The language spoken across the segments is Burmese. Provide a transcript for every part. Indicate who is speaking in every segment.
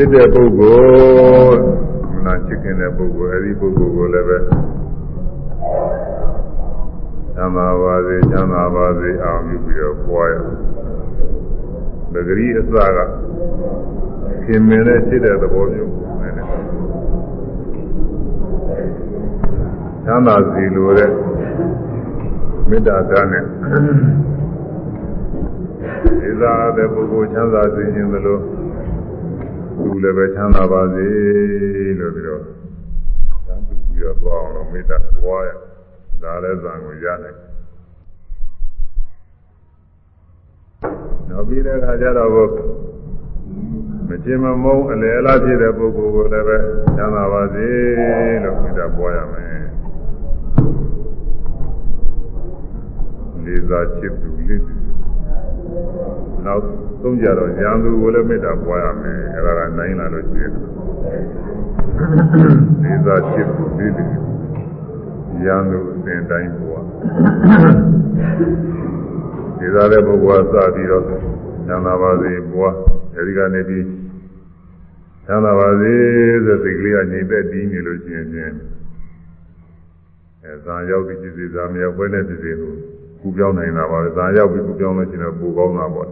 Speaker 1: ချစ်တဲ့ပုဂ္ဂိုလ်နာချစ်ခင်တဲ့ပုဂ္ဂိုလ်အဲဒီပုဂ္ဂိုလ်ကိုလည်းပဲချမ်းသာပါစေချမ်းသာပါစေအောင်ယူပြီးတော့ပွားရပဂရီအစကခင်မင်းနဲ့ချစ်တဲ့သဘောမျိုးနဲ့ချမ်းသာစီလိုတဲ့မေတ္တာဓာတ်နဲ့ဒီသာတဲ့ပုဂ္ဂိုလ်ချမ်းသာစေခြင်းသလို သူလည်းပဲချမ်းသာပါစေလို့ပြီးတော့သံသူပြီးတော့သွားအောင်လို့မေတ္တာပွားရဒါလည်းဇံကိုရနိုင်နောက်ပြီးတဲ့အခါကျတော့မချင်မမုန်းအလယ်အလားဖြစ်တဲ့ပုဂ္ဂိုလ်ကိုလည်းပဲချမ်းသာပါစေလို့မေတ္တာပွားရမယ်လေးစားချစ်သူလေးနောက် သုံးကြတော့ရံသူကိုလည်းမေတ္တာပွားရမယ်အဲ့ဒါကနိုင်လာလို့ရှိရင်လေးစားချစ်သူလေးရံသူအစဉ်တိုင်းပွားဒီသားတဲ့ပုဂ္ဂိုလ်ကစပြီးတော့ဉာဏ်သာပါစေပွားအဲဒီကနေပြီးဉာဏ်သာပါစေဆိုစိတ်ကလေးကငြိမ်သက်တည်နေလို့ရှိရင်ချင်းအဲဇာရောက်ပြီးဖြစ်စေဇာမရောက်ဘဲနဲ့ဖြစ်စေလို့ကူပြောင်းနိုင်တာပါပဲဇာရောက်ပြီးကူပြောင်းလို့ရှိရင်ပူကောင်းတာပေါ့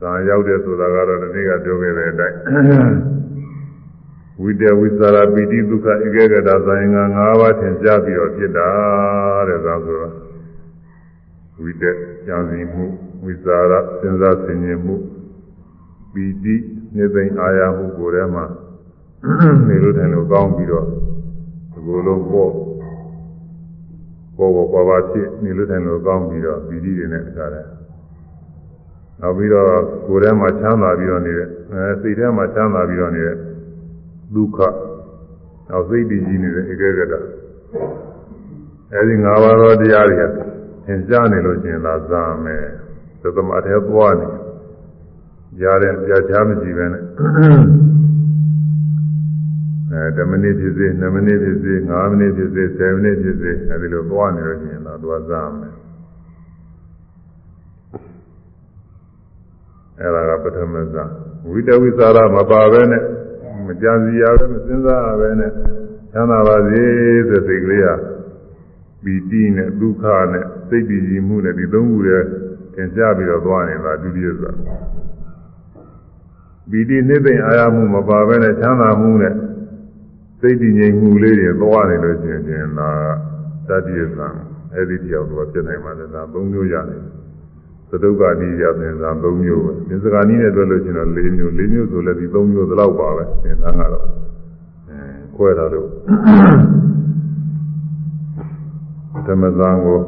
Speaker 1: ဇာရောက်တဲ့ဆိုတာကတော့ဒီနေ့ကပြောခဲ့တဲ့အတိုင်းဝိတဝိသရာပိတိဒုက္ခဧကဂတဇာယင်္ဂ၅ပါးသင်ကြားပြီးတော့ဖြစ်တာတဲ့ဒါဆိုတော့ဝိတက်ကြံစည်မှုဝိသရာစဉ်းစားဆင်ခြင်မှုပိတိနေသိမ့်အာရမှုကိုယ်ထဲမှာနေလို့ထိုင်လို့ကောင်းပြီးတော့ဒီလိုလိုပေါ့ပေါ်ပေါ်ပါပါဖြစ်နေလို့ထိုင်လို့ကောင်းပြီးတော့ပိတိတွေနဲ့အခါတယ် နောက်ပြီးတော့ကိုယ်ထဲမှာချမ်းသာပြီးတော့နေတဲ့အဲစိတ်ထဲမှာချမ်းသာပြီးတော့နေတဲ့ဒုက္ခနောက်စိတ်တည်ကြည်နေတဲ့ဧကဂတအဲဒီ၅ပါးသောတရားတွေသင်ကြားနေလို့ရှိရင်သာဇာမယ်သသမအထဲသွားနေကြားတဲ့ကြားချမကြည့်ပဲနဲ့အဲ10မိနစ်ဖြစ်စေ2မိနစ်ဖြစ်စေ5မိနစ်ဖြစ်စေ10မိနစ်ဖြစ်စေအဲဒီလိုသွားနေလို့ရှိရင်သာသွားဇာမယ် အဲဒါကပထမဇာဝိတဝိသရာမပါပဲနဲ့မကြံစီရပဲမစဉ်းစားရပဲနဲ့ချမ်းသာပါစေဆိုစိတ်ကလေးကပီတိနဲ့ဒုက္ခနဲ့စိတ်တည်ကြည်မှုနဲ့ဒီသုံးခုရဲ့သင်ကြားပြီးတော့သွားနေတာဒုတိယဆိုပီတိနှိမ့်သိမ့်အာရမှုမပါပဲနဲ့ချမ်းသာမှုနဲ့စိတ်တည်ငြိမ်မှုလေးတွေသွားနေလို့ရှိရင်ဒါတတိယဇံအဲ့ဒီတယောက်တော့ဖြစ်နိုင်ပါလေဒါသုံးမျိုးရတယ် သဒုက္ခနိယသင်္သာ၃မျိုးပဲသင်္စကာနိနဲ့တွဲလို့ရှိရင်တော့၄မျိုး၄မျိုးဆိုလည်းဒီ၃မျိုးသလောက်ပါပဲသင်္သာကတော့အဲခွဲတာလို့ဓမ္မသံကို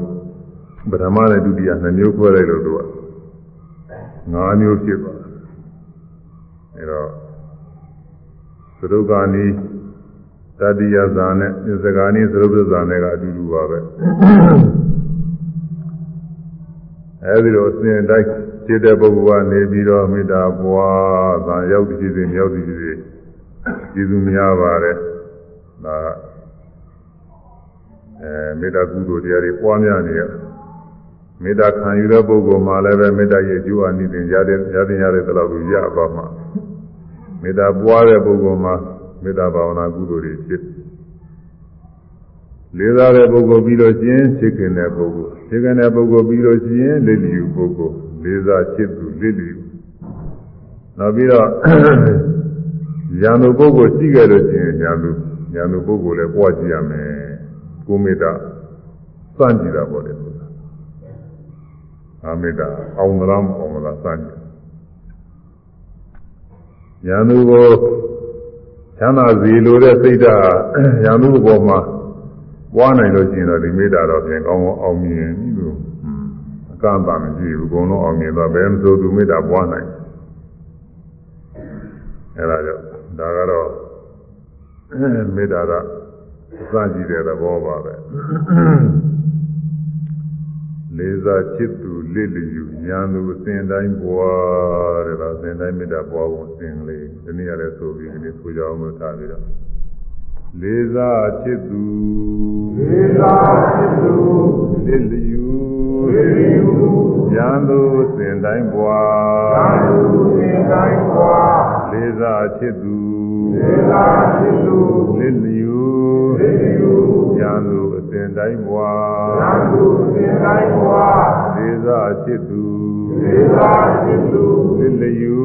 Speaker 1: ပထမနဲ့ဒုတိယနှစ်မျိုးခွဲလိုက်လို့သူက၅မျိုးဖြစ်သွားတယ်အဲတော့သဒုက္ခနိတတိယဇာနဲ့သင်္စကာနိသရုပ်ဇာနဲ့ကအတူတူပါပဲ အဲဒီလိုအစဉ်တိုင်းจิตတဲ့ပုဂ္ဂိုလ်ကနေပြီးတော့မေတ္တာပွားသာရောက်တည်စီမြောက်တည်စီကျေးဇူးများပါတယ်ဒါအဲမေတ္တာကုသိုလ်တရားတွေပွားများနေရမေတ္တာခံယူတဲ့ပုဂ္ဂိုလ်မှာလည်းပဲမေတ္တာရဲ့ကျိုးအနိသင်ရတဲ့ရတဲ့ရတဲ့တလောက်ကိုရပါမှာမေတ္တာပွားတဲ့ပုဂ္ဂိုလ်မှာမေတ္တာဘာဝနာကုသိုလ်တွေဖြစ်လေးစားတဲ့ပုဂ္ဂိုလ်ပြီးလို့ရှိရင်ချစ်ခင်တဲ့ပုဂ္ဂိုလ် ချစ်ခင်တဲ့ပုဂ္ဂိုလ်ပြီးလို့ရှိရင်လက်လျူပုဂ္ဂိုလ်လေးစားချစ်သူလက်လျူနောက်ပြီးတော့ဉာဏ်သူပုဂ္ဂိုလ်ရှိခဲ့လို့ရှိရင်ဉာဏ်သူဉာဏ်သူပုဂ္ဂိုလ်လည်းပွားကြည့်ရမယ်ကိုမေတ္တာစမ်းကြည့်တာပေါ့လေဆိုတာအာမေတ္တာအောင်မလားမအောင်မလားစမ်းကြည့်ဉာဏ်သူကိုချမ်းသာစီလိုတဲ့စိတ်ဓာတ်ဉာဏ်သူဘောမှာ ပွားနိုင်လို့ရှိရင်တော့ဒီမေတ္တာတော့ပြန်ကောင်းကောင်းအောင်မြင်ပြီလို့အကန့်အသတ်မရှိဘူးအကုန်လုံးအောင်မြင်တော့ဘယ်မှဆိုသူမေတ္တာပွားနိုင်အဲဒါကြောင့်ဒါကတော့မေတ္တာကအစကြည့်တဲ့သဘောပါပဲလေးစားချစ်သူလေးလျူညာသူအစဉ်တိုင်းပွားတဲ့ဒါအစဉ်တိုင်းမေတ္တာပွားဖို့အစဉ်လေးဒီနေ့လည်းဆိုပြီးဒီနေ့ဆိုကြအောင်လို့ထားပြီးတော့ လေးစားချစ်သူ
Speaker 2: လေးစားချစ်သူ
Speaker 1: လေးလျူ
Speaker 2: လေးလျူ
Speaker 1: ညာသူအစဉ်တိုင်းပွာ
Speaker 2: သားဓုသင်တိုင်းပွား
Speaker 1: လေးစားချစ်သူ
Speaker 2: သေသာရှိသူ
Speaker 1: လစ်လျူ
Speaker 2: သေလူ
Speaker 1: ညာသူအစဉ်တိုင်းပွာ
Speaker 2: သားဓုသင်တိုင်းပွား
Speaker 1: လေးစားချစ်သူ
Speaker 2: သေသာရှိသူ
Speaker 1: လစ်လျူ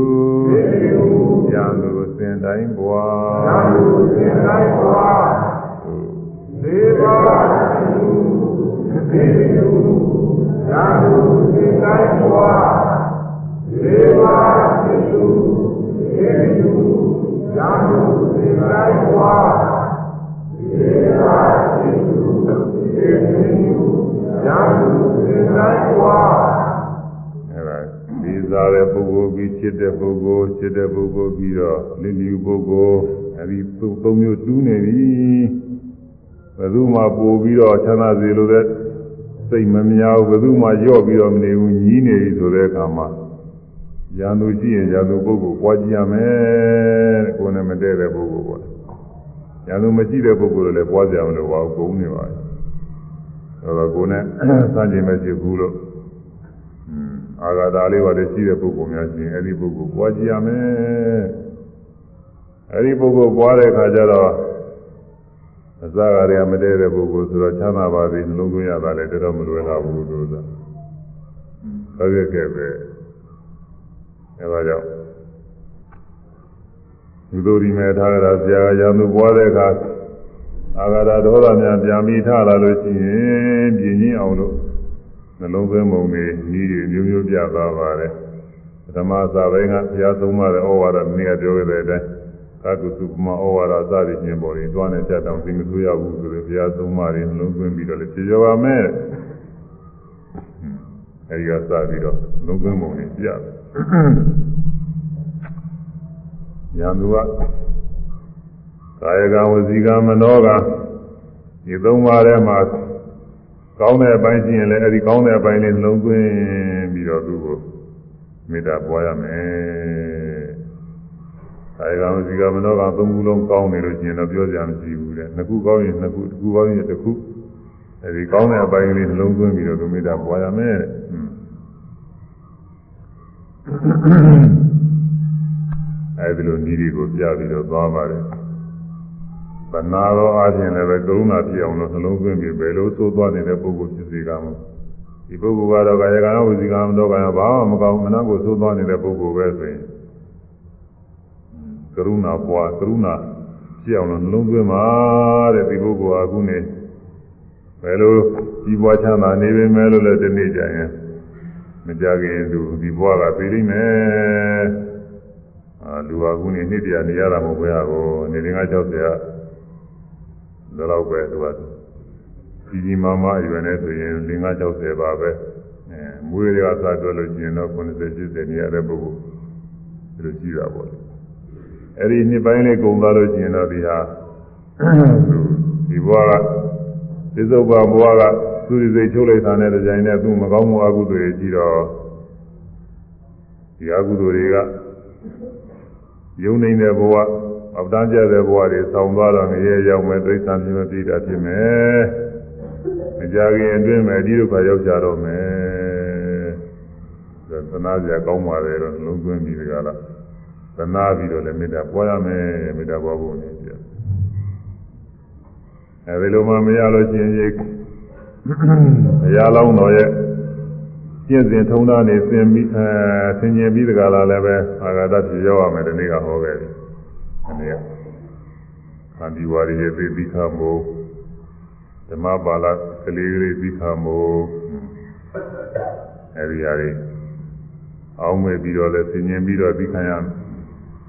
Speaker 2: သေလူ
Speaker 1: ညာသူအ စဉ်တိုင်းပွာ
Speaker 2: သားဓုသင်တိုင်းပွားသေသာရှိသူသေလူသာဓုသင်တိုင်းပွားသေသာရှိသူသေလူသာဓုသင်တိုင်းပွားသေသာရှိသူသေလူသာဓုသင်တိုင်းပွား
Speaker 1: အဲ့ဒါလေး စားတဲ့ပုဂ္ဂိုလ်ပြီးချစ်တဲ့ပုဂ္ဂိုလ်ချစ်တဲ့ပုဂ္ဂိုလ်ပြီးတော့လစ်လျူပုဂ္ဂိုလ်အဲ့ဒီသုံးမျိုးတူးနေပြီဘယ်သူမှပို့ပြီးတော့ချမ်းသာစေလို့တဲ့စိတ်မများဘူးဘယ်သူမှကြော့ပြီးတော့မနေဘူးညီးနေပြီဆိုတဲ့အခါမှာရန်သူရှိရင်ရန်သူပုဂ္ဂိုလ်ပွားကြည့်ရမယ်တဲ့ကိုယ်နဲ့မတည့်တဲ့ပုဂ္ဂိုလ်ပေါ့ရန်သူမရှိတဲ့ပုဂ္ဂိုလ်လည်းပွားကြမလို့ပါဘူးကုန်နေပါဘူးအဲ့တော့ကိုယ်နဲ့စัจ jin မရှိဘူးလို့ အာဂါတာလေးပါလေရှိတဲ့ပုဂ္ဂိုလ်များရှင်အဲ့ဒီပုဂ္ဂိုလ်ပွားကြည့်ရမယ်အဲ့ဒီပုဂ္ဂိုလ်ပွားတဲ့အခါကျတော့အစကားတွေကမတည့်တဲ့ပုဂ္ဂိုလ်ဆိုတော့ချမ်းသာပါသည်နှလုံးသွင်းရတာလည်းတော်တော်မလွယ်တော့ဘူးလို့ဆိုတာဟုတ်ရဲ့ကဲပဲအဲဒါကြောင့်ဒီလိုဒီမဲ့ထားကြတာဆရာကရာသူပွားတဲ့အခါအာဂါတာဒေါသများပြန်ပြီးထားလာလို့ရှိရင်ပြင်းချင်းအောင်လို့ နှလုံးသွင်းပုံတွေဤတွေမျိုးမျိုးပြသွားပါတယ်ပထမစာပိုင်းကဘုရားသုံးပါးတဲ့ဩဝါဒနည်းကပြောခဲ့တဲ့အတိုင်းသာတုစုပမဩဝါဒစသည်ချင်းပေါ်ရင်တွားနေတတ်တောင်သိမဆိုးရဘူးဆိုတော့ဘုရားသုံးပါးတွေနှလုံးသွင်းပြီးတော့လည်းဖြေရပါမယ်အဲဒီကစပြီးတော့နှလုံးသွင်းပုံတွေပြတယ်ယံသူကကာယကဝစီကမနောကဒီသုံးပါးထဲမှာ ကောင်းတဲ့အပိုင်းရှိရင်လည်းအဲဒီကောင်းတဲ့အပိုင်းလေးနှလုံးသွင်းပြီးတော့သူ့ကိုမေတ္တာပွားရမယ်။ကာယကံစီကံမနောကံသုံးခုလုံးကောင်းနေလို့ရှိရင်တော့ပြောကြမရှိဘူးတဲ့။နှစ်ခုကောင်းရင်နှစ်ခုတစ်ခုကောင်းရင်တစ်ခုအဲဒီကောင်းတဲ့အပိုင်းလေးနှလုံးသွင်းပြီးတော့သူမေတ္တာပွားရမယ်တဲ့။အဲဒီလိုဤတွေကိုပြပြီးတော့သွားပါတယ်။ ဗနာတော်အားဖြင့်လည်းပဲကရုဏာပြည့်အောင်လို့နှလုံးသွင်းပြီးဘယ်လိုသိုးသွားနေတဲ့ပုဂ္ဂိုလ်ဖြစ်စေကမဒီပုဂ္ဂိုလ်ကတော့ကာယကံဝစီကံတော့ကံဘာမှမကောင်းမနာကိုသိုးသွားနေတဲ့ပုဂ္ဂိုလ်ပဲဆိုရင်ကရုဏာပွားကရုဏာပြည့်အောင်လို့နှလုံးသွင်းပါတဲ့ဒီပုဂ္ဂိုလ်ဟာအခုနေဘယ်လိုကြီးပွားချမ်းသာနေပေမဲ့လို့လည်းဒီနေ့ကြရင်မကြခင်သူဒီဘဝကသိလိမ့်မယ်အာလူဟာခုနေနှစ်တရာနေရတာမဟုတ်ဘဲဟာကိုနေငါ60က ဒါတော့ပဲသူကကြီးကြီးမားမားအရွယ်နဲ့ဆိုရင်5 60ပါပဲအဲမွေးတွေကစားတွက်လို့ရှိရင်တော့90 80နေရတဲ့ပုဂ္ဂိုလ်ဒီလိုရှိတာပေါ့အဲ့ဒီနှစ်ပိုင်းလေးကုန်သွားလို့ရှိရင်တော့ဒီဟာဒီဘဝကသစ္စုပ္ပဘဝကသူရိစိတ်ချုပ်လိုက်တာနဲ့ကြိုင်နဲ့သူမကောင်းမှုအကုသိုလ်တွေကြီးတော့ဒီအကုသိုလ်တွေကယုံနေတဲ့ဘဝ အောက်တန်းကျတဲ့ဘဝတွေဆောင်းသွားတော့ငရဲရောက်မယ်သိစ္စာပြင်းမပြီးတာဖြစ်မယ်။မကြခင်အတွင်းမှာဒီဒုက္ခရောက်ကြတော့မယ်။ဒါသနာစရာကောင်းပါတယ်တော့လုံးသွင်းပြီးဒီကလားသနာပြီးတော့လည်းမေတ္တာပွားရမယ်မေတ္တာပွားဖို့နေပြ။အဲဒီလိုမှမရလို့ရှိရင်ဘုရားလောင်းတော်ရဲ့ကျင့်စဉ်ထုံးသားနေသင်ပြီးအဲသင်ကျင်ပြီးဒီကလာလည်းပဲအာဂတဖြစ်ရောက်ရမယ်ဒီနေ့ကဟောခဲ့တယ်။ အနေကခန္ဒီဝါရီရဲ့သိပြီးခါမို့ဓမ္မပါဠကလေးကလေးပြီးခါမို့အဲဒီဟာတွေအောင်းမဲ့ပြီးတော့လဲသင်ញင်ပြီးတော့ပြီးခံရ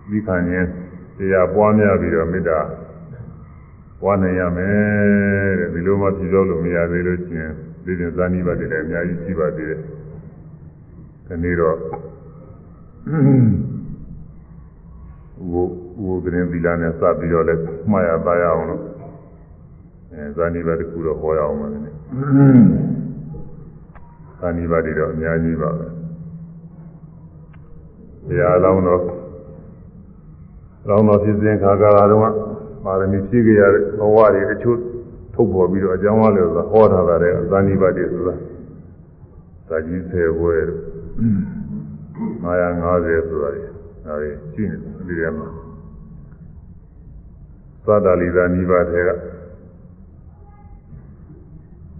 Speaker 1: ပြီးခံရင်တရားပွားများပြီးတော့မေတ္တာပွားနိုင်ရမယ်တဲ့ဒီလိုမှပြည့်စုံလို့မရသေးလို့ရှိရင်ဒီရင်ဇာနိပတ်တွေလည်းအများကြီးရှိပါသေးတယ်ဒီနေ့တော့ဝ ဝသတင်းသီလနဲ့စပြီးတော့လဲမှားရပါရအောင်လို့အဲဇာနိပတ်တစ်ခုတော့ဟောရအောင်ပါလေဇာနိပတ်တွေတော့အများကြီးပါပဲတရားလောင်းတော့လောင်းတော်ဖြစ်စဉ်ခါကာလတုန်းကပါရမီဖြည့်ကြရတဲ့ဘဝတွေအချို့ထုတ်ပေါ်ပြီးတော့အကြောင်းအားလည်းဆိုဟောထားတာတဲ့ဇာနိပတ်တွေဆိုတာဇာကြီးဆယ်ဘွဲ950ဆိုတာလေဒါတွေရှိနေတယ်ဒီထဲမှာ သတ္တလီသာနိဗ္ဗာန်ထဲက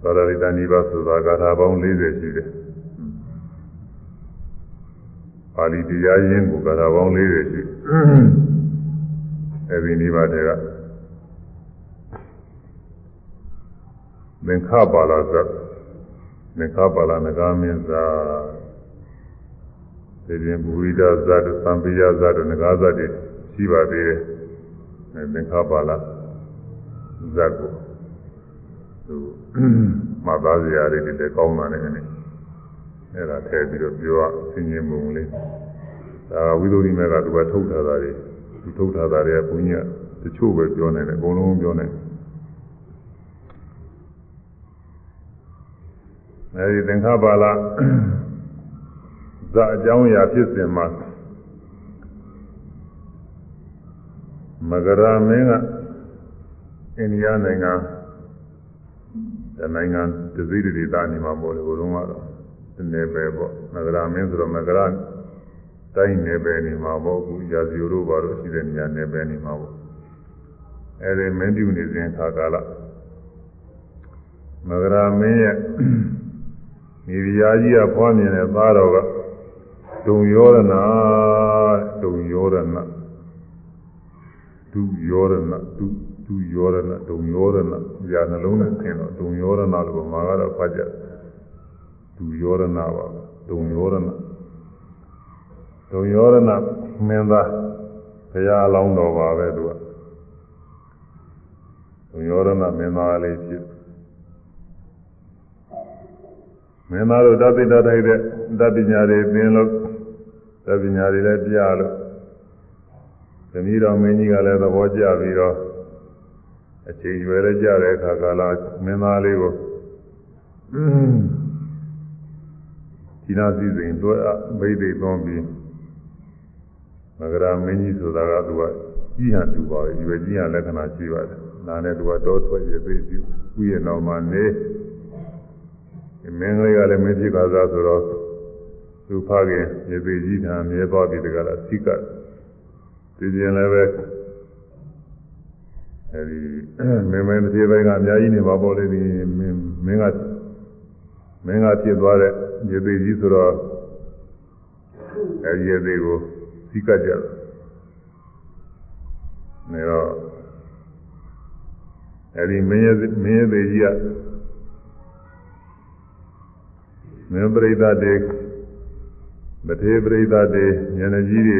Speaker 1: သတ္တလီသာနိဗ္ဗာန်ဆိုတာဂါထာပေါင်း40ရှိတယ်ပါဠိတရားရင်းကိုဂါထာပေါင်း40ရှိအဲဒီနိဗ္ဗာန်ထဲကသင်္ခပါဠဇတ်သင်္ခပါဠနဂါမင်းဇာဒီရင်ဘူရိဒဇတ်သံပိယဇတ်ငဂါဇတ်တွေရှိပါသေးတယ် သင်္ခပါဠဇတ်ကိုသူမသားစရာတွေလည်းကောင်းတာနဲ့ကနေအဲ့ဒါထည့်ပြီးတော့ပြောဆင်ញင်ပုံလေးဒါဝိသုဒ္ဓိမေကသူကထုတ်ထားတာတွေသူထုတ်ထားတာတွေကဘုန်းကြီးကတချို့ပဲပြောနိုင်တယ်အကုန်လုံးပြောနိုင်တယ်အဲဒီသင်္ခါပါဠဇအကြောင်းအရာဖြစ်စဉ်မှာ မဂရမင်းကအိန္ဒိယနိုင်ငံတနိုင်ငံတစည်းတည်းသားနေမှာပေါ့လေဘုရုံးကတော့ဒီနယ်ပဲပေါ့မဂရမင်းဆိုတော့မဂရတိုင်းနယ်ပဲနေမှာပေါ့အခုရာဇီတို့ဘာလို့ရှိတဲ့နေရာနယ်ပဲနေမှာပေါ့အဲဒီမင်းပြုနေစဉ်ခါကာလမဂရမင်းရဲ့မိဖုရားကြီးကဖွားမြင်တဲ့သားတော်ကဒုံယောရဏဒုံယောရဏ ဒုယောရဏဒုဒုယောရဏဒုံယောရဏညာနှလုံးနဲ့သင်တော့ဒုံယောရဏလို့မှာကတော့ဖတ်ကြဒုယောရဏပါဒုံယောရဏဒုံယောရဏမင်းသားဘုရားအလောင်းတော်ပါပဲသူကဒုံယောရဏမင်းသားလေးဖြစ်မင်းသားတို့တသိတထိုက်တဲ့တပညာတွေသင်လို့တပညာတွေလည်းပြလို့ သမီးတော်မင်းကြီးကလည်းသဘောကျပြီးတော့အချိန်ရွယ်လည်းကြတဲ့အခါကာလမင်းသားလေးကိုဒီနာစည်းစိမ်တို့အဘိဓိသွန်းပြီးမဂရမင်းကြီးဆိုတာကသူကကြီးဟန်တူပါပဲရွယ်ကြီးဟန်လက္ခဏာရှိပါတယ်နာနဲ့သူကတော့ထွက်ရသေးပြီဥယျာဉ်တော်မှာနေမင်းကလေးကလည်းမင်းဖြစ်ပါသားဆိုတော့သူဖခင်ရေပေကြီးထံမြဲသွားပြီတကလားစိက ဒီကျင်လည်းပဲအဲဒီမင်းမင်းတစ်ပြေပိုင်းကအများကြီးနေမှာပေါ့လေဒီမင်းမင်းကမင်းကဖြစ်သွားတဲ့ရေပေကြီးဆိုတော့အဲဒီရေပေကိုစိကကြတယ်နေတော့အဲဒီမင်းရဲ့မင်းရဲ့ပေကြီးကမင်းပရိသတ်တွေမထေပရိသတ်တွေဉာဏကြီးတွေ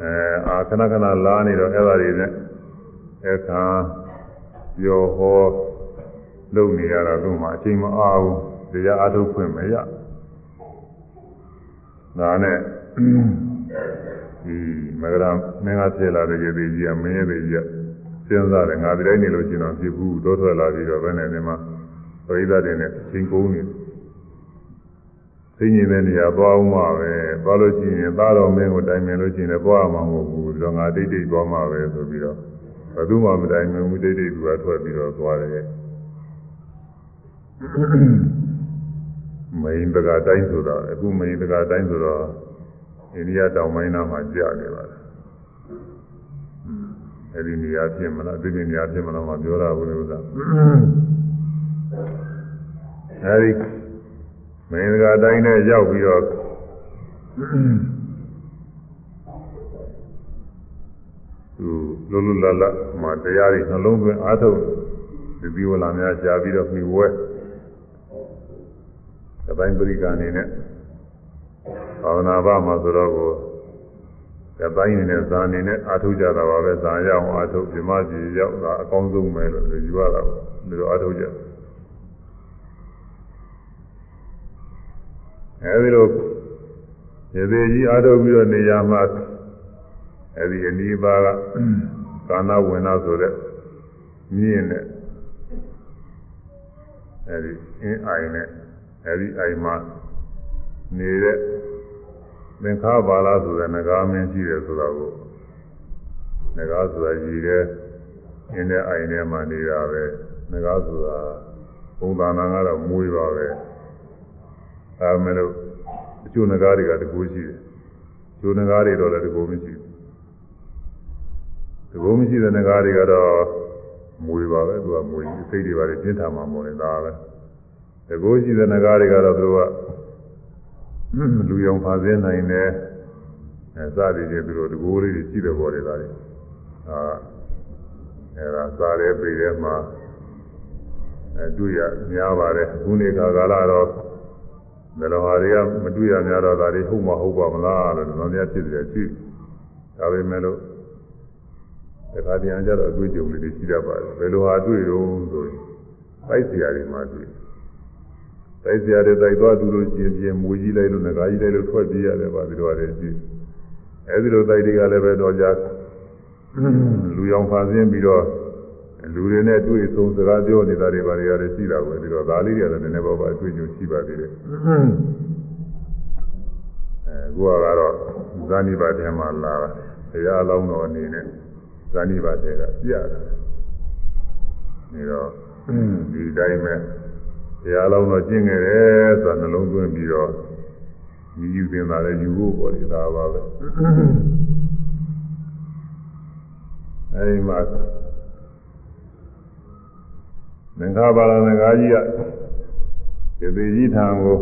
Speaker 1: အဲအာခဏခဏလာနေတော့အဲ့ဒါတွေနဲ့အခါပြောဟောလုပ်နေရတာတို့မှအချိန်မအားဘူးတရားအထုတ်ခွင့်မရဒါနဲ့ဒီမဂရမင်းကဖြစ်လာတဲ့ရေသေးကြီးကမင်းရဲ့သေးကြီးကစဉ်းစားတယ်ငါဒီတိုင်းနေလို့ရှိရင်တော့ဖြစ်ဘူးတောထွက်လာပြီးတော့ဘယ်နဲ့ဒီမှာပရိသတ်တွေနဲ့အချိန်ကုန်နေတယ် သိညင်တဲ့နေရာသွားအောင်ပါပဲသွားလို့ရှိရင်သားတော်မင်းကိုတိုင်ပင်လို့ရှိရင်လည်းသွားမှာမဟုတ်ဘူးဒီတော့ငါတိတ်တိတ်သွားမှာပဲဆိုပြီးတော့ဘယ်သူမှမတိုင်ပင်ဘူးတိတ်တိတ်သူကထွက်ပြီးတော့သွားတယ်မိန်တကာတိုင်းဆိုတော့အခုမိန်တကာတိုင်းဆိုတော့အိန္ဒိယတောင်ပိုင်းနားမှာကြာနေပါတယ်အဲဒီနေရာဖြစ်မလားဒီနေရာဖြစ်မလားမပြောရဘူးလို့သာအဲဒီ မင်းကတိုင်းနဲ့ရောက်ပြီးတော့သူလုံးလုံးလတ်လတ်မှာတရားတွေနှလုံးသွင်းအားထုတ်ဒီပြီးဝလာများရှားပြီးတော့ပြီးဝဲအပိုင်းပရိက္ခအနေနဲ့ဘာဝနာဘမှာဆိုတော့ကိုအပိုင်းနေနဲ့ဇာအနေနဲ့အားထုတ်ကြတာပါပဲဇာရအောင်အားထုတ်ပြမကြီးရောက်တာအကောင်းဆုံးပဲလို့ယူရတာပေါ့ဒီလိုအားထုတ်ကြတယ် အဲဒီလိုရေသေးကြီးအားထုတ်ပြီးတော့နေရာမှာအဲဒီအနိပါကကာနာဝင်နာဆိုတဲ့မြင့်နဲ့အဲဒီအင်းအိုင်နဲ့အဲဒီအိုင်မှာနေတဲ့သင်္ခါပါလာဆိုတဲ့ငကားမင်းရှိတယ်ဆိုတော့ကိုငကားဆိုတာရည်တဲ့အင်းတဲ့အိုင်ထဲမှာနေတာပဲငကားဆိုတာပုံသဏ္ဍာန်ကတော့မွေးပါပဲ အဲမဲ့လို့အကျိုးငကားတွေကတကူရှိတယ်ကျိုးငကားတွေတော့လည်းတကူမရှိဘူးတကူမရှိတဲ့ငကားတွေကတော့မွေပါပဲသူကမွေကြီးစိတ်တွေပါလေပြင်းထန်မှာမဟုတ်နေတာပဲတကူရှိတဲ့ငကားတွေကတော့သူကလူယုံဖာစင်းနိုင်တယ်အဲစသည်ဖြင့်သူတို့တကူလေးတွေရှိတယ်ပေါ်တယ်သားတွေအာအဲဒါစားရဲပေရဲမှာအဲတွေ့ရများပါတယ်အခုနေခါကာလတော့ ဘယ်လိုဟာတွေကမတွေ့ရများတော့ဒါတွေဟုတ်မဟုတ်ပါမလားလို့တော့များဖြစ်တယ်ရှိဒါပေမဲ့လို့တခါတည်းအကြတော့အတွေ့အကြုံလေးတွေရှိတတ်ပါတယ်ဘယ်လိုဟာတွေ့တော့ဆိုရင်ပိုက်စရာတွေမှာတွေ့တိုက်စရာတွေတိုက်သွားသူလို့ရှင်ပြင်မူကြီးလိုက်လို့ငကားကြီးလိုက်လို့ထွက်ပြေးရတယ်ပါဒီလိုရတယ်ရှိအဲဒီလိုတိုက်တွေကလည်းပဲတော့ကြလူရောင်ဖာဆင်းပြီးတော့ လူတွေနဲ့တွေ့ဆုံစကားပြောနေတာတွေပါတွေရတယ်ရှိတာပဲဒီတော့ဒါလေးတွေလည်းနည်းနည်းပါးပါအတွေ့အကြုံရှိပါသေးတယ်အဲကိုကတော့ဇာနိပါထဲမှာလာတာတရားအလောင်းတော်အနေနဲ့ဇာနိပါထဲကပြရတာဒီတော့ဒီတိုင်းပဲတရားလုံးတော့ကျင့်ခဲ့တယ်ဆိုတာနှလုံးသွင်းပြီးတော့ယူယူသင်တာလည်းယူဖို့ပေါ်တယ်ဒါပါပဲအဲဒီမှာ သင်္ခါပါရဏဂါကြီးကဒီသေးကြီးထံကို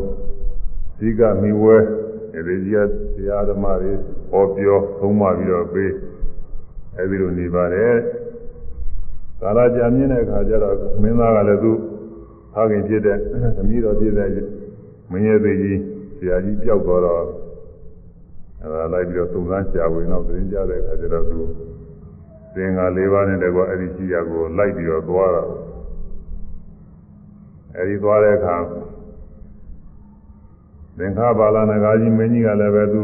Speaker 1: ဇိကမိဝဲဒီသေးကြီးကတရားဓမ္မတွေဟောပြောသုံးမပြီးတော့ပေးအဲဒီလိုနေပါတယ်ကာလကြာမြင့်တဲ့အခါကျတော့မင်းသားကလည်းသူဖခင်ဖြစ်တဲ့သမီးတော်ဖြစ်တဲ့မင်းရဲ့သေးကြီးဆရာကြီးပျောက်သွားတော့အဲဒါလိုက်ပြီးတော့သုံးသန်းရှာဝင်တော့ပြင်ကြတဲ့အခါကျတော့သူသင်္ဃာ၄ပါးနဲ့တကွအဲ့ဒီရှိရကိုလိုက်ပြီးတော့သွားတော့ အဲဒီသွားတဲ့အခါသင်္ခါပါဠနဂါကြီးမင်းကြီးကလည်းပဲသူ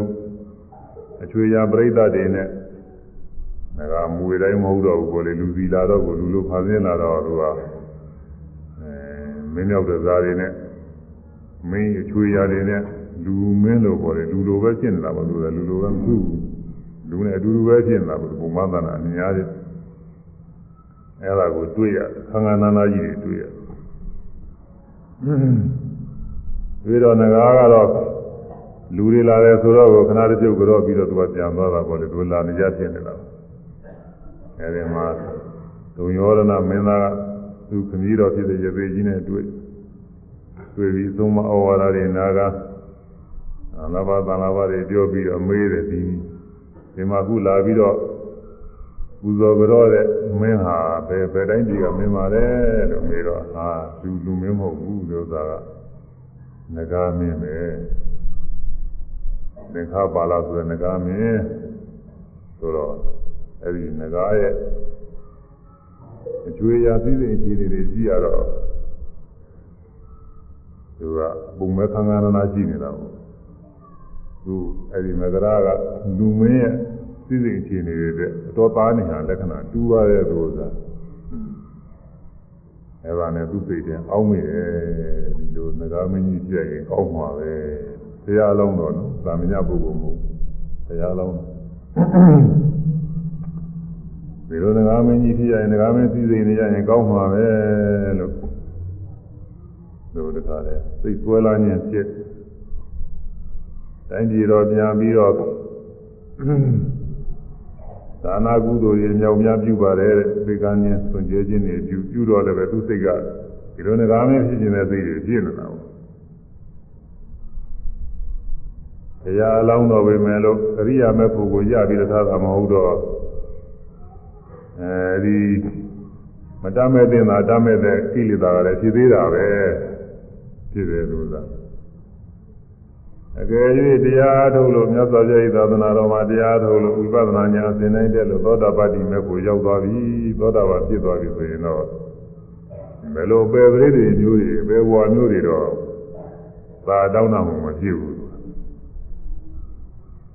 Speaker 1: အချွေရပြိဿတွေနဲ့ငါမွေတိုင်းမဟုတ်တော့ဘူးကိုလေလူစီလာတော့ကိုလူလိုဖန်ဆင်းလာတော့သူကအဲမင်းရောက်တဲ့ဇာတွေနဲ့မင်းအချွေရတွေနဲ့လူမင်းလိုပေါ်တယ်လူလိုပဲဖြစ်နေတာပါသူကလူလိုပဲမဟုတ်ဘူးလူနဲ့အတူတူပဲဖြစ်နေတာပါဘုံမသနာအများကြီးအဲ့ဒါကိုတွေ့ရခန္ဓာနာနာကြီးတွေတွေ့ရ ပြီးတော့ငကားကတော့လူတွေလာတယ်ဆိုတော့ခဏတစ်ပြုတ်ကြောပြီးတော့သူကပြန်သွားတာပေါ့လေသူလာနေကြဖြစ်နေတာအဲဒီမှာဒုံယောရဏမင်းသားကသူခမည်းတော်ဖြစ်တဲ့ရသေးကြီးနဲ့တွေ့တွေ့ပြီးသုံးမဩဝါဒတွေနာကအနာဘာသနာဘာတွေပြောပြီးတော့မေးတယ်ဒီဒီမှာခုလာပြီးတော့ ပူဇော်ကြောတဲ့မင်းဟာဘယ်ဘယ်တိုင်းပြည်ကမင်းပါလဲလို့မေးတော့ဟာလူလူမင်းမဟုတ်ဘူးလို့သာကငကားမင်းပဲသင်္ခါပါလာဆိုတဲ့ငကားမင်းဆိုတော့အဲ့ဒီငကားရဲ့အကျွေးရာစည်းစိမ်အခြေအနေတွေကြည့်ရတော့သူကပုံမဲ့ခံခံနာရှိနေတာပေါ့သူအဲ့ဒီမကရာကလူမင်းရဲ့ စည်းစိမ်အခြေအနေတွေတဲ့အတော်သားနေတာလက္ခဏာတူပါတဲ့သူကအဲ့ဒါနဲ့သူ့စိတ်ထဲအောင်းမိတယ်ဒီလိုငကားမင်းကြီးပြည့်ရင်ကောင်းမှာပဲတရားလုံးတော့နော်သာမညပုဂ္ဂိုလ်မဟုတ်တရားလုံးဒီလိုငကားမင်းကြီးဖြစ်ရင်ငကားမင်းစည်းစိမ်နေရရင်ကောင်းမှာပဲလို့တို့တခါလဲစိတ်ဆွဲလာခြင်းဖြစ်တိုင်းပြည်တော်ပြန်ပြီးတော့ ဒါနာကုသိုလ်တွေမြောက်များပြုပါတယ်တဲ့သိကန်းချင်းဆွန်ကြဲခြင်းတွေပြုပြုတော့လည်းပဲသူစိတ်ကဒီလိုငကားမင်းဖြစ်ခြင်းတဲ့စိတ်တွေဖြစ်နေတာပေါ့တရားအလောင်းတော်ပဲမယ်လို့အရိယာမေဖို့ကိုရပြီးထားတာမဟုတ်တော့အဲဒီမတတ်မဲ့တဲ့သာတတ်မဲ့တဲ့ကိလေသာကလည်းဖြစ်သေးတာပဲဖြစ်တယ်လို့သာ အကယ်၍တရားထုတ်လို့မြတ်စွာဘုရား၏သာသနာတော်မှာတရားထုတ်လို့ဝိပဿနာဉာဏ်သင်နိုင်တဲ့လို့သောတာပတ္တိမေဖို့ရောက်သွားပြီသောတာပန်ဖြစ်သွားပြီဆိုရင်တော့ဘယ်လိုပဲပရိသေမျိုးတွေပဲဘဝမျိုးတွေတော့သာတောင်းတာမှမဖြစ်ဘူး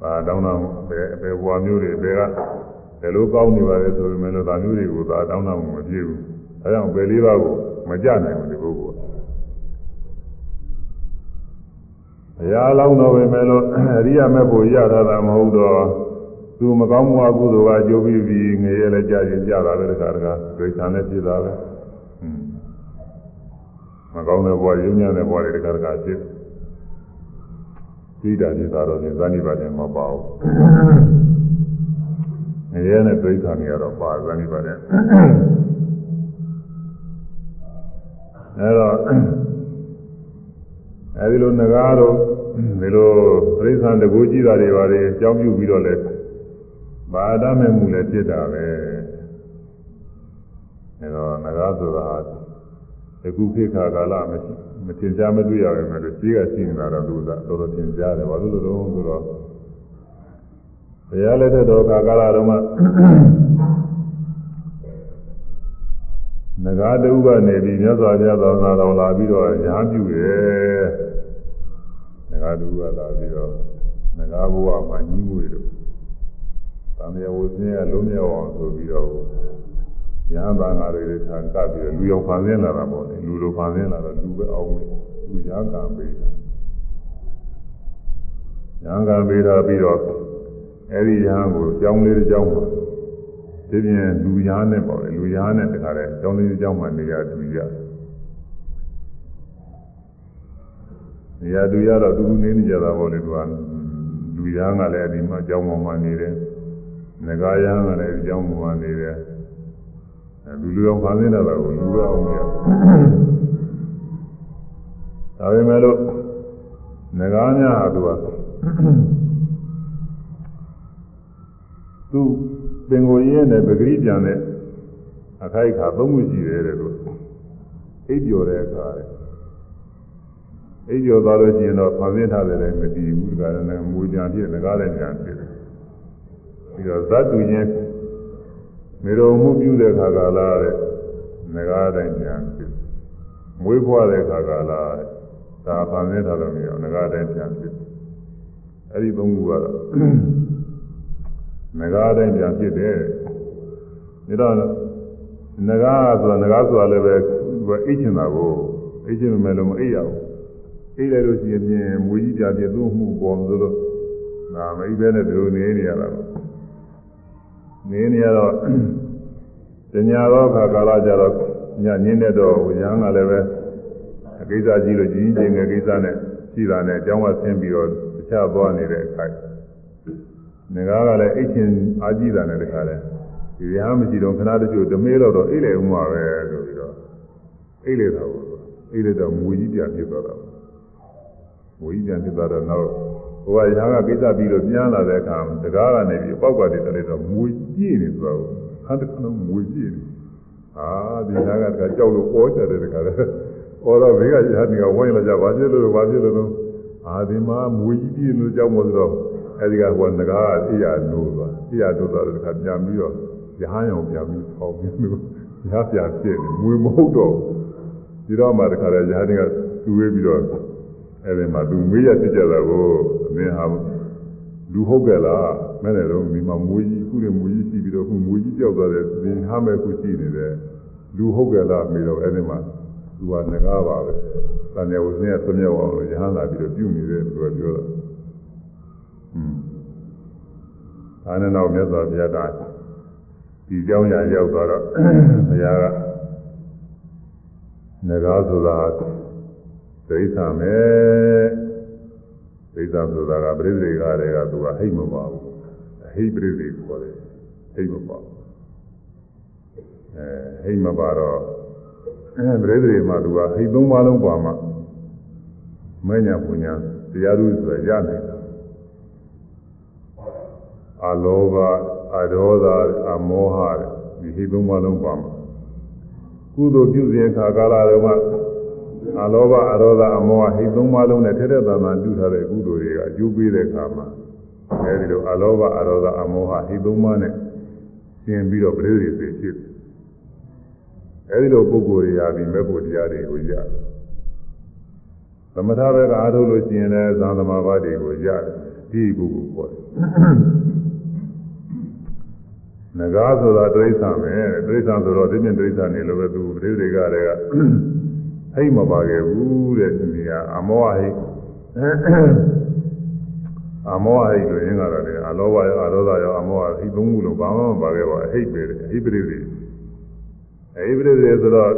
Speaker 1: သာတောင်းတာပဲပဲဘဝမျိုးတွေပဲကဘယ်လိုကောင်းနေပါလဲဆိုပေမဲ့လို့ဒါမျိုးတွေကိုသာတောင်းတာမှမဖြစ်ဘူးဒါကြောင့်ပဲလေးပါးကိုမကြနိုင်ဘူးဒီပုဂ္ဂိုလ် ဘုရားလောင်းတော်ပဲမဲ့လို့အရိယာမဲ့ဖို့ရတာတာမဟုတ်တော့သူမကောင်းမှုအကုသိုလ်ကကြိုးပြီးပြီးငရဲလည်းကြာရင်ကြာတာပဲတခါတခါဒိဋ္ဌာန်လည်းဖြစ်တာပဲမကောင်းတဲ့ဘဝရုံညာတဲ့ဘဝတွေတခါတခါဖြစ်ပြသိတာဖြစ်တာတော့သဇာနိဗ္ဗာန်မပါဘူးငရဲနဲ့ဒိဋ္ဌာနေရတော့ပါဇာနိဗ္ဗာန်အဲတော့ အဲဒီလိုငကားတော့ဒီလိုပြိဿံတကူကြည့်တာတွေပါလေအကြောင်းပြုပြီးတော့လဲဘာဒမဲ့မှုလည်းဖြစ်တာပဲအဲတော့ငကားဆိုတာတကူခေတ်ခါကာလမရှိမတင်ကြမတွေ့ရပဲမဲ့လို့ရှိကရှိနေတာတော့လူသားတော်တော်တင်ကြတယ်ဘာလို့လဲတော့ဆိုတော့ဘုရားလက်ထက်တော်ကာလတော်မှာ ငကားတူကနေပြီးမြတ်စွာဘုရားသာသနာတော်လာပြီးတော့ညာပြုတယ်ငကားတူကလာပြီးတော့ငကားဘဝမှာညီးမွေလို့သံဃာဝဆင်းရလုံးမြောက်အောင်ဆိုပြီးတော့ညာဘာငါတွေထံကပ်ပြီးတော့လူရောက်ဖန်ဆင်းလာတာပေါ့လေလူလိုဖန်ဆင်းလာတော့လူပဲအောင်လို့လူညာကံပေးတာညာကံပေးတာပြီးတော့အဲ့ဒီညာကိုကြောင်းလေးတစ်ကြောင်းမှာ ဒီပြင်လူရားနဲ့ပေါ့လေလူရားနဲ့တခါတည်းကျောင်းလေးကျောင်းမှာနေရာတူရနေရာတူရတော့တူတူနေနေကြတာပေါ့လေသူကလူရားကလည်းဒီမှာကျောင်းပေါ်မှာနေတယ်ငကားရားကလည်းဒီကျောင်းပေါ်မှာနေတယ်လူလူအောင်ဖန်ဆင်းတာကိုလူရအောင်ရဒါပေမဲ့လို့ငကားများဟာသူကသူ ပင်ကိုရင်းနဲ့ပဂရိပြန်တဲ့အခိုက်အခါသုံးခုရှိတယ်တဲ့လို့အိပ်ပျော်တဲ့အခါတဲ့အိပ်ပျော်သွားလို့ရှိရင်တော့ဖန်ဆင်းထားတယ်လည်းမတည်ဘူးဒါကလည်းမူပြန်ဖြစ်ငကားလည်းပြန်ဖြစ်တယ်ပြီးတော့ဇတ်တူချင်းမေတော်မှုပြုတဲ့ခါကာလတဲ့ငကားတိုင်းပြန်ဖြစ်မွေးဖွားတဲ့ခါကာလတဲ့ဒါဖန်ဆင်းထားလို့မရငကားတိုင်းပြန်ဖြစ်အဲ့ဒီသုံးခုကတော့ ငကားတိုင်းပြန်ဖြစ်တယ်ဒါတော့ငကားဆိုတာငကားဆိုတာလည်းပဲသူကအိတ်ချင်တာကိုအိတ်ချင်မယ်လို့မအိတ်ရဘူးအိတ်လိုက်လို့ရှိရင်မွေကြီးပြပြသူ့မှုပေါ်ဆိုလို့ဒါမအိတ်ပဲနဲ့ဒီလိုနေနေရတာပေါ့နေနေရတော့တညာတော့ခါကာလကြတော့ညညင်းတဲ့တော့ရဟန်းကလည်းပဲအကိစ္စကြီးလို့ကြီးကြီးငယ်ကိစ္စနဲ့ရှိတာနဲ့အကြောင်းကဆင်းပြီးတော့တခြားသွားနေတဲ့အခါ ငကားကလည်းအိတ်ချင်းအားကြီးတာနဲ့တခါလဲဒီရဟန်းမရှိတော့ခဏတချို့ဓမေးတော့တော့အိတ်လေဥမှာပဲဆိုပြီးတော့အိတ်လေတာပေါ့အိတ်လေတော့မူကြီးပြန်ဖြစ်သွားတာမူကြီးပြန်ဖြစ်သွားတော့နောက်ဟိုကရဟန်းကကိစ္စပြီးတော့ပြန်လာတဲ့အခါတကားကနေပြီးပေါက်ကနေတည်းတော့မူကြီးနေသွားဘူးဟန်တခါတော့မူကြီးနေအာဒီရဟန်းကတခါကြောက်လို့ပေါ်ကြတယ်တခါလဲအော်တော့ဘေးကရဟန်းကဝိုင်းလာကြဘာဖြစ်လို့ဘာဖြစ်လို့အာဒီမှာမူကြီးပြင်းလို့ကြောက်မို့ဆိုတော့ အဲဒီကဟိုငကားအိယာနိုးသွားအိယာနိုးသွားတဲ့ခါပြန်ပြီးတော့ရဟန်းရောင်ပြန်ပြီးပေါက်ပြီးလို့ရဟပြန်ဖြစ်နေမွေမဟုတ်တော့ဒီတော့မှတခါလဲရဟန်းကသူ့ဝေးပြီးတော့အဲဒီမှာသူမေးရဖြစ်ကြတာကိုအမင်းဟာလူဟုတ်ကြလားမဲ့တယ်တော့ဒီမှာမွေကြီးခုနေမွေကြီးရှိပြီးတော့ခုမွေကြီးကြောက်သွားတယ်သင်ဟာမဲ့ခုရှိနေတယ်လူဟုတ်ကြလားမေးတော့အဲဒီမှာသူကငကားပါပဲတန်ရဝစင်းရဆွမြောက်အောင်လို့ရဟန်းလာပြီးတော့ပြုနေတယ်သူကပြောတာ။ ဒါနဲ့တော့မြတ်စွာဘုရားကဒီเจ้าညာရောက်သွားတော့ဘုရားကငကားဆိုတာဒိဋ္ဌာမယ်ဒိဋ္ဌာဆိုတာကပြိသေကတွေကသူကဟိတ်မပါဘူးအဟိပြိသေခေါ်တယ်ဟိတ်မပါဘူးအဲဟိတ်မပါတော့အဲပြိသေမှာသူကဟိတ်သုံးပါးလုံးပါမှမညာပူညာတရားဥဆိုရနိုင်တယ် အလောဘအဒေါသအမောဟဒီဟိသုံးပါးလုံးပါမှာကုသိုလ်ပြုစဉ်ခါကာလတုန်းကအလောဘအဒေါသအမောဟဟိသုံးပါးလုံးနဲ့ထက်တဲ့တန်တန်ပြုထားတဲ့ကုသိုလ်တွေကအကျိုးပေးတဲ့အခါမှာအဲဒီလိုအလောဘအဒေါသအမောဟဟိသုံးပါးနဲ့ရှင်းပြီးတော့ပြိဋိတွေဖြစ်အဲဒီလိုပုဂ္ဂိုလ်တွေရာပြီးမဲ့ဖို့တရားတွေကိုရသမထဘက်ကအားထုတ်လို့ရှိရင်လည်းသံသမာဘတွေကိုရတယ်ဒီ ပုဂ္ဂိုလ်ပေါ်တယ်ငကားဆိုတာတိရစ္ဆာန်ပဲတိရစ္ဆာန်ဆိုတော့ဒီပြင်တိရစ္ဆာန်နေလို့ပဲသူပရိသေကတွေကဟိတ်မပါခဲ့ဘူးတဲ့ဒီနေရာအမောဟိတ်အမောဟိတ်လို့ရင်းကတော့လေအလောဘရောအရောဓရောအမောဟဟိတ်သုံးခုလုံးဘာမှမပါခဲ့ပါအဟိတ်ပဲအဟိပရိသေအဟိပရိသေဆိုတော့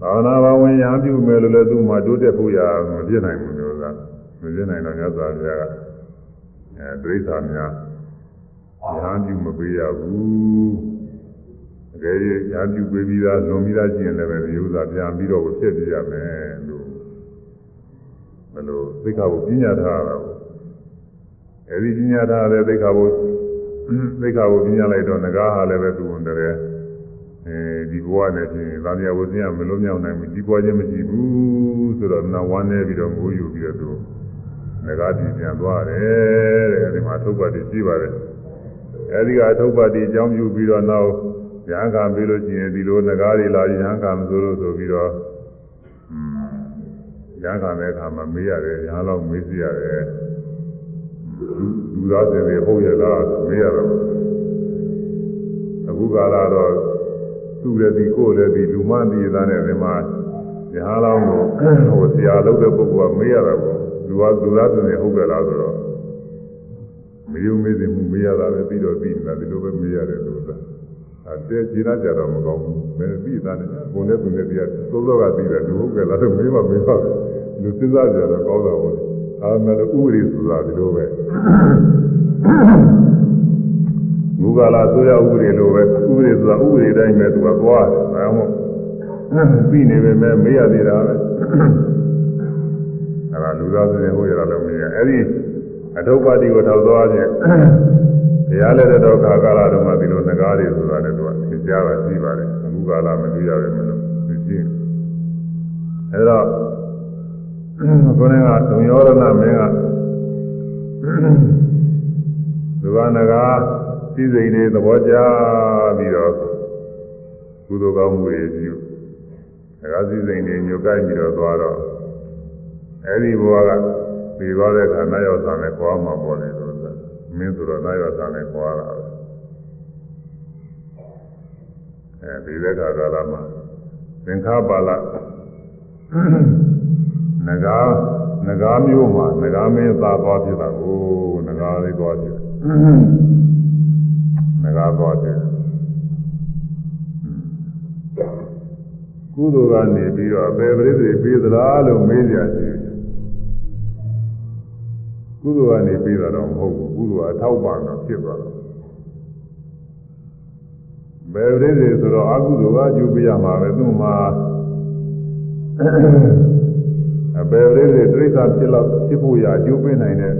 Speaker 1: သာဝနာဘဝင်ရပြုမယ်လို့လည်းသူ့မှာတိုးတက်ဖို့ရမဖြစ်နိုင်ဘူးလို့ကမပြနိုင်တော့မြတ်စွာဘုရားက အဲဒိဋ္ဌာများဉာဏ်ပြုမပေးရဘူးအကယ်၍ဉာဏ်ပြုပေးပြီးသားလွန်ပြီးသားကျင့်လည်းပဲဒီဥစ္စာပြန်ပြီးတော့ဖြစ်ပြရမယ်လို့ဘယ်လိုသိက္ခာကိုပညာထားရတာကိုအဲဒီပညာထားတဲ့သိက္ခာကိုသိက္ခာကိုပညာလိုက်တော့ငကားဟာလည်းပဲသူ့ဝန်တည်းအဲဒီဘဝနဲ့ချင်းသာမယဝဇင်းကမလုံးမြောက်နိုင်ဘူးဒီဘဝချင်းမရှိဘူးဆိုတော့နာဝမ်းနေပြီးတော့ငိုးယူပြီးတော့သူ ငကားပြည်ပြန်သွားတယ်တဲ့အဲဒီမှာထုတ်ပတ်တည်ရှိပါတယ်အဲဒီကအထုတ်ပတ်တည်အကြောင်းပြုပြီးတော့နောက်ရဟန်းကပြီးလို့ရှိရင်ဒီလိုငကားတွေလာရဟန်းကမဆိုလို့ဆိုပြီးတော့ရဟန်းကတဲ့အခါမှာမေးရတယ်ရဟန်းတော့မေးစီရတယ်လူသားတွေဟုတ်ရလားမေးရတော့အခုကာလတော့သူ့လည်းဒီကိုယ်လည်းဒီလူမသိသားနဲ့ဒီမှာရဟန်းလောင်းကိုဟိုဆရာလုပ်တဲ့ပုဂ္ဂိုလ်ကမေးရတာပေါ့လူ ကလူသားတွေဟုတ်ကြလားဆိုတော့မယုံမေးသိမှုမေးရတာပဲပြီးတော့ပြီးနေတာဒီလိုပဲမေးရတယ်လို့ဆိုတာအဲတဲခြေနာကြတော့မကောင်းဘူးမင်းပြီးသားနဲ့ဘုံနဲ့သူနဲ့တရားသုံးတော့ကပြီးတယ်လူဟုတ်ကြလားတော့မေးမှမေးပါလူစဉ်းစားကြတော့ကောင်းတာပေါ့ဒါမှလည်းဥပဒေဆိုတာဒီလိုပဲမူကလာဆိုရဥပဒေလိုပဲဥပဒေဆိုတာဥပဒေတိုင်းပဲသူကသွားတယ်ဒါမှမဟုတ်ပြီးနေပေမဲ့မေးရသေးတာပဲအဲ ဒါလူသားစင်ဟိုရတာလည်းမရအဲ့ဒီအထုပ်ပါတိကိုထောက်သွားခြင်းတရားလက်တော်ခါကာလတုန်းကဒီလိုငကားတွေဆိုတာလည်းသူကသင်ကြားတာရှိပါတယ်အခုကာလမတွေ့ရပဲမလို့မရှိအဲဒါကိုယ်ကဒုံယောရဏမင်းကသူကငကားစည်းစိမ်တွေသဘောကျပြီးတော့ကုသိုလ်ကောင်းမှုတွေပြုငကားစည်းစိမ်တွေညှို့ကိုက်ပြီးတော့သွားတော့ အဲဒီဘဝကပြီးသွားတဲ့အခါနာရောက်ဆောင်နဲ့ကြွားမှာပေါ့လေလို့ဆိုမင်းဆိုတော့နာရောက်ဆောင်နဲ့ကြွားတာပဲအဲဒီတဲ့ခါကာလမှာသင်္ခါပါဠနဂါနဂါမျိုးမှာနဂါမင်းသာသွားဖြစ်တာကိုနဂါလေးသွားဖြစ်နဂါသွားဖြစ်ကုသိုလ်ကနေပြီးတော့အပေပရိသေပေးသလားလို့မေးကြတယ် ကုသိုလ်ကနေပေးတာတော့မဟုတ်ဘူးကုသိုလ်အထောက်ပံ့တော့ဖြစ်သွားတော့ဘယ်ပရိသေဆိုတော့အကုသိုလ်ကအကျိုးပေးရမှာပဲသူ့မှာအပေပရိသေတိရစ္ဆာန်ဖြစ်လို့ဖြစ်ဖို့ရအကျိုးပေးနိုင်တဲ့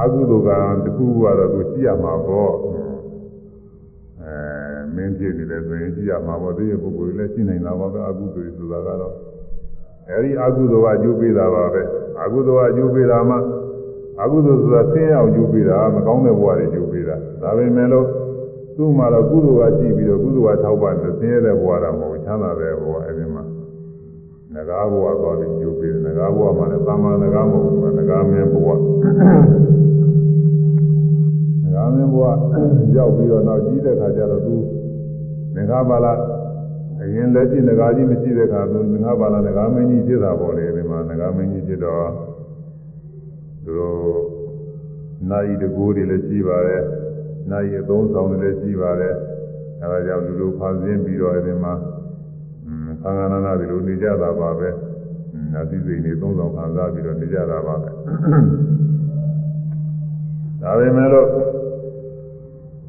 Speaker 1: အကုသိုလ်ကတခုကတော့သူရှိရမှာပေါ့အဲမင်းဖြစ်နေတယ်ဆိုရင်ရှိရမှာပေါ့ဒီပုဂ္ဂိုလ်လည်းရှိနိုင်တာပါပဲအကုသိုလ်ဆိုတာကတော့အဲဒီအကုသိုလ်ကအကျိုးပေးတာပါပဲအကုသိုလ်ကအကျိုးပေးတာမှ အကုသိုလ်ဆိုတာဆင်းရဲအောင်ကျိုးပေးတာမကောင်းတဲ့ဘဝတွေကျိုးပေးတာဒါပေမဲ့လို့သူ့မှာတော့ကုသိုလ်ကရှိပြီးတော့ကုသိုလ်ကထောက်ပံ့တယ်ဆင်းရဲတဲ့ဘဝတော့မဟုတ်ချမ်းသာတဲ့ဘဝအဲဒီမှာငကားဘဝသွားပြီးကျိုးပေးတယ်ငကားဘဝမှာလည်းသာမန်ငကားမဟုတ်ဘူးငကားမင်းဘဝငကားမင်းဘဝရောက်ပြီးတော့နောက်ကြီးတဲ့ခါကျတော့သူငကားပါလားအရင်လက်ရှိငကားကြီးမရှိတဲ့ခါသူငကားပါလားငကားမင်းကြီးဖြစ်တာပေါ့လေဒီမှာငကားမင်းကြီးဖြစ်တော့ သူတို့နိုင်တကိုးတွေလည်းရှိပါတယ်နိုင်အသုံးဆောင်တွေလည်းရှိပါတယ်အဲဒါကြောင့်လူလူဖန်ဆင်းပြီးတော့အဲဒီမှာသံဃာနာနာဒီလိုနေကြတာပါပဲနာသီစိန်တွေသုံးဆောင်ခံစားပြီးတော့နေကြတာပါပဲဒါပေမဲ့လို့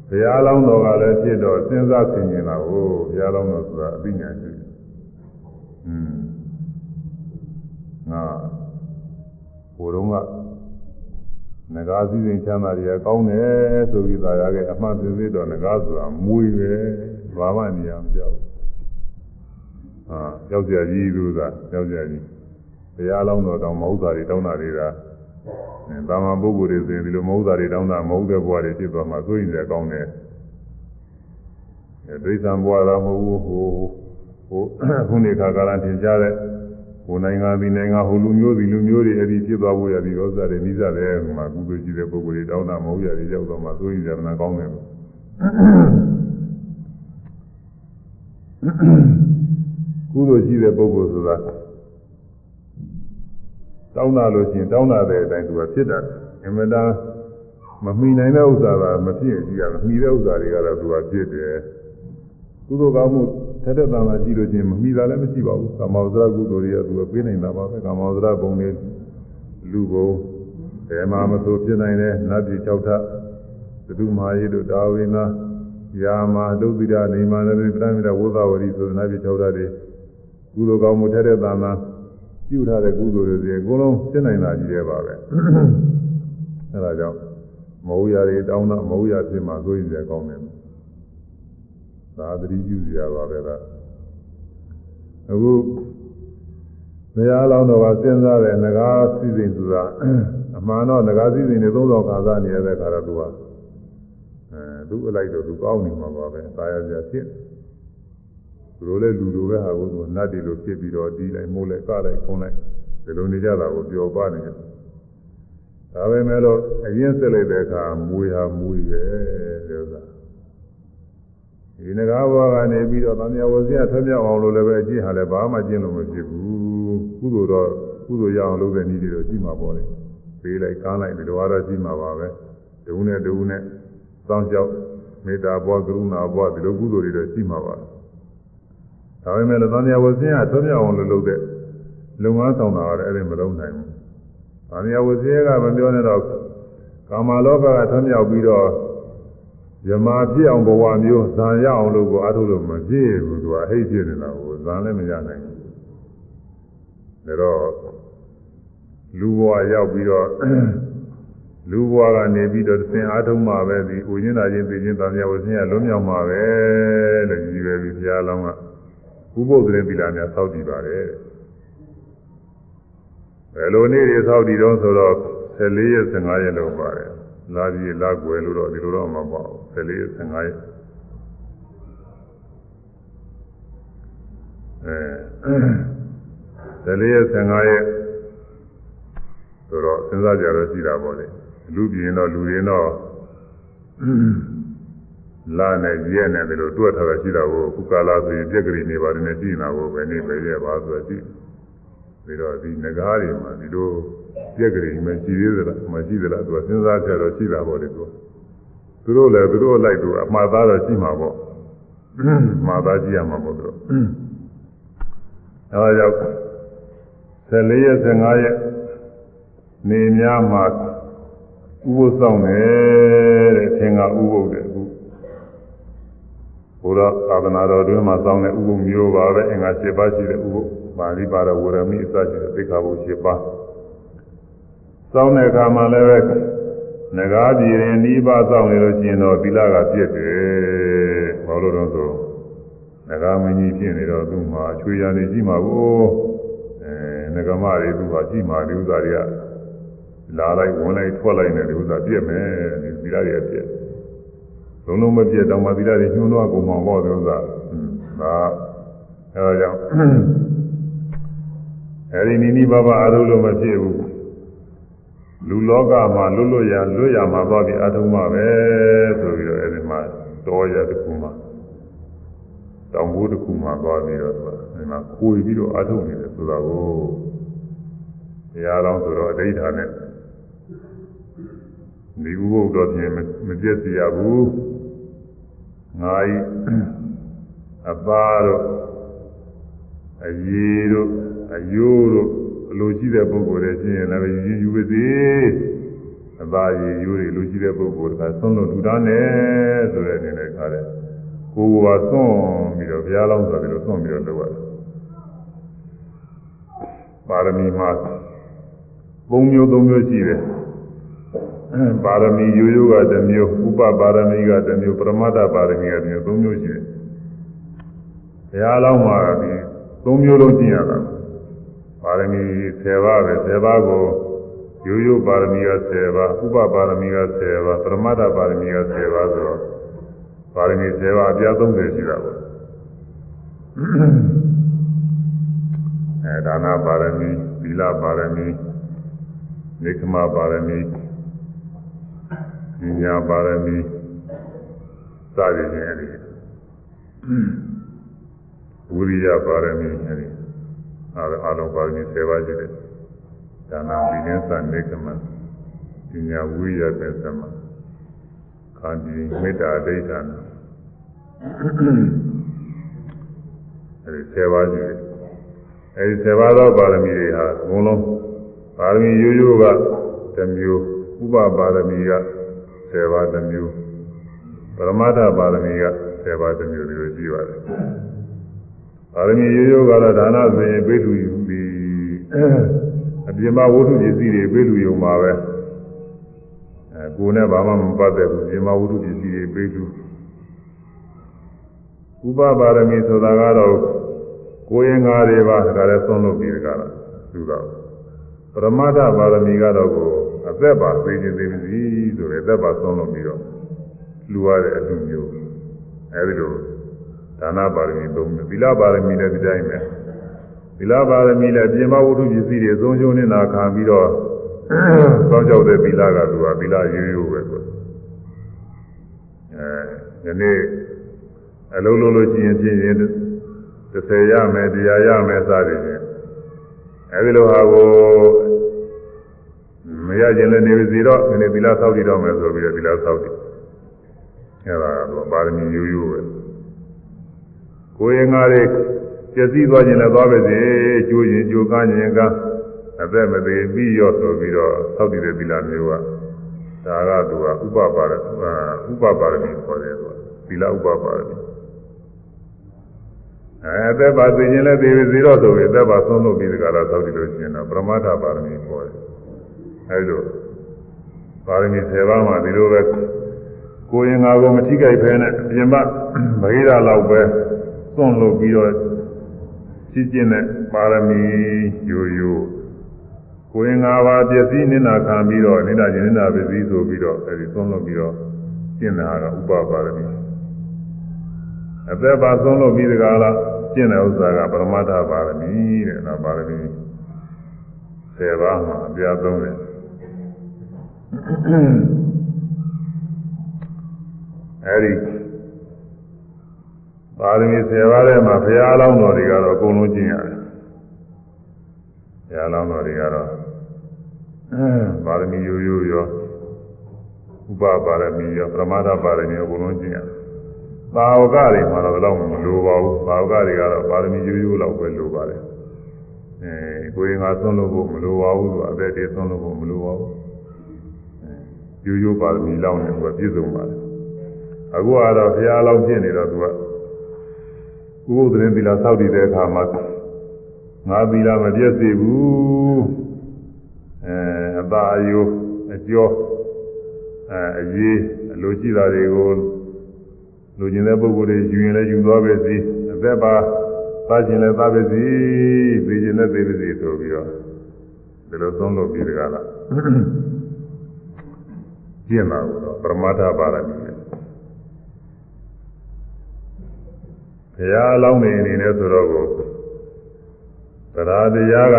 Speaker 1: ဘုရားလောင်းတော်ကလည်းဖြစ်တော့စဉ်းစားဆင်ခြင်တာကိုဘုရားလောင်းတော်ဆိုတာအသိဉာဏ်ရှိတယ်။อืมငါဘိုးတော်က ငကားစည်းစိမ်ချမ်းသာတွေကကောင်းတယ်ဆိုပြီးသာရခဲ့အမှန်သိသေးတော့ငကားဆိုတာမွေးပဲဘာမှနေရာမကြောက်ဟာကြောက်ကြကြီးသူသာကြောက်ကြကြီးတရားလောင်းတော်တောင်မဟုတ်တာတွေတောင်းတာတွေကသာမန်ပုဂ္ဂိုလ်တွေဆိုရင်ဒီလိုမဟုတ်တာတွေတောင်းတာမဟုတ်တဲ့ဘဝတွေဖြစ်သွားမှဆိုရင်လည်းကောင်းတယ်ဒိဋ္ဌံဘဝတော့မဟုတ်ဘူးဟိုဟိုခုနေခါကာလထင်ရှားတဲ့ ဟိုနိုင်ငံဒီနိုင်ငံဟိုလူမျိုးဒီလူမျိုးတွေအဲ့ဒီဖြစ်သွားဖို့ရပြီးဥစ္စာတွေနိစ္စတယ်မှာကုသိုလ်ရှိတဲ့ပုဂ္ဂိုလ်တွေတောင်းတာမဟုတ်ရည်ရောက်တော့မှဆိုရင်ဇာနာကောင်းတယ်လို့ကုသိုလ်ရှိတဲ့ပုဂ္ဂိုလ်ဆိုတာတောင်းတာလို့ရှိရင်တောင်းတာတဲ့အတိုင်းသူကဖြစ်တာအမှန်တမ်းမမှီနိုင်တဲ့ဥစ္စာကမဖြစ်ရင်ကြီးရမှီတဲ့ဥစ္စာတွေကတော့သူကဖြစ်တယ်ကုသိုလ်ကောင်းမှု ထက်တဲ့တန်လာကြည့်လို့ချင်းမမိတာလည်းမရှိပါဘူးကာမဝဇ္ဇကုသိုလ်တွေကသူကပေးနိုင်တာပါပဲကာမဝဇ္ဇဘုံတွေလူဘုံဘယ်မှာမဆိုဖြစ်နိုင်တယ်နတ်ပြည်၆ထပ်သတုမာရီတို့တာဝိနာယာမာဒုက္ခိတနေမာနတိပရမိတဝုသဝရီဆိုတဲ့နတ်ပြည်၆ထပ်တွေကုသိုလ်ကောင်းမှုထက်တဲ့သာနာပြုထားတဲ့ကုသိုလ်တွေစီအကုန်လုံးဖြစ်နိုင်တာကြီးတယ်ပါပဲအဲဒါကြောင့်မဟုတ်ရတွေတောင်းတာမဟုတ်ရဖြစ်မှာဆိုရင်လည်းကောင်းတယ် သာသတိပြုစရာပါပဲလားအခုဘုရားလောင်းတော်ကစဉ်းစားတဲ့ငကားစည်းစိမ်ဆိုတာအမှန်တော့ငကားစည်းစိမ်တွေသုံးဆောင်ခါစားနေရတဲ့ခါတော့သူကအဲသူ့အလိုက်တော့သူကောင်းနေမှာပါပဲသာယာစရာဖြစ်သူတို့လည်းလူလိုပဲဟာကိုသူနတ်တွေလိုဖြစ်ပြီးတော့ဒီလိုက်မိုးလိုက်ကလိုက်ခုံးလိုက်ဒီလိုနေကြတာကိုပျော်ပါနေတယ်ဒါပဲမဲ့လို့အရင်ဆက်လိုက်တဲ့အခါမွေဟာမွေပဲတဲ့ဥစ္စာ ဒီငကားဘဝကနေပြီးတော့သံဃာဝဇ္ဇထွက်မြောက်အောင်လို့လည်းပဲအကျင့်ဟာလည်းဘာမှကျင့်လို့မဖြစ်ဘူးကုသိုလ်တော့ကုသိုလ်ရအောင်လုပ်တဲ့နည်းတွေတော့ရှိမှာပေါ့လေပေးလိုက်ကားလိုက်ဒီလိုအားတော့ရှိမှာပါပဲဒုနဲ့ဒုနဲ့စောင့်ကြောက်မေတ္တာဘဝကရုဏာဘဝဒီလိုကုသိုလ်တွေတော့ရှိမှာပါဒါပေမဲ့လည်းသံဃာဝဇ္ဇကထွက်မြောက်အောင်လို့လုပ်တဲ့လုံငန်းဆောင်တာကလည်းအဲ့ဒီမလုံးနိုင်ဘူးသံဃာဝဇ္ဇကမပြောနဲ့တော့ကာမလောကကထွက်မြောက်ပြီးတော့ ယမာဖြစ်အောင်ဘဝမျိုးဇံရအောင်လို့ကိုအားထုတ်လို့မပြည့်ဘူးသူကအဟိတ်ဖြစ်နေတာကိုဇံလည်းမရနိုင်ဘူးဒါတော့လူဘဝရောက်ပြီးတော့လူဘဝကနေပြီးတော့သင်အားထုတ်မှာပဲဒီဥညင်းတာချင်းသိချင်းတန်မြတ်ဝဆင်းရလွံ့မြောက်မှာပဲလို့ကြီးပဲပြီးဘုရားလောင်းကဥပုသ်တဲ့သီလများစောင့်တည်ပါတယ်ဘယ်လိုနေ့တွေစောင့်တည်တော့ဆိုတော့14ရက်15ရက်လောက်ပါတယ်လာပြီးလာကွယ်လို့တော့ဒီလိုတော့မပေါ့ 14ရက်15ရက်အဲ14ရက်15ရက်ဆိုတော့စဉ်းစားကြတော့ရှိတာပေါ့လေလူပြင်းတော့လူရင်းတော့လာနဲ့ရက်နဲ့ဒီလိုတွက်ထားတာရှိတာကိုခုကာလာဆိုရင်ပြက်ကလေးနေပါတယ်နဲ့ရှိနေတာကိုပဲနေပဲရက်ပါဆိုတော့ရှိပြီးတော့ဒီငကားတွေမှာဒီလိုပြက်ကလေးမရှိသေးသလားမရှိသလားသူကစဉ်းစားကြတော့ရှိတာပေါ့လေသူ သူတို့လည်းသူတို့လိုက်သူအမှားသားတော့ရှိမှာပေါ့မှားသားကြည့်ရမှာပေါ့သူတို့အဲဒါကြောင့်14ရက်15ရက်နေများမှာဥပုသ်ဆောင်တယ်တဲ့သင်္ဃဥပုသ်တဲ့အခုဘုရားသာသနာတော်တွင်မှာစောင်းတဲ့ဥပုသ်မျိုးပါပဲအင်္ဂါ7ပါးရှိတဲ့ဥပုသ်ပါဠိပါရဝရမိအစရှိတဲ့သိက္ခာပု7ပါးစောင်းတဲ့အခါမှာလည်းပဲ ငကားပြည်ရင်ဤပါစောင်းနေလို့ရှိရင်တော့သီလကပြည့်တယ်ဘာလို့တော့ဆိုငကားမင်းကြီးဖြစ်နေတော့သူ့မှာချွေရနေရှိမှာကိုအဲငကမတွေသူ့ဟာရှိမှာဒီဥစ္စာတွေကလာလိုက်ဝင်လိုက်ထွက်လိုက်နေဒီဥစ္စာပြည့်မယ်ဒီသီလတွေပြည့်လုံးလုံးမပြည့်တော့မှသီလတွေညှိုးနှွားကုန်မှာပေါ့ဒီဥစ္စာဒါအဲဒါကြောင့်အဲဒီနိနိဘဘအရုလို့မဖြစ်ဘူး လူလောကမှာလွတ်လွတ်ရလွတ်ရမှာသွားပြီးအထုံးမှာပဲဆိုပြီးတော့အဲဒီမှာတော်ရတစ်ခုမှာတောင်ဘိုးတစ်ခုမှာသွားပြီးတော့ဒီမှာခိုးပြီးတော့အထုံးနေတယ်ဆိုတာကိုတရားတော်ဆိုတော့အဋ္ဌာနဲ့ဒီဥပုဒ်တော်ပြင်မပြည့်စရာဘူးငါဤအသားတို့အရေတို့အယိုးတို့ အလိုရှိတဲ့ပုဂ္ဂိုလ်တွေချင်းရင်လည်းယူယူပါစေအသားရည်ယိုးတွေလိုရှိတဲ့ပုဂ္ဂိုလ်ကဆုံးလို့လူသားနဲ့ဆိုတဲ့အနေနဲ့ခါတယ်ကိုယ်ကသွန့်ပြီးတော့ဘုရားလောင်းဆိုပြီးတော့သွန့်ပြီးတော့လုပ်ရတယ်ပါရမီမှာ၃မျိုး၃မျိုးရှိတယ်ပါရမီရိုးရိုးကတစ်မျိုးဥပပါရမီကတစ်မျိုးပရမတ္ထပါရမီကတစ်မျိုး၃မျိုးရှိတယ်ဘုရားလောင်းမှာဒီ၃မျိုးလုံးကျင့်ရတာ ပါရမီ10ပါးပဲ10ပါးကိုရိုးရိုးပါရမီက10ပါးဥပပါရမီက10ပါးပရမတ္ထပါရမီက10ပါးဆိုတော့ပါရမီ10ပါးအပြား30ရှိတာပေါ့အဲဒါနပါရမီသီလပါရမီနိက္ခမပါရမီဉာဏ်ပါရမီစသည်ဖြင့်အဲဒီဝိရိယပါရမီအဲဒီ အားအလုံးပါရမီ7ပါးရှိတယ်ဒါနဝိနည်းသနိက္ခမဉာဏ်ဝိရိယပဲသမခန္တီမေတ္တာဒိဋ္ဌာနအဲဒီ7ပါးရှိတယ်အဲဒီ7ပါးသောပါရမီတွေဟာအကုန်လုံးပါရမီရိုးရိုးကတစ်မျိုးဥပပါရမီက10ပါးတစ်မျိုးပရမတ္ထပါရမီက10ပါးတစ်မျိုးဒီလိုရှိပါတယ် ပါရမီရိုးရိုးကတော့ဒါနဆိုရင်ပိထုယူပြီးအပြင်မှာဝတ္ထုပစ္စည်းတွေပိထုယူမှာပဲအဲကိုယ်နဲ့ဘာမှမပတ်သက်ဘူးပြင်မှာဝတ္ထုပစ္စည်းတွေပိထုဥပပါရမီဆိုတာကတော့ကိုယ်ရင်ငါးတွေပါဒါလည်းသုံးလို့ပြီးကြတာသူတော့ပရမတ္ထပါရမီကတော့ကိုအသက်ပါသိခြင်းသိပြီဆိုရယ်အသက်ပါသုံးလို့ပြီးတော့လူရတဲ့အလူမျိုးအဲဒီလို ဒါနပါရမီသုံးတယ်သီလပါရမီလည်းဒီတိုင်းပဲသီလပါရမီလည်းပြင်မဝတ္ထုပစ္စည်းတွေသုံးချုံနေတာခံပြီးတော့သောကြောက်တဲ့သီလကသူကသီလရိုးရိုးပဲဆိုအဲဒီနေ့အလုံးလုံးလို့ရှိရင်ဖြစ်ရင်30ရမယ်တရားရမယ်စသည်ဖြင့်အဲဒီလိုဟာကိုမရခြင်းလည်းနေစီတော့နည်းနည်းသီလဆောက်တည်တော့မယ်ဆိုပြီးတော့သီလဆောက်တည်အဲဒါကတော့ပါရမီရိုးရိုးပဲ ကိုယ်ရင်ငါတွေပြည့်စည်သွားခြင်းလည်းသွားပါစေကျိုးရင်ကျိုးကန်းရင်ကန်းအသက်မသေးပြီးရောဆိုပြီးတော့ဆောက်တည်တဲ့သီလမျိုးကဒါကသူကဥပပါရဥပပါရမီခေါ်တယ်သူကသီလဥပပါရမီအဲအသက်ပါသိခြင်းလည်းသိပြီဇီရောဆိုပြီးအသက်ပါဆုံးလို့ပြီးဒီကလာသောက်တည်လို့ရှိရင်တော့ပရမတ္ထပါရမီခေါ်တယ်အဲဒီလိုပါရမီ10ပါးမှာဒီလိုပဲကိုယ်ရင်ငါကိုမထိကြိုက်ဖဲနဲ့ပြင်ပမဂိရလောက်ပဲ သွန့်လို့ပြီးတော့ရှိကျင့်တဲ့ပါရမီယူယူကိုယ်ရင်ငါပါပျက်စီးနေတာခံပြီးတော့နေတာချင်းနေတာပျက်စီးဆိုပြီးတော့အဲဒီသွန့်လို့ပြီးတော့ကျင့်တာကဥပပါရမီအသက်ပါဆုံးလို့ပြီးဒီကလာကျင့်တဲ့ဥစ္စာကပရမတ္ထပါရမီတဲ့နော်ပါရမီ10ပါးမှာအပြားသုံးတယ်အဲဒီ ပါရမီ10ပါးထဲမှာဘုရားအလောင်းတော်တွေကတော့အကုန်လုံးကျင့်ရတယ်ဘုရားအလောင်းတော်တွေကတော့ပါရမီရိုးရိုးရောဥပပါရမီရောပရမတ္ထပါရမီရောအကုန်လုံးကျင့်ရတယ်သာဝကတွေမှာတော့တော့မလိုပါဘူးသာဝကတွေကတော့ပါရမီရိုးရိုးလောက်ပဲလိုပါတယ်အဲကိုယ်ငါသွန်းလို့ဖို့မလိုပါဘူးသူအသက်တည်းသွန်းလို့ဖို့မလိုပါဘူးရိုးရိုးပါရမီလောက်နေသူကပြည့်စုံပါတယ်အခုကတော့ဘုရားလောက်ဖြစ်နေတော့သူက ဥပုသ်ရင်သီလစောက်တည်တဲ့အခါမှာငါသီလမပြည့်စုံဘူးအဲအသာအယိုးအကျော်အဲအရေးအလိုရှိတာတွေကိုလူကျင်တဲ့ပုဂ္ဂိုလ်တွေယူရင်လည်းယူသွားပဲစီအသက်ပါသားကျင်လည်းသားပဲစီသိကျင်လည်းသိပါစီဆိုပြီးတော့ဒီလိုသုံးလို့ပြီးတကားလားကျင့်တာကိုတော့ပရမတ္ထပါရမီနဲ့ ဘုရားအလောင်းနေအနေနဲ့ဆိုတော့ကိုတရားတရားက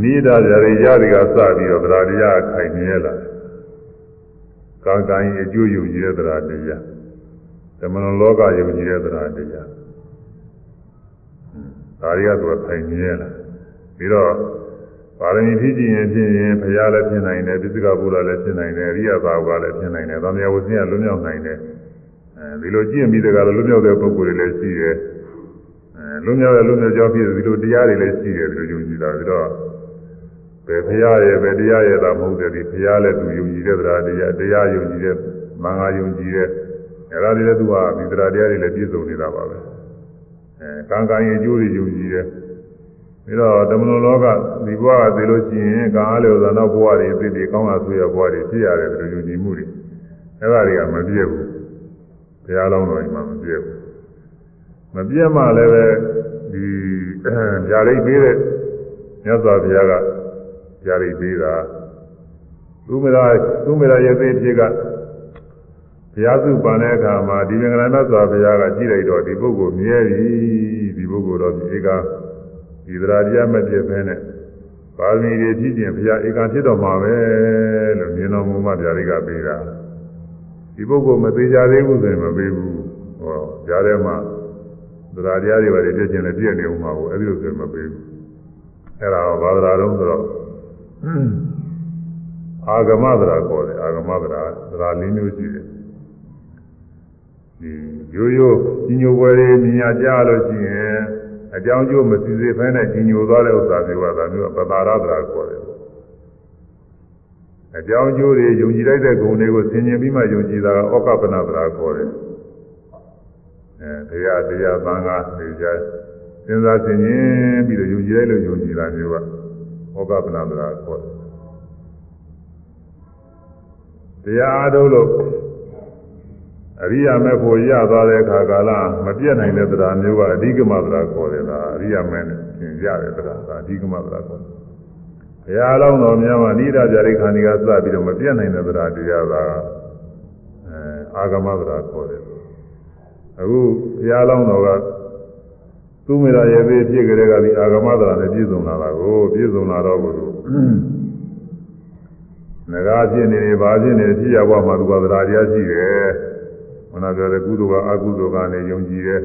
Speaker 1: နိဒာကြရိရတွေကစပြီးတော့တရားတရားခိုင်နေလာကံကံအကျိုးယုံကြည်တဲ့တရားတရားဓမ္မလောကယုံကြည်တဲ့တရားတရားဒါတွေကသူခိုင်နေလာပြီးတော့ပါရမီဖြစ်ကြည့်ရင်ဖြစ်ရင်ဘုရားလည်းဖြစ်နိုင်တယ်ပိစိကဘုရားလည်းဖြစ်နိုင်တယ်အရိယသာဝကလည်းဖြစ်နိုင်တယ်သံဃာဝဆင်းကလွတ်မြောက်နိုင်တယ် အဲဒီလိုကျင့်ပြီးတကယ်လို့လွတ်မြောက်တဲ့ပုဂ္ဂိုလ်တွေလည်းရှိတယ်အဲလွတ်မြောက်တဲ့လွတ်မြောက်ကြောင်းဖြစ်ဒီလိုတရားတွေလည်းရှိတယ်ဒီလိုယုံကြည်တာပြီးတော့ဘယ်ဘုရားရဲ့ဘယ်တရားရဲ့သာမဟုတ်တယ်ဒီဘုရားလည်းသူယုံကြည်တဲ့တရားတရားတရားယုံကြည်တဲ့မင်္ဂယုံကြည်တဲ့အဲဒါတွေလည်းသူဟာဒီတရားတရားတွေလည်းပြည့်စုံနေတာပါပဲအဲကံကံရဲ့အကျိုးတွေယုံကြည်တဲ့ပြီးတော့ဓမ္မလောကဒီဘဝကသိလို့ရှိရင်ကံအားလျော်သောနောက်ဘဝတွေသိပြီးကောင်းတာဆွေရဘဝတွေဖြစ်ရတယ်ဒီလိုယုံကြည်မှုတွေအဲဒါတွေကမပြည့်ဘူးဘု ရားလောင်းတော်ကြီးမှမပြည့်ဘူးမပြည့်မှလည်းပဲဒီဗျာဒိတ်ပေးတဲ့မြတ်စွာဘုရားကဗျာဒိတ်ပေးတာသူမရာသူမရာရဲ့သိဖြစ်ကဘုရားစုပန်တဲ့အခါမှာဒီမင်္ဂလာမြတ်စွာဘုရားကကြည့်လိုက်တော့ဒီပုဂ္ဂိုလ်မြဲပြီဒီပုဂ္ဂိုလ်တော့ဒီကဒီသရာတရားမပြည့်ဖဲနဲ့ပါရမီတွေဖြစ်ခြင်းဘုရားဧကံဖြစ်တော်မှာပဲလို့မြင်တော်မူမှဗျာဒိတ်ကပေးတာ ဒီပုဂ္ဂိုလ်မသေးကြသေးဘူးဆိုရင်မပေးဘူးဟောကြားထဲမှာသရာတရားတွေပါပြည့်ခြင်းလည်းပြည့်နေဦးမှာကိုအဲ့ဒီလိုဆိုရင်မပေးဘူးအဲ့ဒါဘာသာတော်ဆိုတော့အာဂမသရာခေါ်တယ်အာဂမသရာသရာလေးမျိုးရှိတယ်ဒီရိုးရိုးကြီးညိုပွဲတွေမြင်ရကြလို့ရှိရင်အကြောင်းကျိုးမစီစေဖဲနဲ့ကြီးညိုသွားတဲ့ဥစ္စာမျိုးကဒါမျိုးပတာရသရာခေါ်တယ် အကြောင်းကျိုးတွေယုံကြည်လိုက်တဲ့ဂုဏ်တွေကိုဆင်ញင်ပြီးမှယုံကြည်တာကဩကပနသရာခေါ်တယ်အဲတရားတရားသံဃာနေကြစဉ်းစားဆင်ញင်ပြီးတော့ယုံကြည်လိုက်လို့ယုံကြည်တာမျိုးကဩကပနသရာခေါ်တယ်တရားအားထုတ်လို့အရိယာမေဖို့ရသွားတဲ့အခါကာလမပြတ်နိုင်တဲ့တရားမျိုးကအဓိကမတရားခေါ်တယ်လားအရိယာမေနဲ့သင်ရတဲ့တရားကအဓိကမတရားခေါ်တယ် ဘုရားလောင်းတော်များမှာနိဒာကြရိခန္ဒီကစပြီးတော့မပြတ်နိုင်တဲ့တရားတရားကအဲအာဂမတရားခေါ်တယ်အခုဘုရားလောင်းတော်ကသူမေရရဲ့သေးဖြစ်ကြတဲ့ကဒီအာဂမတရားနဲ့ပြည့်စုံလာတာကိုပြည့်စုံလာတော့ဘုရားငကားဖြစ်နေတယ်ဘာဖြစ်နေတယ်ဖြစ်ရဘဝမှာသူကသရာတရားရှိတယ်မနာပြောတဲ့ကုသိုလ်ကအကုသိုလ်ကနေယုံကြည်တယ်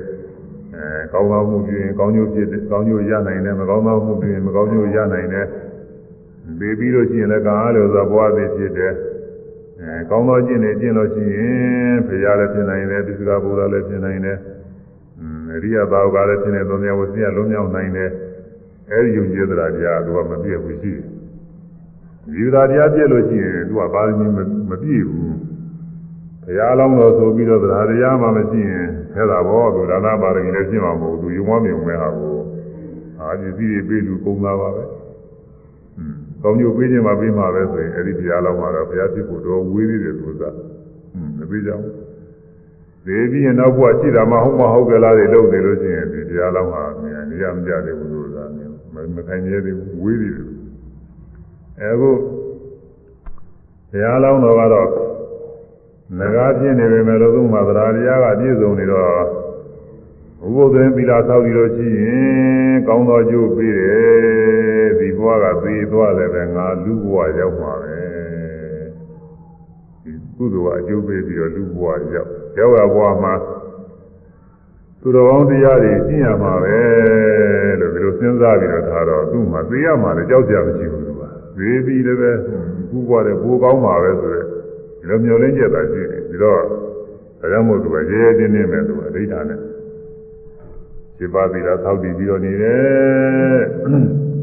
Speaker 1: အဲကောင်းသောမှုပြုရင်ကောင်းကျိုးဖြစ်တယ်ကောင်းကျိုးရနိုင်တယ်မကောင်းသောမှုပြုရင်မကောင်းကျိုးရနိုင်တယ် ဘေးပြီးလို့ရှိရင်လည်းကံအားလို့သောဘဝသည်ဖြစ်တယ်အဲကောင်းသောကျင့်နေကျင့်လို့ရှိရင်ဖရာလည်းဖြစ်နိုင်တယ်သစ္စာဘုရားလည်းဖြစ်နိုင်တယ်အရိယသာဝကလည်းဖြစ်နေသုံးတရားဝစီရလုံးမြောက်နိုင်တယ်အဲဒီယုံကြည်သရာတရားသူကမပြည့်ဘူးရှိတယ်ဒီသရာတရားပြည့်လို့ရှိရင်သူကဘာလို့မပြည့်ဘူးဘုရားလောင်းတော်ဆိုပြီးတော့သရတရားမှမရှိရင်ခဲတာဘောသူဒါနပါရမီလည်းရှင်းမှာမဟုတ်ဘူးသူယုံမမြုံမဲ့ဟာကိုအာပစ္စည်းတွေပေးလူကုန်သားပါပဲอืม ကောင်းကျိုးပေးခြင်းမှပေးမှာပဲဆိုရင်အဲ့ဒီဘုရားလောင်းမှာတော့ဘုရားဖြစ်ဖို့တော့ဝေးသေးတယ်သူကอืมမပေးကြဘူးသေပြီးရင်နောက်ဘုရားရှိတာမှဟုတ်မဟုတ်ကြလားတွေလုပ်နေလို့ရှိရင်ဒီဘုရားလောင်းဟာနေရာမကြသေးဘူးလို့သာမျိုးမခိုင်ရသေးဘူးဝေးသေးတယ်အခုဘုရားလောင်းတော်ကတော့ငကားပြင်းနေပေမဲ့လို့သူ့မှာသရာတရားကပြည့်စုံနေတော့ဥပုသ္တရင်သီလဆောက်ပြီးလို့ရှိရင်ကောင်းသောကျိုးပေးတယ်ဒီ ဘဝကသေသွားလည်းပဲငါလူဘဝရောက်မှာပဲဒီကုသိုလ်ကအကျိုးပေးပြီးတော့လူဘဝရောက်ရောက်ရဘဝမှာသူတော်ကောင်းတရားတွေကျင့်ရမှာပဲလို့ဒီလိုစဉ်းစားပြီးတော့ဒါတော့သူ့မှာသိရမှာလည်းကြောက်ကြမရှိဘူးသူကသေပြီးလည်းပဲခုဘဝတဲ့ဘိုးကောင်းမှာပဲဆိုတဲ့ဒီလိုမျိုးလင်းကျက်တာရှိတယ်ပြီးတော့ဒါကြောင့်မို့သူကရဲရဲတင်းတင်းပဲသူကအဋ္ဌာနဲ့ခြေပါသီလာသောက်တည်ပြီးတော့နေတယ်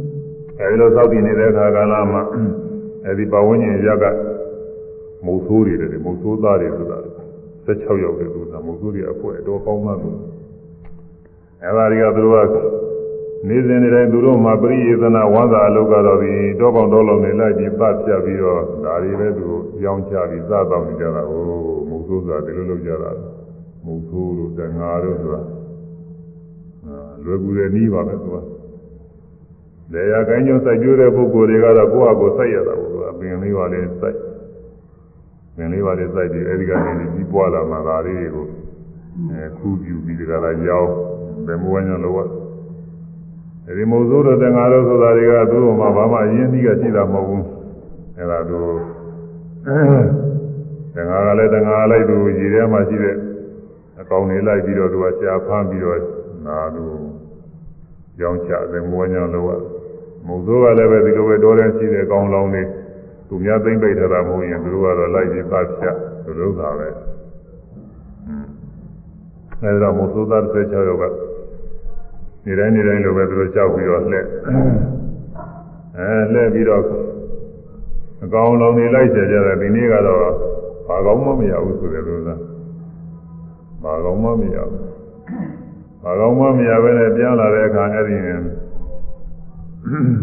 Speaker 1: အဲဒီလိုသောက်တည်နေတဲ့အခါကာလမှာအဲဒီပဝန်းကျင်ရကမုတ်ဆိုးတွေတယ်မုတ်ဆိုးသားတွေဆိုတာ16ရောက်တယ်သူကမုတ်ဆိုးတွေအဖွဲတော့ကောင်းမှသူအဲဒါတွေကသူတို့ကနေစဉ်နေတိုင်းသူတို့မှာပရိယေသနာဝါသာအလုပ်ကတော့ဒီတောကောင်တောလုံးနေလိုက်ပြီးပတ်ပြပြီးတော့ဒါတွေလည်းသူရောင်းချပြီးစားတော့နေကြတာဟိုမုံဆိုးဆိုတာဒီလိုလုပ်ကြတာမုံဆိုးတို့တငါတို့ဆိုတာလွယ်ကူတယ်နီးပါပဲသူက လေယာကိုင်းကျုံစိုက်ကျိုးတဲ့ပုဂ္ဂိုလ်တွေကတော့ကိုယ့်ဟာကိုယ်စိုက်ရတာပေါ့သူကပင်လေးပါလေးစိုက်ပင်လေးပါလေးစိုက်ပြီးအဲဒီကနေပြီးပွားလာမှဒါလေးတွေကိုအဲခူးပြူပြီးဒီကလာရောင်းဘယ်မဝညာလို့အဲဒီမုံဆိုးတို့တငါတို့ဆိုတာတွေကသူ့မှာဘာမှအရင်းနှီးကရှိတာမဟုတ်ဘူးအဲဒါတို့တငါကလည်းတငါလိုက်သူရည်ထဲမှာရှိတဲ့အကောင်တွေလိုက်ပြီးတော့သူကရှားဖမ်းပြီးတော့နာသူရောင်းချတယ်မဝညာလို့ မုံဆိုးကလည်းပဲဒီလိုပဲတော်တယ်ရှိတဲ့အကောင်လောင်းတွေသူများသိမ့်ပိတ်ထားတာမဟုတ်ရင်သူတို့ကတော့လိုက်ပြီးပတ်ဖြတ်သူတို့ကပဲအဲဒါမုံဆိုးသား16ယောက်ကနေတိုင်းနေတိုင်းလိုပဲသူတို့ကြောက်ပြီးတော့လှည့်အဲလှည့်ပြီးတော့အကောင်လောင်နေလိုက်ကြကြတယ်ဒီနေ့ကတော့ဘာကောင်းမှမရဘူးဆိုတယ်လို့လားဘာကောင်းမှမရဘူးဘာကောင်းမှမရဘဲနဲ့ပြန်လာတဲ့အခါအဲ့ဒီ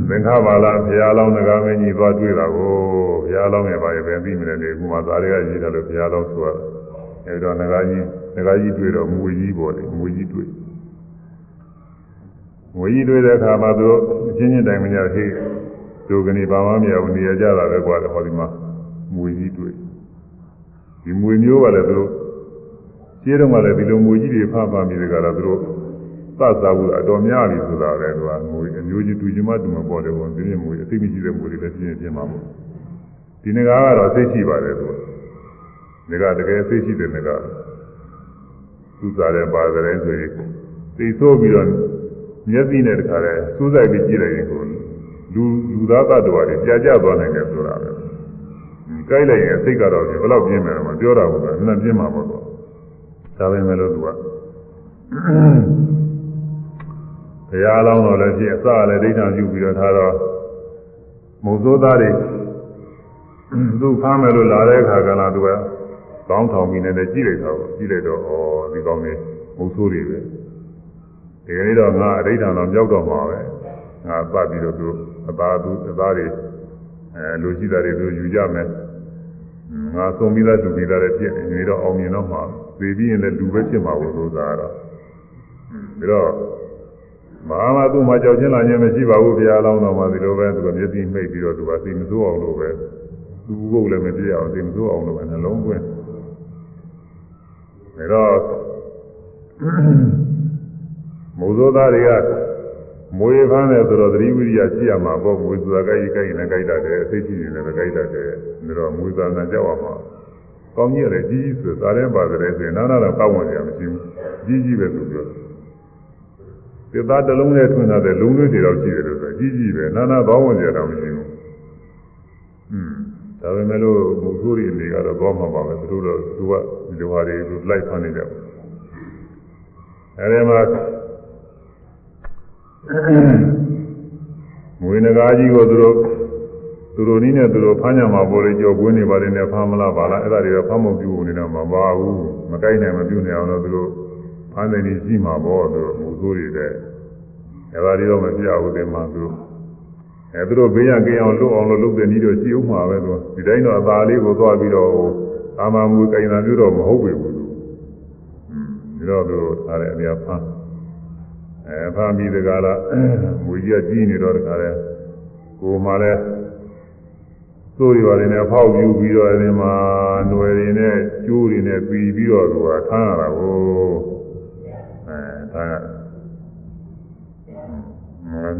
Speaker 1: သင်္ခါပါလာဘုရားလောင်းငကားမင်းကြီးသွားတွေ့တာကိုဘုရားလောင်းရဲ့ဘာရဲ့ပဲပြီးမလဲလေခုမှသားတွေကရေးတယ်လို့ဘုရားလောင်းဆိုရအဲ့တော့ငကားကြီးငကားကြီးတွေ့တော့မူကြီးပေါ်တယ်မူကြီးတွေ့ဝေကြီးတွေ့တဲ့အခါမှာသူတို့အချင်းချင်းတိုင်မကြသေးဒုကနေဘာမှမရဘူးနေရကြတာပဲကွာဟောဒီမှာမွေကြီးတွေ့ဒီမွေမျိုးကလည်းသူတို့ရှင်းတော့ကလည်းဒီလိုမွေကြီးတွေဖဖမိတယ်ကတော့သူတို့ သတ်စားဘူးအတော်များပြီဆိုတာပဲကွာမွေအမျိုးကြီးတူချင်မှတူမပေါ်တယ်ပေါ့ဒီနေ့မွေအသိမရှိတဲ့မွေတွေလည်းပြင်းပြင်းမှာပေါ့ဒီငကားကတော့သိရှိပါတယ်သူကငကားတကယ်သိရှိတဲ့ငကားသူစားတဲ့ပါတဲ့ဆိုရင်သိဆိုးပြီးတော့မျက်စိနဲ့တခါလဲစူးစိုက်ပြီးကြည့်လိုက်ရင်ကိုလူလူသားတ attva တွေကြာကြသွားနိုင်တယ်ဆိုတာပဲ။ကြိုက်လိုက်ရင်စိတ်ကတော့ဘယ်လောက်ပြင်းမယ်မပြောတာဘူးကနှံပြင်းမှာပေါ့တော့။ဒါပဲမဲ့လို့သူက ဘုရားလောင်းတော်လည်းဖြစ်အစလည်းဒိဋ္ဌာပြုပြီးတော့ထားတော့မုံစိုးသားတွေသူဖမ်းမယ်လို့လာတဲ့အခါကလာသူကကောင်းထောင်ပြီးနေတယ်ကြည့်လိုက်တော့ကြည့်လိုက်တော့ဩဒီကောင်းလေးမုံစိုးတွေပဲဒီကနေ့တော့ငါအဋ္ဌာတော်မြောက်တော့မှာပဲငါပတ်ပြီးတော့သူအသားသူအသားတွေအဲလူရှိတာတွေသူယူကြမယ်ငါသုံးပြီးသားလူပြီးသားတွေဖြစ်နေတော့အောင်မြင်တော့မှာသိပြီးရင်လည်းလူပဲဖြစ်မှာဘူးလို့သာတော့ပြီးတော့ မဟာမသူ့မှာကြောက်ချင်းလာခြင်းမရှိပါဘူးဘုရားလောင်းတော်မှာဒီလိုပဲသူကမျက်စိမိတ်ပြီးတော့သူကသိမစိုးအောင်လို့ပဲသူ့ဘုတ်လည်းမပြည့်အောင်သိမစိုးအောင်လို့ပဲနှလုံးသွင်းဒါတော့မိုးစိုးသားတွေကမွေဖမ်းတယ်ဆိုတော့သတိဝိရိယရှိရမှာပေါ့မွေဆိုတာကြိုက်ကြိုက်နဲ့ကြိုက်တတ်တယ်အသိရှိနေတယ်ကြိုက်တတ်တယ်ဒါတော့မွေသာနာကြောက်ရမှာကောင်းကြီးရတယ်ကြီးကြီးဆိုသာရင်ပါတယ်ဆိုရင်နားနာတော့ကောက်ဝင်ကြမရှိဘူးကြီးကြီးပဲသူပြောတယ် သစ်သားတစ်လုံးနဲ့ထွန်းထားတဲ့လုံးလေးတွေတော့ရှိတယ်လို့ဆိုကြီးကြီးပဲနာနာဘောင်းဝင်ကြတော့မရှိဘူးอืมဒါပေမဲ့လို့မုဆိုးရီအနေကတော့ဘောမှာပါပဲသူတို့တော့သူကဒီလိုဟာတွေကိုလိုက်ဖမ်းနေကြတယ်အဲဒီမှာငွေငကားကြီးကိုသူတို့သူတို့နည်းနဲ့သူတို့ဖမ်းကြမှာပေါ်လေကြော်ကွင်းနေပါလေနဲ့ဖမ်းမလားပါလားအဲ့ဒါတွေကဖမ်းမပြုတ်နေတော့မပါဘူးမကိုက်နိုင်မပြုတ်နိုင်အောင်တော့သူတို့ဖမ်းတယ်ကြီးရှိမှာပေါ့သူတို့မူ ဆိုးတွေတဲ့အဲ့ဒါတွေတော့မပြဘူးတင်မှာသူတို့အဲသူတို့ဘေးရကင်းအောင်လွတ်အောင်လို့လုပ်တဲ့နည်းတော့ရှိဦးမှာပဲသူဒီတိုင်းတော့အသာလေးကိုသွားပြီးတော့အာမမူကင်တာမျိုးတော့မဟုတ်ပေဘူးသူဒီတော့သူတို့ထားတဲ့အများဖမ်းအဲဖမ်းပြီးတကားလားမူကြီးကကြီးနေတော့တကားလဲကိုမှလည်းသိုးတွေပါနေဖောက်ယူပြီးတော့အဲဒီမှာຫນွယ်တွေနဲ့ကျိုးတွေနဲ့ပြီးပြီးတော့သူကထမ်းရတာကိုအဲထမ်းရ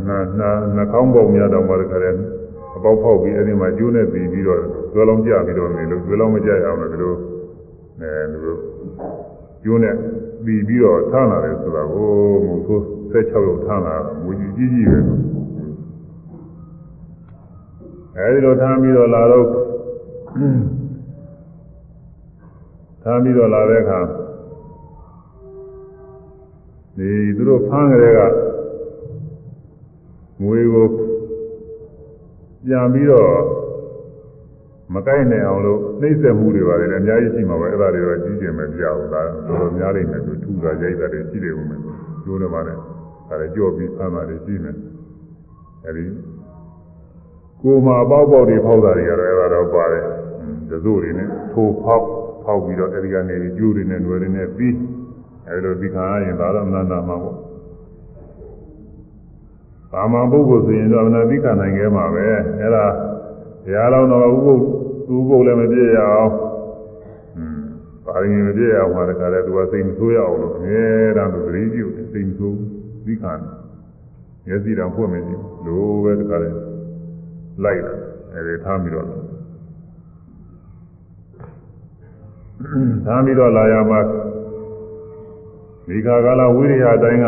Speaker 1: နာနာနှာခေါင်းပေါက်များတော့မှတခါလဲအပေါက်ဖောက်ပြီးအဲဒီမှာကျိုးနဲ့ပြီးပြီးတော့ကျွဲလုံးကြပြီးတော့နေလို့ကျွဲလုံးမကြရအောင်လို့ဒီလိုအဲဒီလိုကျိုးနဲ့ပြီးပြီးတော့ထမ်းလာတယ်ဆိုတာကိုမဟုတ်ဆို16ရောက်ထမ်းလာမူကြီးကြီးကြီးပဲအဲဒီလိုထမ်းပြီးတော့လာတော့ထမ်းပြီးတော့လာတဲ့အခါဒီသူတို့ဖမ်းကြတဲ့က ငွေကိုပြန်ပြီးတော့မကိုက်နိုင်အောင်လို့နှိမ့်ဆက်မှုတွေပါတယ်လည်းအများကြီးရှိမှာပဲအဲ့ဒါတွေတော့ကြီးကျယ်မပြဘူးလားတော်တော်များလိမ့်မယ်သူထူတာရိုက်တာတွေရှိတယ်ဦးမယ်ကျိုးတယ်ပါလေဒါလည်းကြော့ပြီးဖမ်းတာတွေရှိမယ်အဲဒီကိုယ်မှာပေါက်ပေါက်တွေဖောက်တာတွေကတော့အဲ့ဒါတော့ပါတယ်ဒဇို့တွေနဲ့ထိုးဖောက်ဖောက်ပြီးတော့အဲဒီကနေကျိုးတွေနဲ့ຫນွယ်တွေနဲ့ပြီးအဲဒီလိုဒီခါရင်ဒါတော့အနန္တမှာပေါ့ ကာမပုဂ္ဂိုလ်ဆိုရင်တော့အနာသိခံနိုင်ခဲ့မှာပဲအဲ့ဒါတရားတော်တော်ဥပုပ်သူ့ပုပ်လည်းမပြည့်ရအောင်อืมပါရမီမပြည့်ရအောင်မှာတခါလဲသူကစိတ်မဆိုးရအောင်လို့အမြဲတမ်းသူသတိပြုတယ်စိတ်မဆိုးသိခံမျက်စိတောင်ဖွင့်မကြည့်လိုပဲတခါလဲလိုက်လာအဲဒီထားပြီးတော့ထားပြီးတော့လာရမှာဒီခါကာလဝိရိယအတိုင်းက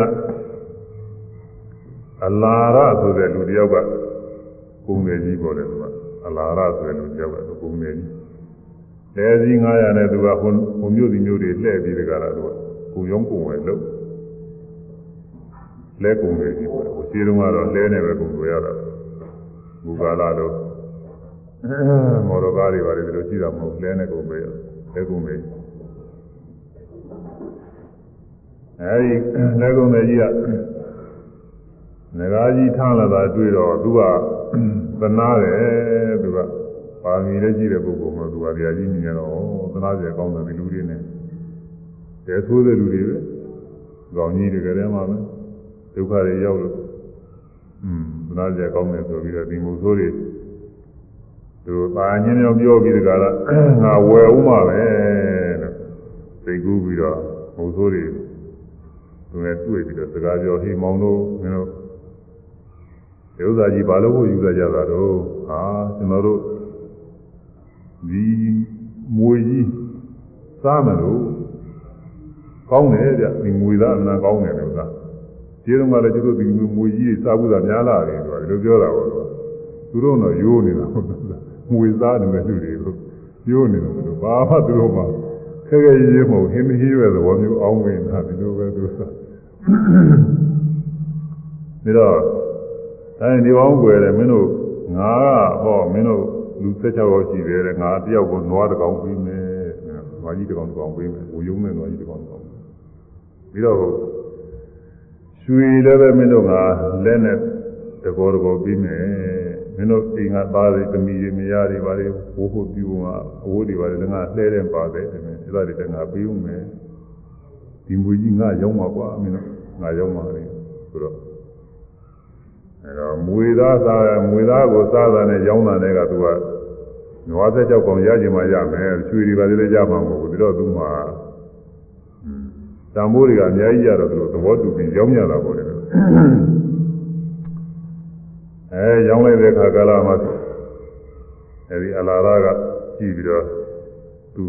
Speaker 1: အလာရဆိုတဲ့လူတယောက်ကပုံငယ်ကြီးပေါ်တယ်သူကအလာရဆိုတဲ့လူတယောက်ကပုံငယ်ကြီးလဲစည်း900နဲ့သူကဟိုဟိုမြို့ဒီမြို့တွေလှည့်ပြီးတကလားသူကကိုရုံးပုံဝယ်လို့လဲပုံငယ်ကြီးပေါ်တယ်ဟိုရှင်းတုန်းကတော့လဲနေပဲပုံဝယ်ရတာဘူကာလာတော့မော်တော်ကားတွေပါတယ်ဒီလိုရှိတာမဟုတ်လဲနေပုံပဲလဲပုံငယ်ကြီးအဲဒီလဲပုံငယ်ကြီးက ငကားကြီးထားလာတာတွေ့တော့သူကသနာတယ်သူကပါမီလည်းရှိတဲ့ပုဂ္ဂိုလ်မှသူကဗျာကြီးမြင်ရတော့သနာကျကောင်းတယ်ဒီလူတွေနဲ့တဲဆိုးတဲ့လူတွေပဲကောင်းကြီးတကယ်တည်းမှပဲဒုက္ခတွေရောက်လို့อืมသနာကျကောင်းတယ်ဆိုပြီးတော့ဒီမို့ဆိုးတွေသူပါညင်းရောပြောပြီးတကလားငါဝယ်ဦးမှာပဲလို့သိကူးပြီးတော့မို့ဆိုးတွေသူနဲ့တွေ့ပြီးတော့စကားပြောဟိမောင်တို့မင်းတို့ ဒီဥစ္စာကြီးဘာလို့ယူရကြတာတော့ဟာကျွန်တော်တို့ဒီမွေကြီးစားမလို့ကောင်းတယ်ဗျဒီမွေသားအမှန်ကောင်းတယ်လို့သာဒီတော့မှလည်းကျတို့ဒီမွေကြီးစားဘူးသာများလာတယ်ဆိုတော့ဒီလိုပြောတာပေါ့သူတို့တော့ရိုးနေတာဟုတ်လားမွေသားတယ်လူတွေကိုရိုးနေတယ်လို့ဘာမှသူတို့မှခဲခဲရေးရေးမဟုတ်ဟင်းမဟင်းရွယ်သဘောမျိုးအောင်းဝင်တာဒီလိုပဲသူစားပြီးတော့ အဲဒီဒီပေါင်းွယ်တယ်မင်းတို့ငါကဟောမင်းတို့လူ16ယောက်ရှိတယ်တဲ့ငါတယောက်ကိုနွားတစ်ကောင်ပေးမယ်နွားကြီးတစ်ကောင်တစ်ကောင်ပေးမယ်ဝူယုံမဲ့နွားကြီးတစ်ကောင်တစ်ကောင်ပြီးတော့ရွှေလည်းပဲမင်းတို့ကလက်နဲ့တကောတကောပြီးမယ်မင်းတို့အိမ်ကသားတွေသမီးတွေမယားတွေဘာတွေဘိုးဖို့ပြုမှာအဝိုးတွေဘာတွေလည်းငါလှဲတဲ့ပါတယ်အဲ့ဒါတွေလည်းငါပြီးဦးမယ်ဒီမူကြီးငါရောက်မှာကွာမင်းတို့ငါရောက်မှာလေဆိုတော့ အဲ့တော့မွေသားစားမွေသားကိုစားတာနဲ့ရောင်းတာနဲ့ကသူကနွားသက်ကြောက်ကောင်ရကြမှာရမယ်ရွှေတွေဘာတွေလည်းရမှာမဟုတ်ဘူးဒါတော့သူမှတံမိုးတွေကအများကြီးရတော့သူသဘောတူပြီးရောင်းရတာပေါ့လေအဲရောင်းလိုက်တဲ့ခါကာလမှာအဲဒီအလာရကကြည့်ပြီးတော့သူ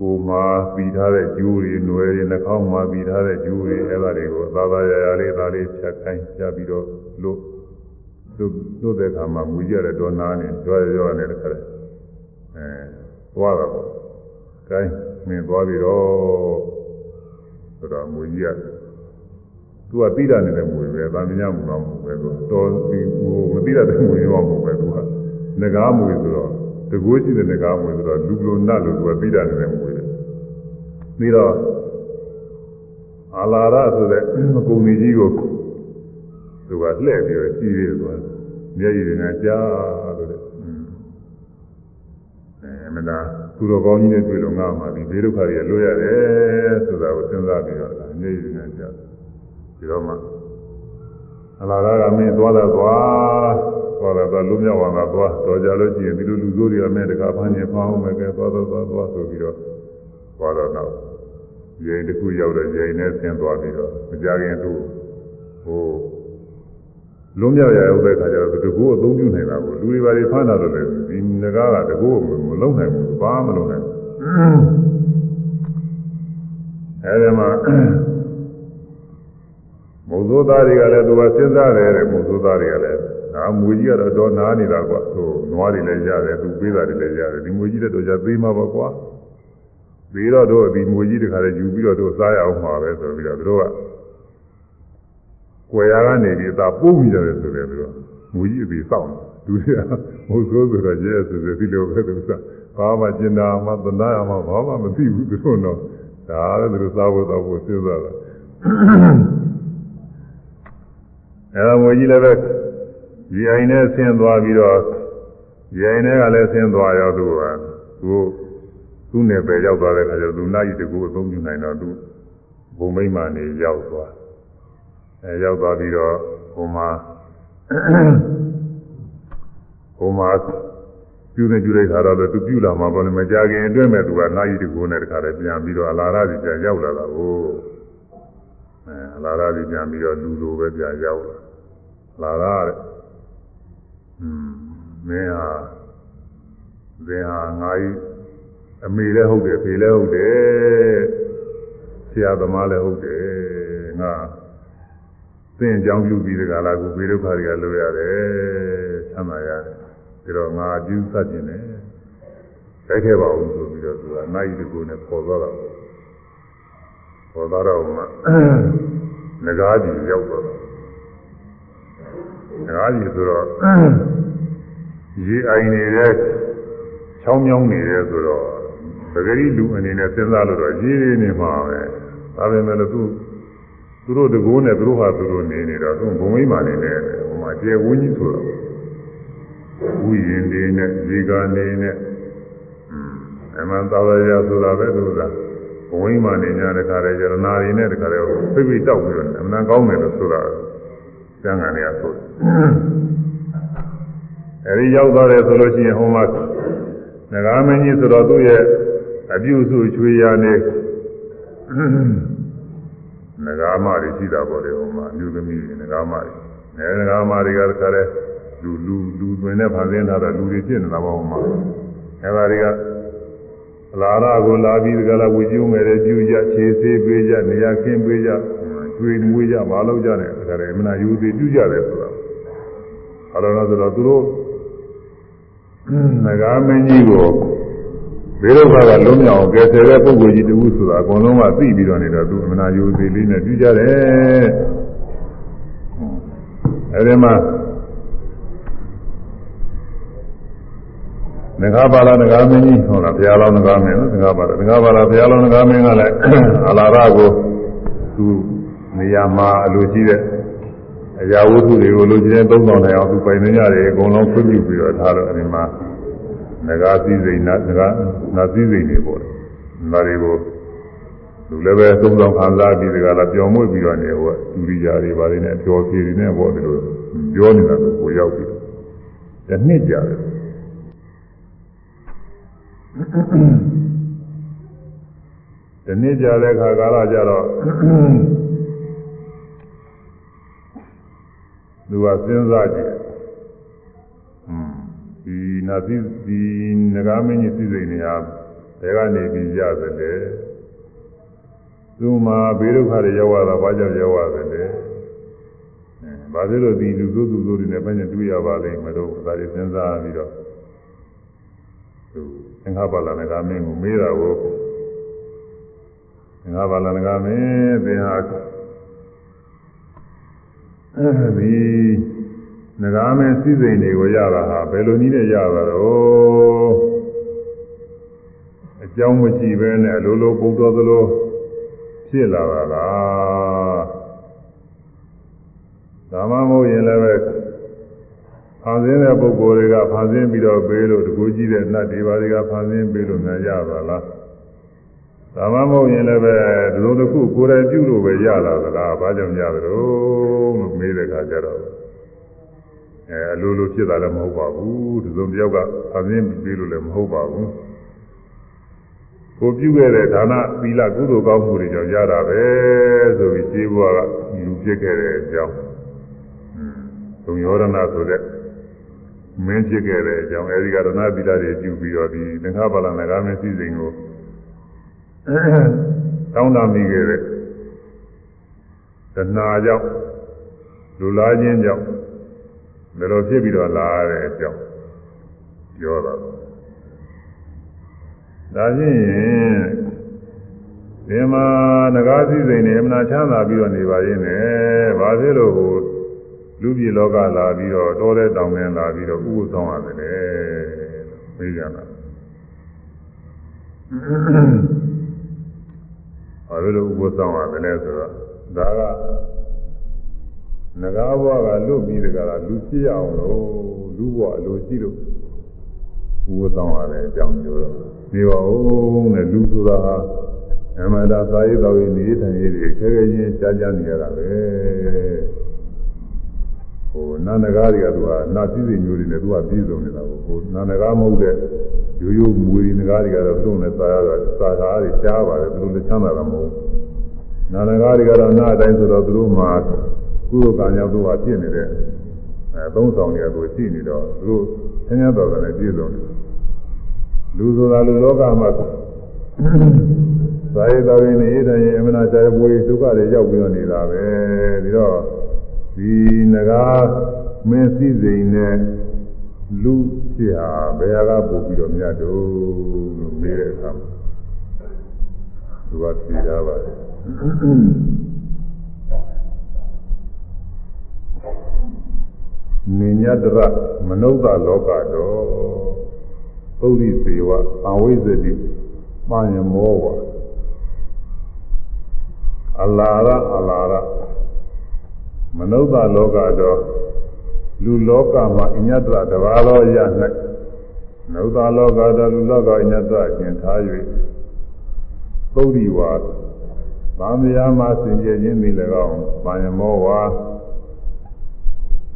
Speaker 1: ကိုမှာပြီးထားတဲ့ကျိုးတွေ၊ຫນွယ်တွေနှာခေါင်းမှာပြီးထားတဲ့ကျိုးတွေအဲဒါတွေကိုသာသာရရလေးဒါလေးဖြတ်ခိုင်းပြပြီးတော့ လို့လို့လို့တဲ့အခါမှာမူကြတဲ့ဒေါနာနဲ့ကြွားရောနဲ့တခါအဲသွားတာပေါ့။ခိုင်းမင်းသွားပြီးတော့ဆိုတော့မူကြီးကသူကတိတာနေတဲ့မူပဲဗာမညမူတော့မဟုတ်ပဲသူတော်ဒီဟိုမတိတာတဲ့မူရောမဟုတ်ပဲသူကငကားမူဆိုတော့တကူရှိတဲ့ငကားမူဆိုတော့လူလိုနတ်လိုသူကတိတာနေတဲ့မူပဲပြီးတော့အာလာရဆိုတဲ့ကုံကြီးကို သူကလှည့်ပြီးတော့ကြည့်ရသွားမျက်ရည်နဲ့ကြားလို့တဲ့အဲမလားသူတော်ကောင်းကြီးနဲ့တွေ့လို့ငါမှဒီဘေးဒုက္ခတွေလွတ်ရတယ်ဆိုတာကိုစဉ်းစားပြီးတော့မျက်ရည်နဲ့ကြားဒီတော့မှအလားကမင်းသွားတာသွားသွားတာသွားလူမြောက်အောင်သာသွားတော်ကြလို့ရှိရင်ဒီလိုလူစိုးတွေအမဲတခါဖမ်းနေဖမ်းအောင်မယ်ကဲသွားသွားသွားသွားဆိုပြီးတော့သွားတော့တော့ရင်တစ်ခုရောက်တော့ရင်နဲ့ဆင်းသွားပြီးတော့မကြခင်သူ့ဟို လုံးမြောက်ရရောက်တဲ့ခါကျတော့တကူအသုံးပြုနိုင်တာကိုလူတွေပါတွေဖမ်းတာလို့လည်းဒီငကားကတကူမလုံးနိုင်ဘူးဘာမှမလုံးနိုင်ဘူးအဲဒီမှာမုသောသားတွေကလည်းသူကစဉ်းစားတယ်တဲ့မုသောသားတွေကလည်းဒါမွေကြီးကတော့တော့နားနေတာကွာသူနွားတွေလည်းရတယ်သူပေးတာတွေလည်းရတယ်ဒီမွေကြီးတဲ့တော့じゃသေးမှာပါကွာသေးတော့တို့ဒီမွေကြီးတခါလည်းယူပြီးတော့တို့စားရအောင်မှာပဲဆိုပြီးတော့တို့က ကွယ်ရကနေပြီးသာပို့မိတယ်ဆိုတယ်သူကမွေကြီးအပြီးစောင့်လူတွေကမုသောဆိုတော့ရဲဆိုတယ်ဒီလိုပဲသူကဘာမှကျင်တာမှသနာရမှဘာမှမသိဘူးသူတို့တော့ဒါလည်းသူတို့စားဖို့တော့ဖို့စဉ်းစားတာအဲဒါမွေကြီးလည်းပဲဒီအိမ်နဲ့ဆင်းသွားပြီးတော့ဒီအိမ်နဲ့ကလည်းဆင်းသွားရောသူကသူသူ့နယ်ပယ်ရောက်သွားတဲ့အခါကျတော့သူနာကြီးတကူအသုံးပြုနိုင်တော့သူဘုံမိမ့်မာနေရောက်သွား အဲရောက်သွားပြီးတော့ဟိုမှာဟိုမှာပြုနေပြုလိုက်တာတော့သူပြုလာမှာပေါ့လေမကြခင်အတွင်းမဲ့သူကနာကြီးတကူနဲ့တခါတည်းပြန်ပြီးတော့အလာရစီပြန်ရောက်လာတာကိုအဲအလာရစီပြန်ပြီးတော့လူလိုပဲပြန်ရောက်လာလာရတဲ့อืมမင်းဟာသင်ဟာငါ့အမေလည်းဟုတ်တယ်ဖေလည်းဟုတ်တယ်ဆရာသမားလည်းဟုတ်တယ်ငါ သင်အကြောင်းပြုပြီးဒီကလာကိုဘေဒုက္ခတွေကလွတ်ရတယ်ချမ်းသာရတယ်ဒါတော့ငါအကျဉ်းဆက်ခြင်းနဲ့တိုက်ခဲ့ပါဦးဆိုပြီးတော့သူကနိုင်တကူနဲ့ပေါ်သွားတာပေါ်သွားတော့မှငကားကြီးရောက်တော့ငကားကြီးဆိုတော့ရေအိုင်နေတဲ့ချောင်းမြောင်းနေတယ်ဆိုတော့ပဂရိလူအနေနဲ့စဉ်းစားလို့တော့ရေးနေနေမှာပဲဒါပေမဲ့လို့သူ သူတို့တကိုးနဲ့သူတို့ဟာသူတို့နေနေတော့သူဘုံမိမာနေတယ်ဟိုမှာကျေဝင်းကြီးဆိုတော့ဝိရင်နေနဲ့ရေကနေနဲ့အမှန်သာဝရဆိုတာပဲသူကဘုံမိမာနေ냐တခါလေယရနာတွေနဲ့တခါလေဖိဖိတောက်ပြီးတော့အမှန်ကောင်းတယ်လို့ဆိုတာကျန်ကန်တွေကဆိုတယ်အဲဒီရောက်သွားတယ်ဆိုလို့ရှိရင်ဟိုမှာငကားမင်းကြီးဆိုတော့သူ့ရဲ့အပြုစုချွေရာနေ ငကားမတွေရှိတာပေါ့လေဟိုမှာအမျိုးသမီးတွေငကားမတွေအဲငကားမတွေကတခါလဲလူလူလူတွင်နဲ့ဖန်ဆင်းထားတော့လူတွေဖြစ်နေတာပေါ့ဟိုမှာအဲဒါတွေကအလားရကိုလာပြီးတကလားဝေကျုံငယ်တဲ့ပြုကြခြေသေးပေးကြနေရာခင်းပေးကြကျွေးမွေးကြမလုပ်ကြနဲ့တခါလဲအမနာယူသေးပြုကြတယ်ဆိုတာအဲလိုလားဆိုတော့သူတို့ငကားမင်းကြီးကို ဘေရုပ်ကလုံးမြောင်ကယ်ဆယ်တဲ့ပုဂ္ဂိုလ်ကြီးတူဆိုတာအကုန်လုံးကသိပြီးတော့နေတော့သူအမနာယိုသေးလေးနဲ့ပြုကြတယ်အဲဒီမှာငဃပါလာငဃမင်းကြီးဟုတ်လားဘုရားလောင်းငဃမင်းနော်ငဃပါလာငဃပါလာဘုရားလောင်းငဃမင်းကလည်းအလာရကိုသူနေရာမှာအလိုရှိတဲ့အရာဝတ္ထုတွေကိုလိုချင်တဲ့သုံးဆောင်နိုင်အောင်သူပိုင်နေရတယ်အကုန်လုံးခွင့်ပြုပြီးတော့ထားတော့အဲဒီမှာ ငဃစည်းစိမ်နာငဃနာစည်းစိမ်တွေပေါ့လေဒါတွေကိုလူလည်းပဲသုံးဆောင်ခံစားပြီးဒီကလာပျော်မွေ့ပြီးတော့နေဟိုဒူရိယာတွေပါနေနဲ့ပျော်ဖြေနေနဲ့ပေါ့ဒီလိုပြောနေတာကိုကိုရောက်ပြီးတစ်နှစ်ကြာတယ်ဒီနေ့ကြာတဲ့ခါကာလကြတော့သူကစဉ်းစားကြည့်อืมဒီ နာသီဒီငကားမင်းကြီးစိစိတ်နေဟာဘယ်ကနေပြီးရသလဲသူမှာဘေးဒုက္ခတွေရောက်လာတာဘာကြောင့်ရောက်ရတယ်လဲအဲဘာဖြစ်လို့ဒီလူဆိုးသူဆိုးတွေနဲ့ဘယ်နဲ့တွေ့ရပါလိမ့်မလို့ဒါတွေစဉ်းစားပြီးတော့သူသင်္ဃပါဠငကားမင်းကိုမေးတာကိုသင်္ဃပါဠငကားမင်းသင်ဟာအဲဒီ ငကားမင်းစိစိတ်တွေကိုရတာဟာဘယ်လိုနည်းနဲ့ရတာတော့အကြောင်းမရှိဘဲနဲ့အလိုလိုပုံတော်သလိုဖြစ်လာတာလားဒါမှမဟုတ်ရင်လည်းပဲဖန်ဆင်းတဲ့ပုဂ္ဂိုလ်တွေကဖန်ဆင်းပြီးတော့ပေးလို့တကူကြည့်တဲ့နတ်တွေပါတွေကဖန်ဆင်းပေးလို့များရပါလားဒါမှမဟုတ်ရင်လည်းပဲဒီလိုတစ်ခုကိုယ်တိုင်ပြုလို့ပဲရလာသလားဘာကြောင့်ရတယ်လို့မေးတဲ့အခါကျတော့ အဲအလိုလိုဖြစ်တာလည်းမဟုတ်ပါဘူးဒီလိုတယောက်ကဖန်ဆင်းပေးလို့လည်းမဟုတ်ပါဘူးကိုပြုခဲ့တဲ့ဒါနသီလကုသိုလ်ကောင်းမှုတွေကြောင့်ရတာပဲဆိုပြီးရှင်းဘုရားကလူဖြစ်ခဲ့တဲ့အကြောင်းသုံးယောရဏဆိုတဲ့မင်းဖြစ်ခဲ့တဲ့အကြောင်းအဲဒီကရဏသီလတွေပြုပြီးတော့ဒီသင်္ခါပါဠိငါးမင်းစည်းစိမ်ကိုတောင်းတမိခဲ့တဲ့တဏှာကြောင့်လူလာခြင်းကြောင့် ဘယ်လိုဖြစ်ပြီးတော့လာရတဲ့အကြောင်းပြောတာဒါဖြင့်ဒီမှာငကားစည်းစိမ်နေအမှန်ချမ်းသာပြီးတော့နေပါရင်လည်းဘာဖြစ်လို့ဟိုလူပြည်လောကလာပြီးတော့တောတဲ့တောင်ထဲလာပြီးတော့ဥပုသောင်းရတယ်လေမေးကြတာဘာဖြစ်လို့ဥပုသောင်းရတယ်လဲဆိုတော့ဒါက ငကားဘဝကလွတ်ပြီးတကလားလူဖြစ်အောင်လို့လူဘဝအလိုရှိလို့ဥပုသောင်းရတဲ့အကြောင်းပြောတော့နေပါဦးနဲ့လူဆိုတာဟာအမှန်တရားသာရေးတော်ရေးနေထိုင်ရေးတွေခဲခဲချင်းကြားကြားနေရတာပဲဟိုနာနဂါးတွေကသူကနာစည်းစိမ်မျိုးတွေနဲ့သူကပြည်စုံနေတာကိုဟိုနာနဂါးမဟုတ်တဲ့ရိုးရိုးမွေနဂါးတွေကတော့သူ့နဲ့သာရတာသာသာတွေရှားပါတယ်သူတို့လည်းချမ်းသာတာမဟုတ်နာနဂါးတွေကတော့နာအတိုင်းဆိုတော့သူတို့မှာ ကုသိုလ်ကံကြောင့်သူကဖြစ်နေတဲ့အဲသုံးဆောင်တွေကသူရှိနေတော့သူတို့ဆင်းရဲတော်တယ်ပြည်စုံတယ်လူဆိုတာလူလောကမှာသာယတော်ရင်နေတိုင်းအမနာချာဘွေဒုက္ခတွေရောက်ပြီးတော့နေတာပဲဒီတော့ဒီငကားမင်းစည်းစိမ်နဲ့လူဖြစ်ဟာဘယ်ဟာကပို့ပြီးတော့မြတ်တော့လို့မေးတဲ့အခါမှာသူကဖြေထားပါတယ် နိညတရမနုဿလောကတော်ပုရိသေဝအဝိဇ္ဇတိပါယမောဝအလာရအလာရမနုဿလောကတော်လူလောကမှာအညတရတဘာလောရ၌နုဿလောကတော်လူလောကအညတရကျင်ထား၍ပုရိဝါသံဃာမှာစင်ကြယ်ခြင်းမိ၎င်းပါယမောဝါ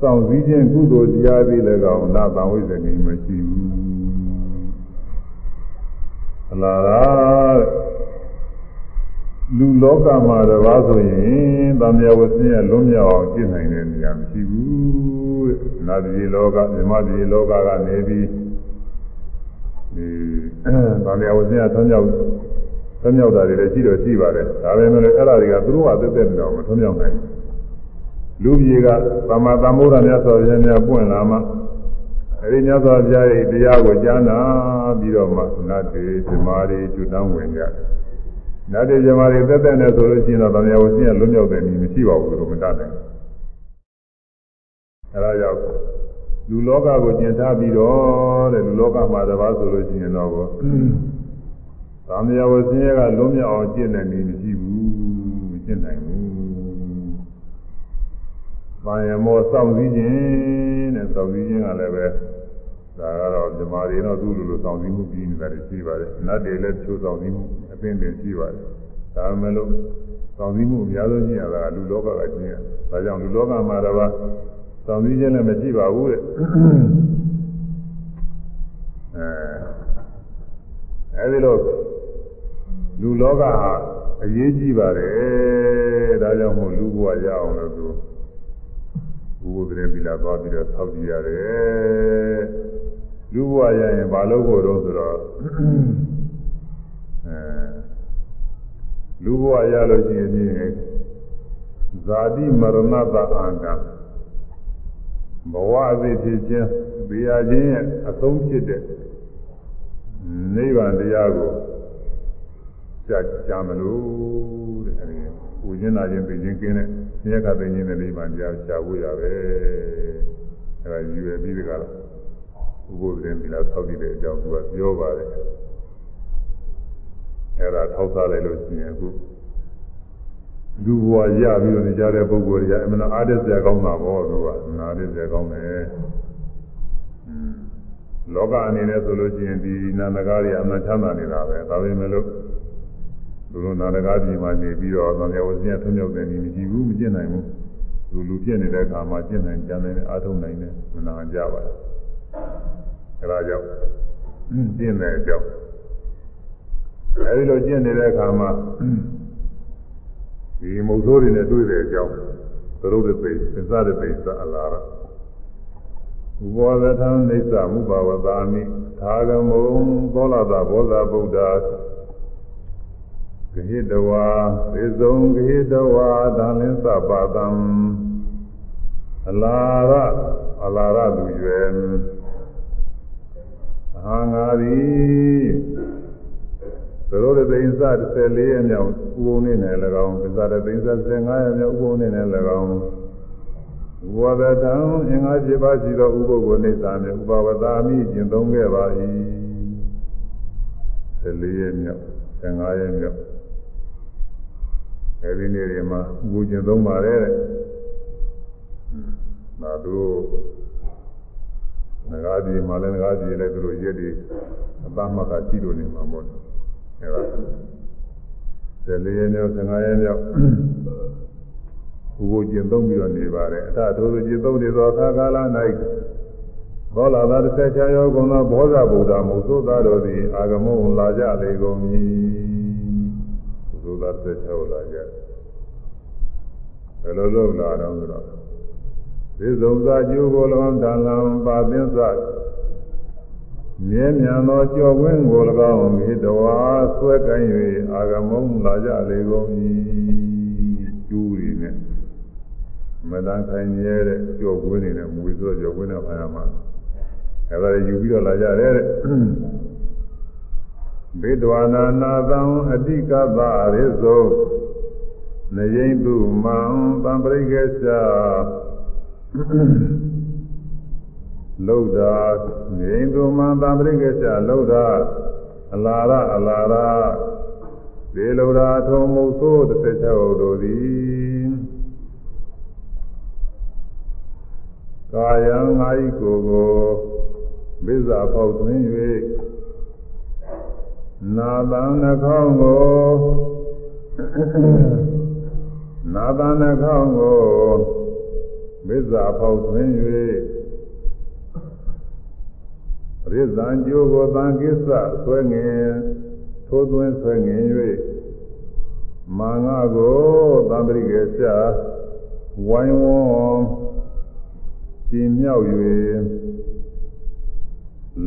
Speaker 1: စောင့်စည်းခြင်းကုသိုလ်တရားတွေလည်းကောင်းနာတံဝိဇ္ဇနေမရှိဘူးအလားလားလူလောကမှာတပါးဆိုရင်သံဃာဝဆင်းရဲလွံ့မြောက်အောင်ကျင့်နိုင်တဲ့နေရာမရှိဘူးတဲ့နာတိလောကမြမတိလောကကနေပြီးဒီသံဃာဝဆင်းရဲထွံ့မြောက်ထွံ့မြောက်တာတွေလည်းရှိတော့ရှိပါတယ်ဒါပေမဲ့လည်းအဲ့ဒါတွေကသူတို့ကသက်သက်တော့မထွံ့မြောက်နိုင်ဘူး လူကြီးကသမ္မာသမ္ဗုဒ္ဓမြတ်စွာဘုရားများပွင့်လာမှအဲဒီမြတ်စွာဘုရားရဲ့တရားကိုကြားနာပြီးတော့မှနတ်တွေဇမားတွေကျွတ်တောင်းဝင်ကြတယ်။နတ်တွေဇမားတွေသက်သက်နဲ့ဆိုလို့ရှိရင်တော့ဗမာဝစီကလွတ်မြောက်တယ်နည်းမရှိပါဘူးလို့မတတ်နိုင်ဘူးအဲဒါကြောင့်လူလောကကိုကျင်ထားပြီးတော့တဲ့လူလောကမှာတပါးဆိုလို့ရှိရင်တော့သာမယဝဆင်းရဲကလုံးမြောက်အောင်ကျင့်တဲ့နည်းမရှိဘူးမကျင့်နိုင်ဘူး။ ဘာယမောစောင့်စည်းခြင်းတဲ့စောင့်စည်းခြင်းကလည်းပဲဒါကတော့ဇမားတွေတော့သူ့လိုလိုစောင့်စည်းမှုပြီးနေတာရှိပါတယ်။နတ်တွေလည်းချိုးစောင့်စည်းမှုအသိဉာဏ်ရှိပါတယ်။ဒါမှမဟုတ်စောင့်စည်းမှုအများဆုံးရှိရတာကလူလောကကကျင့်ရ။ဒါကြောင့်လူလောကမှာတပါးစောင့်စည်းခြင်းလည်းမရှိပါဘူးတဲ့အဲအဲဒီလိုလူလောကဟာအရေးကြီးပါတယ်ဒါကြောင့်မို့လူဘဝရအောင်လို့သူ ဘုရားတည်းပြီလာသွားပြီးတော့ဆောက်ကြည့်ရတယ်လူဘဝရရင်ဘာလို့ဖို့တော့ဆိုတော့အဲလူဘဝရလို့ရှိရင်ဇာတိမရဏတအန္တဘဝအသေးဖြစ်ခြင်းဘေးရခြင်းရဲ့အဆုံးဖြစ်တဲ့နိဗ္ဗာန်တရားကိုကြာကြာမလို့တဲ့အဲဒီပူဇင်းနာခြင်းသိခြင်းကင်းတဲ့ ဆင်းရဲခသိခြင်းတဲ့နိဗ္ဗာန်တရားရှာဖို့ရပဲအဲဒါယူရပြီးတကလားဥပုသ်ရင်ဒီလားဆောက်တည်တဲ့အကြောင်းသူကပြောပါတယ်အဲဒါထောက်ထားလိုက်လို့ရှိရင်အခုလူဘဝရပြီးတော့နေကြတဲ့ပုဂ္ဂိုလ်တွေကအမှန်အားတည်းစရာကောင်းတာပေါ့သူကနားတည်းစရာကောင်းတယ်လောကအနေနဲ့ဆိုလို့ရှိရင်ဒီနာမကားတွေအမှန်ချမ်းသာနေတာပဲဒါပေမဲ့လို့ လူလူနာတကားပြည်မှာနေပြီးတော့သံဃာဝစီယထွံ့မြောက်တဲ့နည်းမရှိဘူးမကျင့်နိုင်ဘူးလူလူပြည့်နေတဲ့အခါမှာကျင့်နိုင်ကြနိုင်တယ်အားထုတ်နိုင်တယ်မနာကြပါဘူးအဲဒါကြောင့်ကျင့်တဲ့အကြောင်းအဲဒီလိုကျင့်နေတဲ့အခါမှာဒီမုတ်ဆိုးတွေနဲ့တွေ့တဲ့အကြောင်းသရုပ်တဲ့သိသစ္စာတဲ့သိသအလားရဥဘောဇထံနေသမုပါဝသာမိသာဂမုံသောလတာဘောဇဗုဒ္ဓ ဂဟိတဝါသေဆုံးဂဟိတဝါဒါလင်းသပါတံအလာရအလာရသူရွယ်အာငါသည်သရောတသိန်းစ14ရက်မြောက်ဥပုံနေနဲ့၎င်းပစ္စရသိန်းစ15ရက်မြောက်ဥပုံနေနဲ့၎င်းဝါဒတံအင်္ဂါ7ပါးရှိသောဥပုပ်ကိုနေသာမြဥပဝတာမိကျင့်သုံးခဲ့ပါ၏14ရက်မြောက်15ရက်မြောက် အဲဒီနေ့တွေမှာဥပုပ်ကျင့်သုံးပါတယ်တဲ့ဒါတို့ငကားဒီမှာလည်းငကားဒီလည်းသူတို့ရက်တွေအသမတ်ကရှိလို့နေမှာမို့အဲဒါ14ရက်မြောက်15ရက်မြောက်ဥပုကျင့်သုံးပြီးတော့နေပါတယ်အထထိုးကျင့်သုံးနေသောအခါကာလ၌ဘောလာသာတစ်ဆက်ချရောကုန်သောဘောဇဗုဒ္ဓမုသုသားတို့သည်အာဂမုံလာကြလေကုန်၏ သုသာတစ်ဆက်ချောလာကြဘယ်လိုလုပ်လာတော့ဆိုတော့သေဆုံးသာကျိုးကို၎င်းတန်လံပါသင်းစမြဲမြံသောကြော်ဝင်းကို၎င်းမိတဝါဆွဲကိုင်း၍အာဂမုံလာကြလေကုန်၏ကျူးရည်နဲ့မတန်ခိုင်ရဲတဲ့ကြော်ဝင်းနေနဲ့မူဆိုကြော်ဝင်းနဲ့ဖာရမှာအဲဒါယူပြီးတော့လာကြတယ်တဲ့ ဘေဒဝနာနာသံအတိကပရိသောနယိမ့်သူမံတံပရိကေသလောက်တာငိမ့်သူမံတံပရိကေသလောက်တာအလာရအလာရဒေလောရာထုံမုတ်ဆိုးတစ်ချက်တို့သည်ကာယံငါဤကိုယ်ကိုဘိဇာပေါက်သွင်း၍ နာတံနှခေါင်းကိုနာတံနှခေါင်းကိုမစ္စာဖောက်သွင်း၍ရိဇံကျိုးကိုတန်ကိစ္စဆွဲငင်ထိုးသွင်းဆွဲငင်၍မာငါကိုသံပရိကေချဝိုင်းဝန်းချီမြောက်၍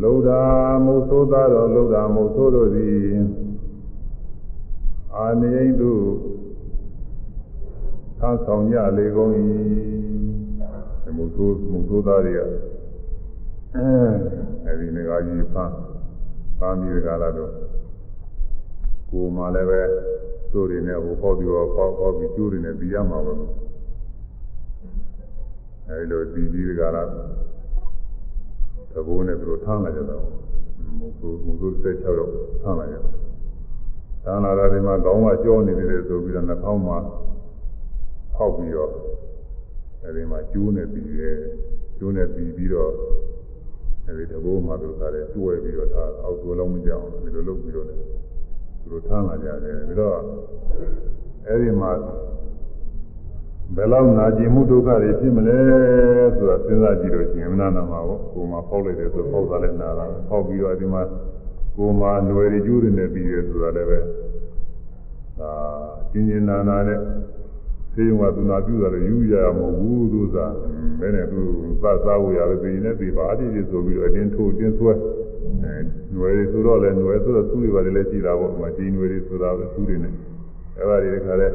Speaker 1: လောဒာမုသောသားတော်လောဒာမုသောတို့သည်အာနိယိတုသာဆောင်ကြလေကုန်၏မုသောမုသောသားတွေကအဲဒီငါကြီးဖမ်းဖမ်းပြီးကြလာတော့ကိုမှလည်းပဲသူ့တွေနဲ့ဟိုပေါ့ပြီးတော့ပေါ့ပေါ့ပြီးကျိုးတွေနဲ့ပြီးရမှာပဲအဲဒီလိုဒီကြီးကလာ သဘောနဲ့သူတို့ထမ်းလာကြတော့မုသူမုသူ16ရောက်ထမ်းလာကြတယ်။ထမ်းလာတာဒီမှာခေါင်းကကြောနေတယ်ဆိုပြီးတော့နှာခေါင်းမှာဖောက်ပြီးတော့အဲဒီမှာကျိုးနေပြီးရဲကျိုးနေပြီးပြီးတော့အဲဒီတဘောမှာသူတို့ကလည်းတွဲပြီးတော့ဒါအောက်တိုးလုံးမကြောက်ဒီလိုလုပ်ပြီးတော့သူတို့ထမ်းလာကြတယ်ပြီးတော့အဲဒီမှာ ဘယ်လောက်နာကျင်မှုဒုက္ခတွေဖြစ်မလဲဆိုတာစဉ်းစားကြည့်လို့ရှိရင်မနာနာမှာပေါ့ကိုယ်မှာဖောက်လိုက်တယ်ဆိုဖောက်တာလည်းနာတာဖောက်ပြီးတော့ဒီမှာကိုယ်မှာຫນွယ်တွေကျိုးတွေနဲ့ပြီးတယ်ဆိုတာလည်းပဲဒါကျင်ကျင်နာနာနဲ့သေယုံကသူနာပြုတာလည်းယူရမှာမဟုတ်ဘူးသူစားဘယ်နဲ့သူသတ်စားဖို့ရတယ်ပြည်နေပြီပါအတိအကျဆိုပြီးတော့အတင်းထိုးအတင်းဆွဲအဲຫນွယ်တွေဆိုတော့လည်းຫနွယ်ဆိုတော့သူ့တွေပါလေလည်းရှိတာပေါ့မကြီးຫນွယ်တွေဆိုတာပဲသူ့တွေနဲ့အဲ့ဒါတွေတခါလဲ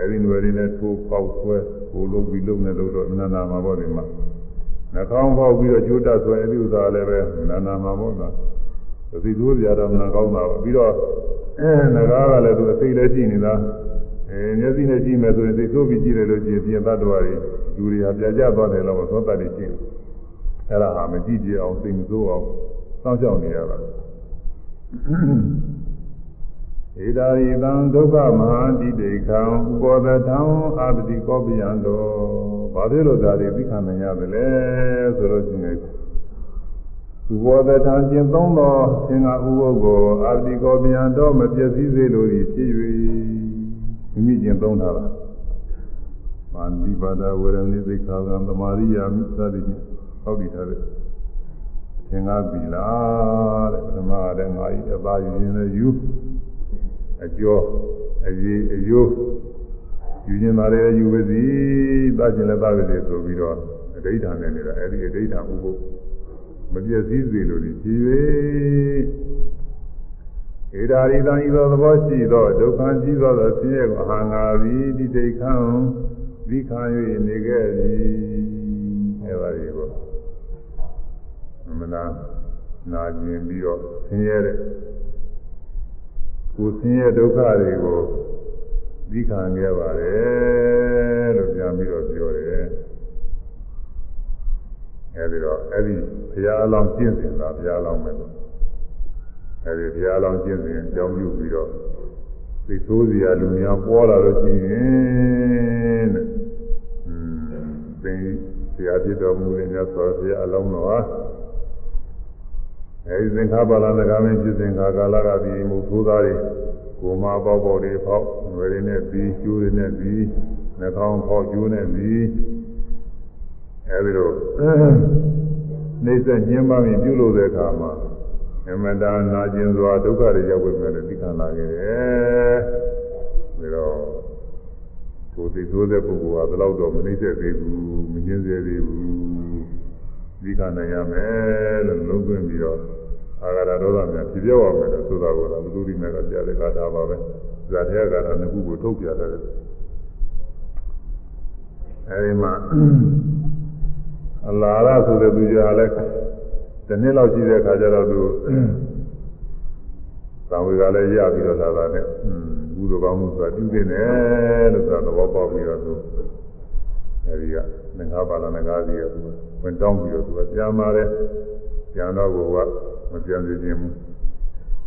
Speaker 1: အဲဒီຫນွယ်တွေနဲ့ထိုးပေါက်ဆွဲကိုလုံးပြီးလုံးနဲ့လုံးတော့နာနာမှာပေါ့ဒီမှာနှာခေါင်းပေါက်ပြီးတော့ကျိုးတတ်ဆွဲအဲဒီဥစ္စာလည်းပဲနာနာမှာပေါ့နော်သတိသိုးကြတော့မနာကောင်းတာပေါ့ပြီးတော့အဲငကားကလည်းသူအသိလည်းရှိနေတာအဲမျက်စိနဲ့ကြည့်မယ်ဆိုရင်သိသိုးပြီးကြည့်တယ်လို့ရှိရင်ပြင်သတ္တဝါတွေလူတွေဟာပြကြသွားတယ်လို့သောတတ်တွေရှိတယ်အဲ့ဒါဟာမကြည့်ကြအောင်သိမစိုးအောင်စောင့်ရှောက်နေရတာ ဧတာရိတံဒုက္ခမဟာတိတေခံဥပောဒထံအာပတိကောပိယံတော်ဘာဖြစ်လို့ဒါတွေသိခံနိုင်ရတယ်လဲဆိုလို့ရှိရင်ဥပောဒထံကျင့်သုံးသောသင်္ဃဥပုပ်ကိုအာပတိကောပိယံတော်မပြည့်စည်စေလိုသည်ဖြစ်၍မိမိကျင့်သုံးတာလားမာနိပါဒဝရဏိသိခာကံသမာရိယာမိသတိဖြင့်ဟောပြီးထားတယ်သင်္ဃပြီလားတဲ့ပထမကလည်းငါဤအပါယူရင်းနဲ့ယူ အကျော်အရေးအယိုးယူခြင်းသားလည်းယူပါစီသတ်ခြင်းလည်းသတ်ပါစေဆိုပြီးတော့အဋိဌာန်နဲ့နေတာအဲ့ဒီအဋိဌာန်ဥပုပ်မပြည့်စည်စေလို့ဒီကြည်၍ဧဒါရိတံဤသောသဘောရှိသောဒုက္ခကြီးသောသောဆင်းရဲကိုအဟံငါပြီးဒီဒိဋ္ဌံဒီခံ၍နေခဲ့သည်အဲ့ပါဒီကိုမနာနာကျင်ပြီးတော့ဆင်းရဲတဲ့ ကိုယ်ဆင်းရဲဒုက္ခတွေကိုသိခံခဲ့ပါတယ်လို့ပြန်ပြီးတော့ပြောတယ်အဲဒီတော့အဲ့ဒီဘုရားအလောင်းကျင့်စဉ်တာဘုရားအလောင်းပဲလို့အဲဒီဘုရားအလောင်းကျင့်စဉ်အကြောင်းပြုပြီးတော့သိသိုးစရာလူများပေါ်လာလို့ရှိရင်တဲ့อืมသင်ဆရာဖြစ်တော်မူတဲ့မြတ်စွာဘုရားအလောင်းတော်ဟာ အဲဒီသင်္ခါပါဠနဂါမင်းဖြစ်စဉ်ခါကာလကပြီးမူသိုးသားတွေကိုမပေါက်ပေါက်တွေဖောက်ငွေတွေနဲ့ပြီးကျိုးတွေနဲ့ပြီးနှာခေါင်းဖောက်ကျိုးနဲ့ပြီးအဲဒီလိုနှိမ့်ဆက်ညှင်းပါရင်ပြုလုပ်တဲ့အခါမှာအမတန်နာကျင်စွာဒုက္ခတွေရောက်ဝင်တယ်သိခံလာခဲ့တယ်ပြီးတော့ကိုယ်သိသိုးတဲ့ပုဂ္ဂိုလ်ကဘယ်တော့တော့မနှိမ့်ဆက်သေးဘူးမညှင်းစေသေးဘူး သိခံနိုင်ရမယ်လို့လုံးသွင်းပြီးတော့အာဂါရဒေါသများဖြေပြောက်အောင်မယ်လို့ဆိုတာကိုတော့ဘုသူဒီမဲ့ကကြားတဲ့ကာထာပါပဲဇာထေကာထာနှစ်ခုကိုထုတ်ပြတယ်အဲဒီမှာအလာရဆိုတဲ့သူကြီးကလည်းဒီနှစ်လောက်ရှိတဲ့ခါကျတော့သူသံဝေကလည်းရပြီးတော့လာတာနဲ့ဘုသူကောင်းမှုဆိုတာပြုနေတယ်လို့ဆိုတာသဘောပေါက်ပြီးတော့သူအဲဒီက ငါးပါးလားငါးစီးကသူဝင်တောင်းပြီးတော့သူကပြန်มาတယ်ပြန်တော့ကိုကမပြန်သေးခြင်းဘူး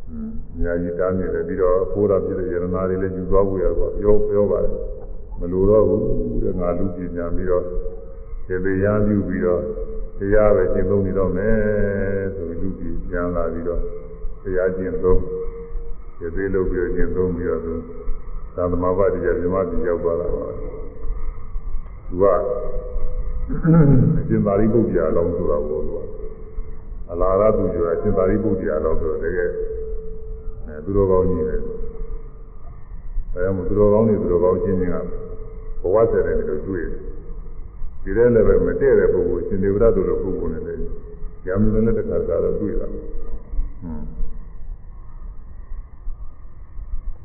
Speaker 1: အင်းညာကြီးတားနေတယ်ပြီးတော့ဖိုးတာဖြစ်တဲ့ယရနာတွေလည်းယူသွားဖို့ရတော့ပြောပြောပါတယ်မလိုတော့ဘူးတဲ့ငါလူပြည်ပြန်ပြီးတော့ဒီတရားပြုပြီးတော့တရားပဲကျင့်သုံးနေတော့မယ်ဆိုလူပြည်ပြန်လာပြီးတော့တရားကျင့်သုံးဒီသေးလုပ်ပြီးတော့ကျင့်သုံးပြီးတော့သူသာသမာ့ဘာတရားဓမ္မပြည်ရောက်သွားတာပါ သူကအရှင်သာရိပုတ္တရာလောင်းဆိုတာကိုသူကအလာရသူကျော်အရှင်သာရိပုတ္တရာလောင်းဆိုတော့တကယ်အဲသူတော်ကောင်းကြီးပဲဒါကြောင့်သူတော်ကောင်းတွေသူတော်ကောင်းချင်းချင်းကဘဝဆက်တယ်လို့တွေ့တယ်ဒီထဲလည်းပဲမတည့်တဲ့ပုဂ္ဂိုလ်ရှင်ဒေဝရတို့လိုပုဂ္ဂိုလ်နဲ့လည်းညာမလို့လည်းတစ်ခါတခါတော့တွေ့တာဟွန်း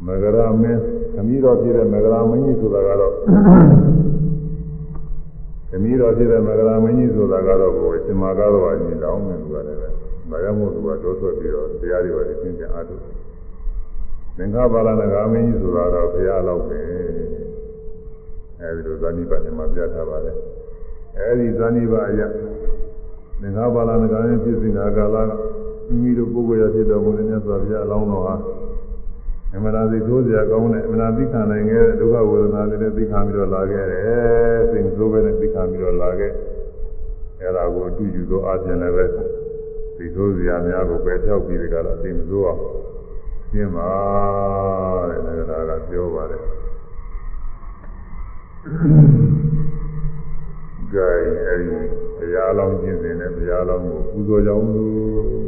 Speaker 1: မဂရမင်းခမည်းတော်ဖြစ်တဲ့မဂရမင်းကြီးဆိုတာကတော့ ခမည်းတော်ဖြစ်တဲ့မဂရမင်းကြီးဆိုတာကတော့ကိုယ်ရှင်မာကားတော်အရင်တောင်းနေသူကလည်းပဲမရမို့သူကတိုးထွက်ပြီးတော့တရားတွေပါသိသိပြန်အားထုတ်သင်္ခါပါဠနဂါမင်းကြီးဆိုတာတော့ဘုရားလောက်ပဲအဲဒီလိုဇာတိပတ်မှာပြထားပါတယ်အဲဒီဇာနိဘာယသင်္ဃပါဠနဂရင်ဖြစ်စဉ်ကာလကမိမိတို့ပုဂ္ဂိုလ်ရဖြစ်တော်မူတဲ့မြတ်စွာဘုရားအလောင်းတော်ဟာ အမှန်တရားသိသိုးစရာကောင်းတဲ့အမှန်တရားသိခံနိုင်ခဲ့တဲ့ဒုက္ခဝေဒနာတွေနဲ့သိခံပြီးတော့လာခဲ့တယ်စိတ်ဆိုးပဲနဲ့သိခံပြီးတော့လာခဲ့အဲဒါကိုအတူယူသောအခြင်းလည်းပဲသိသိုးစရာများကိုပယ်ဖြောက်ပြီးဒီကလာသိမစိုးအောင်ရှင်းပါတဲ့ဒါကပြောပါတယ်ကြိုင်အဲဒီဘုရားလောင်းကျင့်စဉ်နဲ့ဘုရားလောင်းကိုပူဇော်ကြအောင်လို့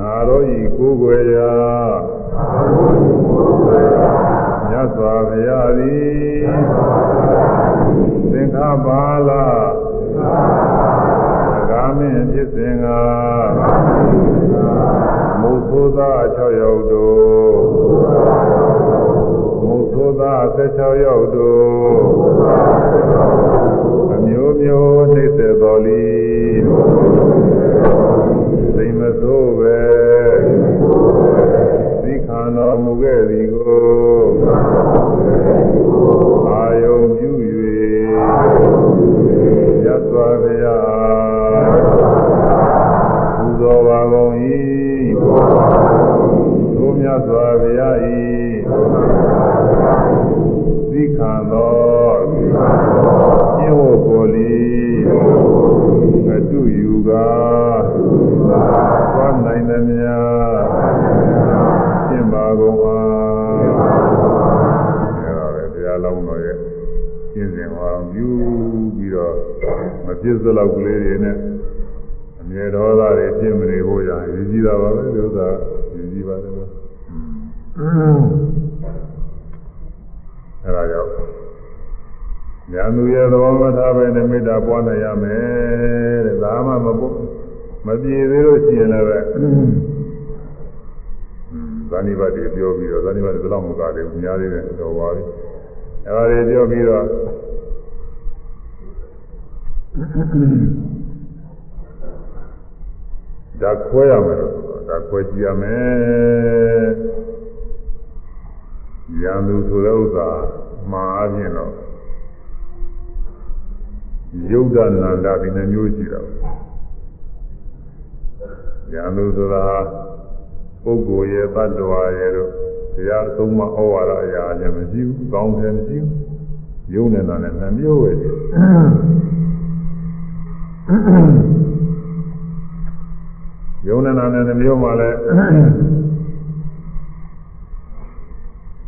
Speaker 1: ငါတို့ဤကိုယ်ွယ်ရာမြတ်စွာဘုရားသည်သင်္ခပါလကာမင်းဖြစ်စဉ်ကမုသောသား6ယောက်တို့မုသောသား16ယောက်တို့အမျိုးမျိုးနှိမ့်သက်တော်လီ စိတ်မဆိုးပဲသိခံတော်မူခဲ့သည်ကိုအာယုံပြု၍ရသော်ဗျာပူဇော်ပါကုန်၏သို့မြတ်စွာဘုရား၏သိခံတော်ကျင့်ဝတ်ကိုလီအတုယူကား ပြစ်စလောက်ကလေးတွေနဲ့အမြဲဒေါသတွေဖြစ်မနေဖို့ရရည်ကြီးတာပါပဲဒီဥစ္စာရည်ကြီးပါတယ်လို့အဲဒါကြောင့်ညာသူရဲ့သဘောမထားပဲနဲ့မေတ္တာပွားနိုင်ရမယ်တဲ့ဒါမှမပုမပြေသေးလို့ရှိရင်လည်းပဲဇာနိဘတ်တွေပြောပြီးတော့ဇာနိဘတ်တွေဘယ်လောက်မကသေးဘူးများသေးတယ်တော့ပါပြီအဲဒါတွေပြောပြီးတော့ ဒါခွဲရမယ်လို့ဒါခွဲကြည့်ရမယ်ရန်သူဆိုတဲ့ဥစ္စာမှာအပြင်တော့ယုတ်ဒနာန္ဒဒီနှမျိုးရှိတာရန်သူဆိုတာပုဂ္ဂိုလ်ရဲ့တ attva ရဲ့တို့တရားအဆုံးမဩဝါဒအရာလည်းမရှိဘူးကောင်းတယ်မရှိဘူးယုံနေတာလည်းနှမျိုးပဲရှိ ယုံနေတာလည်းနှမျိုးမှလည်း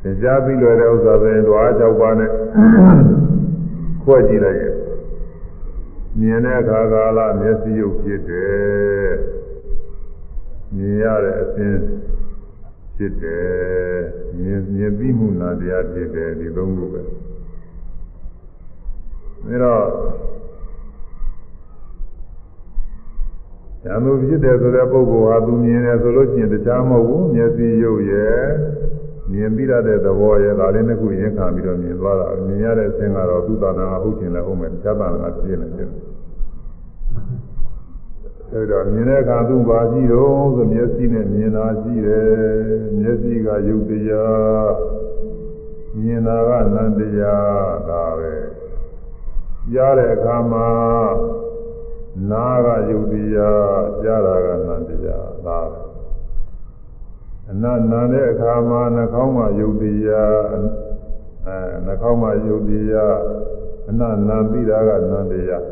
Speaker 1: သင်ကြားပြီးလွယ်တဲ့ဥစ္စာဆိုရင်ဓဝါ၆ပါးနဲ့ခွဲကြည့်လိုက်ရင်မြင်တဲ့အခါကာလမျက်စိရုပ်ဖြစ်တယ်မြင်ရတဲ့အစဉ်ဖြစ်တယ်မြင်မြင်ပြီးမှုနာတရားဖြစ်တယ်ဒီသုံးခုပဲဒါတော့ ဉာဏ်သူဖြစ်တယ်ဆိုတဲ့ပုဂ္ဂိုလ်ဟာသူမြင်တယ်ဆိုလို့ရှိရင်တခြားမဟုတ်ဘူးမျက်စိရုပ်ရဲ့မြင်ပြီးရတဲ့သဘောရဲ့ဒါလေးနှစ်ခုရင်ခံပြီးတော့မြင်သွားတာမြင်ရတဲ့အစဉ်ကတော့သူ့တာနာဟုတ်ခြင်းလည်းဟုတ်မယ်တခြားတာနာပြည့်နေတယ်အဲဒါမြင်တဲ့အခါသူပါကြည့်တော့ဆိုမျက်စိနဲ့မြင်တာကြည့်တယ်မျက်စိကယုတ်တရားမြင်တာကနန္တရားဒါပဲကြားတဲ့အခါမှာ နာကယုတ်တရားကြားတာကနန္တရားဒါပဲအနတ်နာတဲ့အခါမှာနှာခေါင်းမှာယုတ်တရားအဲနှာခေါင်းမှာယုတ်တရားအနတ်နာပြီးတာကနန္တရား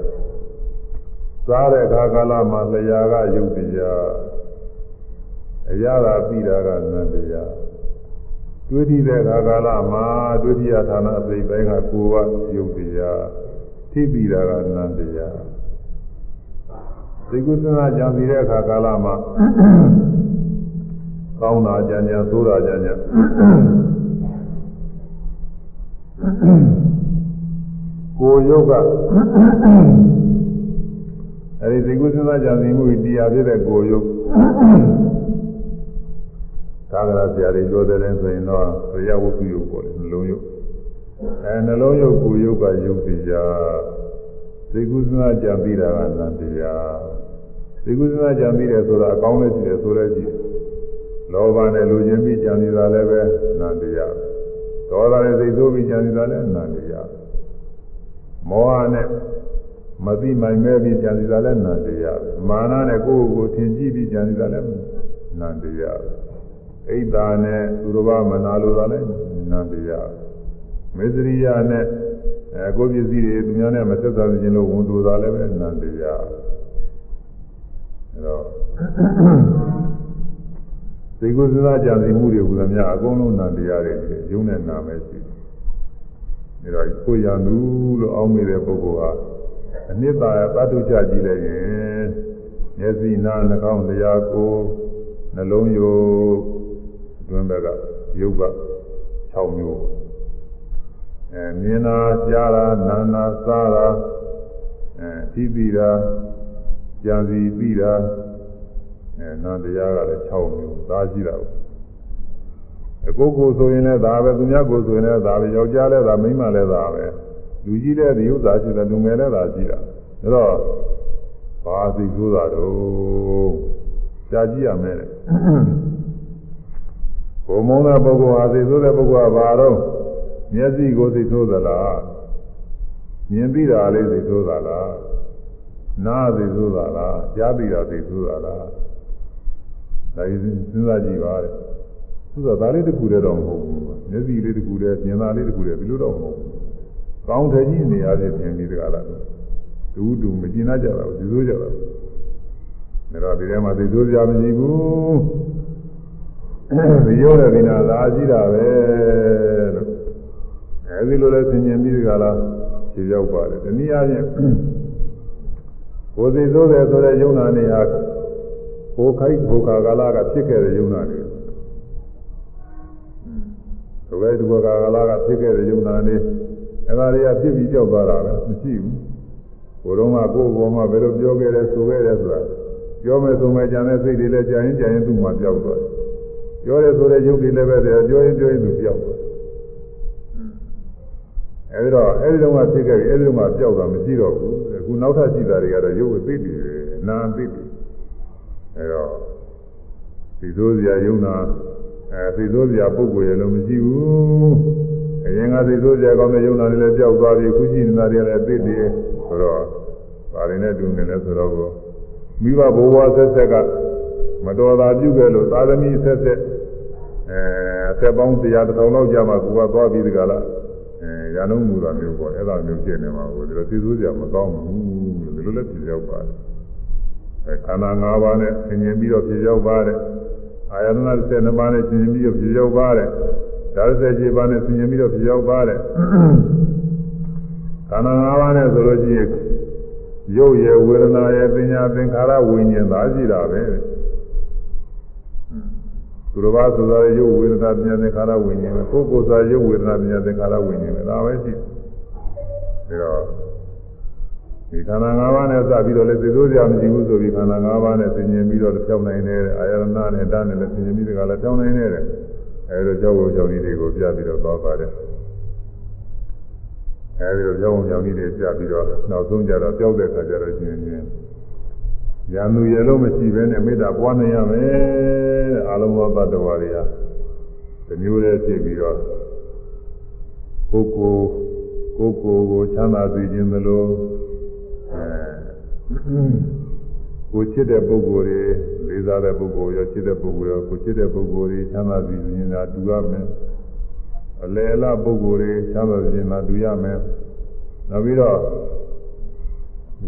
Speaker 1: စားတဲ့အခါကာလမှာလျာကယုတ်တရားအရာသာပြီးတာကနန္တရားတွေးကြည့်တဲ့အခါကာလမှာဒုတိယဌာနအစိတ်ပိုင်းကကိုယ်ကယုတ်တရားထိပြီးတာကနန္တရား ဒီကုသနာကြံပြီးတဲ့အခါကာလမှာကောင်းတာကြံကြံဆိုးတာကြံကြံကိုယ်ယုတ်ကအဲဒီသိကုသနာကြံပြီးမှုတရားဖြစ်တဲ့ကိုယ်ယုတ်သာဂရဆရာတွေပြောတဲ့ဆိုရင်တော့ရဝုစုယုတ်ပေါ်တယ်နှလုံးယုတ်အဲနှလုံးယုတ်ကိုယ်ယုတ်ကယုတ်တရား သိကုသနာကြံပြီးတာကနန္တရားသိကုသနာကြံပြီးတယ်ဆိုတာအကောင်းလည်းရှိတယ်ဆိုလည်းရှိတယ်လောဘနဲ့လူချင်းပြီးကြံနေတာလည်းပဲနန္တရားဒေါသနဲ့စိတ်ဆိုးပြီးကြံစီတာလည်းနန္တရားမောဟနဲ့မသိမိုင်မဲပြီးကြံစီတာလည်းနန္တရားမာနနဲ့ကိုယ့်ကိုယ်ထင်ကြည့်ပြီးကြံစီတာလည်းနန္တရားဣဒ္ဓာနဲ့သူတော်ဘာမနာလိုတာလည်းနန္တရားမေသရိယနဲ့ အဲကိုယ်ပစ္စည်းတွေသူများနဲ့မဆက်ဆံခြင်းလို့ဝန်တူတာလည်းပဲနန္တရားအဲတော့စိတ်ကိုယ်စဉ်းစားကြံစီမှုတွေဟူသမျှအကုန်လုံးနန္တရားတွေရုံးနဲ့နာမယ်ရှိတယ်ဒါတော့ကိုယ်ရံသူလို့အောင်းမိတဲ့ပုဂ္ဂိုလ်ဟာအနှစ်သာရသတ္တုချကြည့်လိုက်ရင်မျက်စိနားနှာခေါင်းတရားကိုယ်နှလုံးယုတ်တွင်ဘက်ကယုတ်က6မျိုး အဲမြင်တာကြားတာနားတာစားတာအဲသိပြီးတာကြံစီပြီးတာအဲနာတရားကလည်း6မျိုးသားရှိတာပေါ့အကိုကိုဆိုရင်လည်းဒါပဲသူများကိုဆိုရင်လည်းဒါပဲယောက်ျားလည်းဒါမိန်းမလည်းဒါပဲလူကြီးလည်းဒီဥစ္စာရှိတယ်လူငယ်လည်းဒါရှိတာဒါတော့ဘာသိဆိုးတာတော့ကြာကြည့်ရမယ်တဲ့ဘုံမုန်းတဲ့ပုဂ္ဂိုလ်ဟာသိဆိုးတဲ့ပုဂ္ဂိုလ်ကဘာတော့ မျက်စိကိုသိဆိုးသလားမြင်ပြီးတာလေးသိဆိုးသလားနားသိဆိုးသလားကြားပြီးတာသိဆိုးသလားဒါကြီးစဉ်းစားကြည့်ပါတဲ့သူကဒါလေးတစ်ခုတည်းတော့မဟုတ်ဘူးမျက်စိလေးတစ်ခုတည်းမြင်တာလေးတစ်ခုတည်းဒီလိုတော့မဟုတ်ဘူးကောင်းတယ်ကြီးနေရတဲ့ပြင်ပြီးတကလားဒူးဒူးမကျင်နာကြတာဘူးဒီလိုကြတာဒါတော့ဒီထဲမှာသိဆိုးကြမရှိဘူးဒီရောတဲ့ဒီနာသာရှိတာပဲလို့ အဲဒီလိုလဲဆင်ញင်ပြီးတကလားခြေရောက်ပါတယ်တနည်းအားဖြင့်ကိုယ်သိဆိုးတယ်ဆိုတဲ့ယုံနာနေဟာကိုယ်ခိုက်ဘုခါကာလကဖြစ်ခဲ့တဲ့ယုံနာတွေဒုက္ခဒုက္ခကာလကဖြစ်ခဲ့တဲ့ယုံနာတွေအဲဒါတွေကဖြစ်ပြီးကြောက်သွားတာပဲမရှိဘူးကိုယ်တော့ကကိုယ်ပေါ်မှာဘယ်လိုပြောခဲ့လဲဆိုခဲ့တယ်ဆိုတာပြောမယ်ဆိုမယ်ကြံတဲ့စိတ်တွေလည်းကြာရင်ကြာရင်သူ့မှာပြောက်သွားတယ်ပြောတယ်ဆိုတဲ့ယုတ်တွေလည်းပဲတယ်ပြောရင်ပြောရင်သူပြောက်သွား အဲဒီတော့အဲဒီတော့ကဖြစ်ခဲ့ပြီအဲဒီတော့ကပြောက်တာမရှိတော့ဘူးအခုနောက်ထပ်ရှိတာတွေကတော့ရုပ်အသိတည်နာအသိတည်အဲတော့ဒီသိုးစရာယုံနာအဲသိသိုးစရာပုဂ္ဂိုလ်ရလို့မရှိဘူးအရင်ကသိသိုးစရာကောင်းတဲ့ယုံနာတွေလည်းပြောက်သွားပြီခုရှိနေတာတွေလည်းအသိတည်ဆိုတော့ဒါတွေနဲ့တူနေလဲဆိုတော့မိဘဘဝဆက်ဆက်ကမတော်တာပြုခဲ့လို့သာသမီဆက်ဆက်အဲအဆက်ပေါင်းတရားတစ်ထောင်လောက်ကြာမှကိုကသွားပြီးဒီကလား အဲရလုံးမူတာမျိုးပေါ့အဲ့ဒါမျိုးဖြစ်နေမှာကိုဒီလိုသိသိုးစရာမကောင်းဘူးဒီလိုလည်းဖြစ်ရောက်ပါတယ်အဲခန္ဓာ၅ပါးနဲ့ဆင်ញင်ပြီးတော့ဖြစ်ရောက်ပါတယ်အာယတနာ12ပါးနဲ့ဆင်ញင်ပြီးတော့ဖြစ်ရောက်ပါတယ်ဓာတ်17ပါးနဲ့ဆင်ញင်ပြီးတော့ဖြစ်ရောက်ပါတယ်ခန္ဓာ၅ပါးနဲ့ဆိုလို့ရှိရင်ရုပ်ရယ်ဝေဒနာရယ်ပညာသင်္ခါရဝိညာဉ်သာရှိတာပဲ သူတော်ဘာဆိုတာရုပ်ဝေဒနာပညာသင်္ခါရဝိညာဉ်ပဲကိုယ်ကိုယ်စားရုပ်ဝေဒနာပညာသင်္ခါရဝိညာဉ်ပဲဒါပဲရှိတယ်ဒါတော့ဒီခန္ဓာ၅ပါးနဲ့စပြီးတော့လည်းသိသိုးကြမရှိဘူးဆိုပြီးခန္ဓာ၅ပါးနဲ့သင်ញင်ပြီးတော့ဖြောင်းနိုင်တယ်အာယရဏနဲ့ဓာတ်နဲ့လည်းသင်ញင်ပြီးတကလည်းဖြောင်းနိုင်တယ်အဲဒါကြောင့်ကြောင့်ဒီတွေကိုပြပြီးတော့သွားပါတယ်အဲဒီတော့ကြောင်းကြောင်ကြီးတွေပြပြီးတော့နောက်ဆုံးကြတော့ကြောက်တဲ့ခါကျတော့ရှင်ရှင် ရံသူရလို့မရှိဘဲနဲ့မေတ္တာပွားနိုင်ရမယ်တဲ့အလုံးစုံသတ္တဝါတွေဟာဒီမျိုးလေးဖြစ်ပြီးတော့ကိုကိုကိုကိုကိုချမ်းသာစေခြင်းသလိုအဲကိုချစ်တဲ့ပုဂ္ဂိုလ်တွေလေးစားတဲ့ပုဂ္ဂိုလ်ရောချစ်တဲ့ပုဂ္ဂိုလ်ရောကိုချစ်တဲ့ပုဂ္ဂိုလ်တွေချမ်းသာစေခြင်းသာတူရမယ်အလယ်အလပုဂ္ဂိုလ်တွေချမ်းသာခြင်းသာတူရမယ်နောက်ပြီးတော့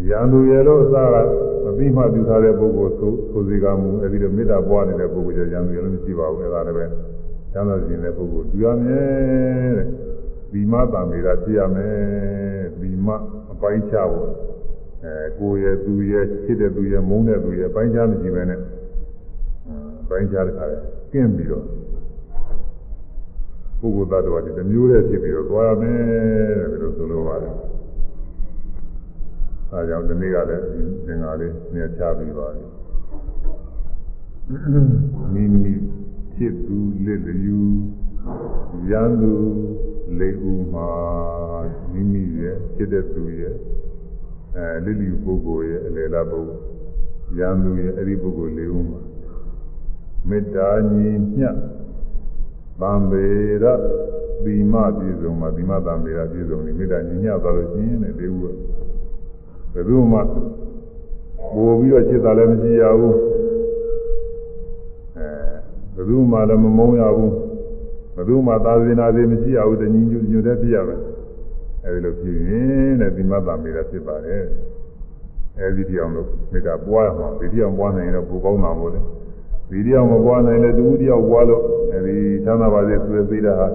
Speaker 1: ရန်သူရဲ့လို့အစားကမပြီးမှပြုထားတဲ့ပုဂ္ဂိုလ်ဆိုဆိုစီကမှုအဲဒီလိုမေတ္တာပွားနေတဲ့ပုဂ္ဂိုလ်ကျရန်သူရဲ့လို့မရှိပါဘူးအဲဒါလည်းပဲချမ်းသာခြင်းတဲ့ပုဂ္ဂိုလ်တူရမယ်တဲ့ဒီမတံမေတာသိရမယ်ဒီမအပိုင်းချဖို့အဲကိုယ်ရဲ့သူရဲ့ချစ်တဲ့သူရဲ့မုန်းတဲ့သူရဲ့ပိုင်းခြားမရှိပဲနဲ့ပိုင်းခြားတဲ့ခါလဲကင်းပြီးတော့ပုဂ္ဂိုလ်သတ္တဝါတွေတစ်မျိုးတည်းဖြစ်ပြီးတော့သွားရမယ်တဲ့ဒီလိုဆိုလိုပါတယ်။ အဲကြောင့်ဒီနေ့ကလည်းသင်္ဃာလေးနေချပြီးပါပြီ။မိမိချစ်သူလက်လျူရန်သူလေးဦးမှာမိမိရဲ့ချစ်တဲ့သူရဲ့အဲလိလိပုဂ္ဂိုလ်ရဲ့အလယ်လားပုဂ္ဂိုလ်ရန်သူရဲ့အဲ့ဒီပုဂ္ဂိုလ်လေးဦးမှာမေတ္တာညီမျှသံပေရသီမပြည့်စုံမှာသီမတံမေရာပြည့်စုံနေမေတ္တာညီညွတ်သွားလို့ရှိရင်လည်းဒီဘူး ဘယ်သူမှပို့ပြီးတော့จิตတာလည်းမရှိရဘူးအဲဘယ်သူမှလည်းမမုန်းရဘူးဘယ်သူမှသာသနာသေးမရှိရဘူးတညီညွတ်ညွတ်တဲ့ဖြစ်ရမယ်အဲဒီလိုဖြစ်ရင်တဲ့သီမတံမေရာဖြစ်ပါတယ်အဲဒီတရားလို့မေတ္တာပွားရမှာဒီတရားပွားနိုင်ရင်တော့ပိုကောင်းတာမို့လေဒီတရားမပွားနိုင်လဲတူတရားပွားလို့အဲဒီသံသာပါစေဆိုတဲ့သိတာဟာ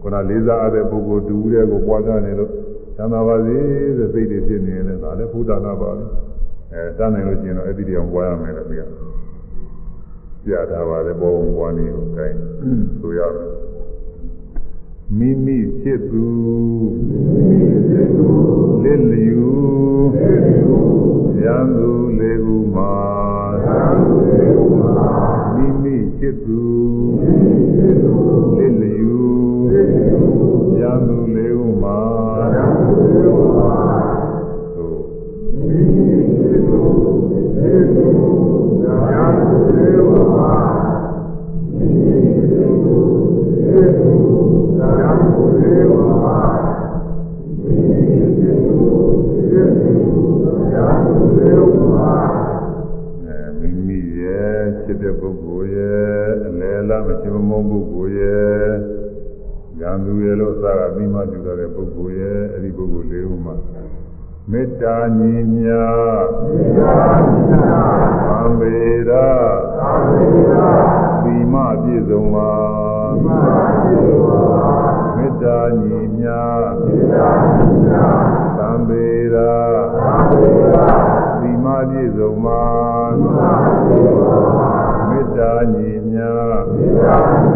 Speaker 1: ခုနလေးစားအပ်တဲ့ပုဂ္ဂိုလ်တူတဲ့ကိုပွားကြနေလို့ သံသာပါစေတဲ့သိတွေဖြစ်နေရင်လည်းဒါလည်းဘုဒ္ဓနာပါပဲအဲတန်းနိုင်လို့ရှိရင်တော့အဲဒီတရားပွားရမယ်လို့ပြောပြတာပါလေဘောဘွားနေကိုအဲဆိုရမယ်မိမိဖြစ်သူလစ်လျူရံသူလေးဥမှာမိမိဖြစ်သူ ဖြစ်တဲ့ပုဂ္ဂိုလ်ရဲ့အလယ်လားမရှိမမုန်းပုဂ္ဂိုလ်ရဲ့ဉာဏ် သူရဲ့လို့အစကပြီးမှပြုတဲ့ပုဂ္ဂိုလ်ရဲ့အဲ့ဒီပုဂ္ဂိုလ်လေးဦးမှာမေတ္တာညီမြသံဗေဒသီမပြည့်စုံပါမေတ္တာညီမြသံဗေဒသီမပြည့်စုံပါမေတ္တာညီမြသံ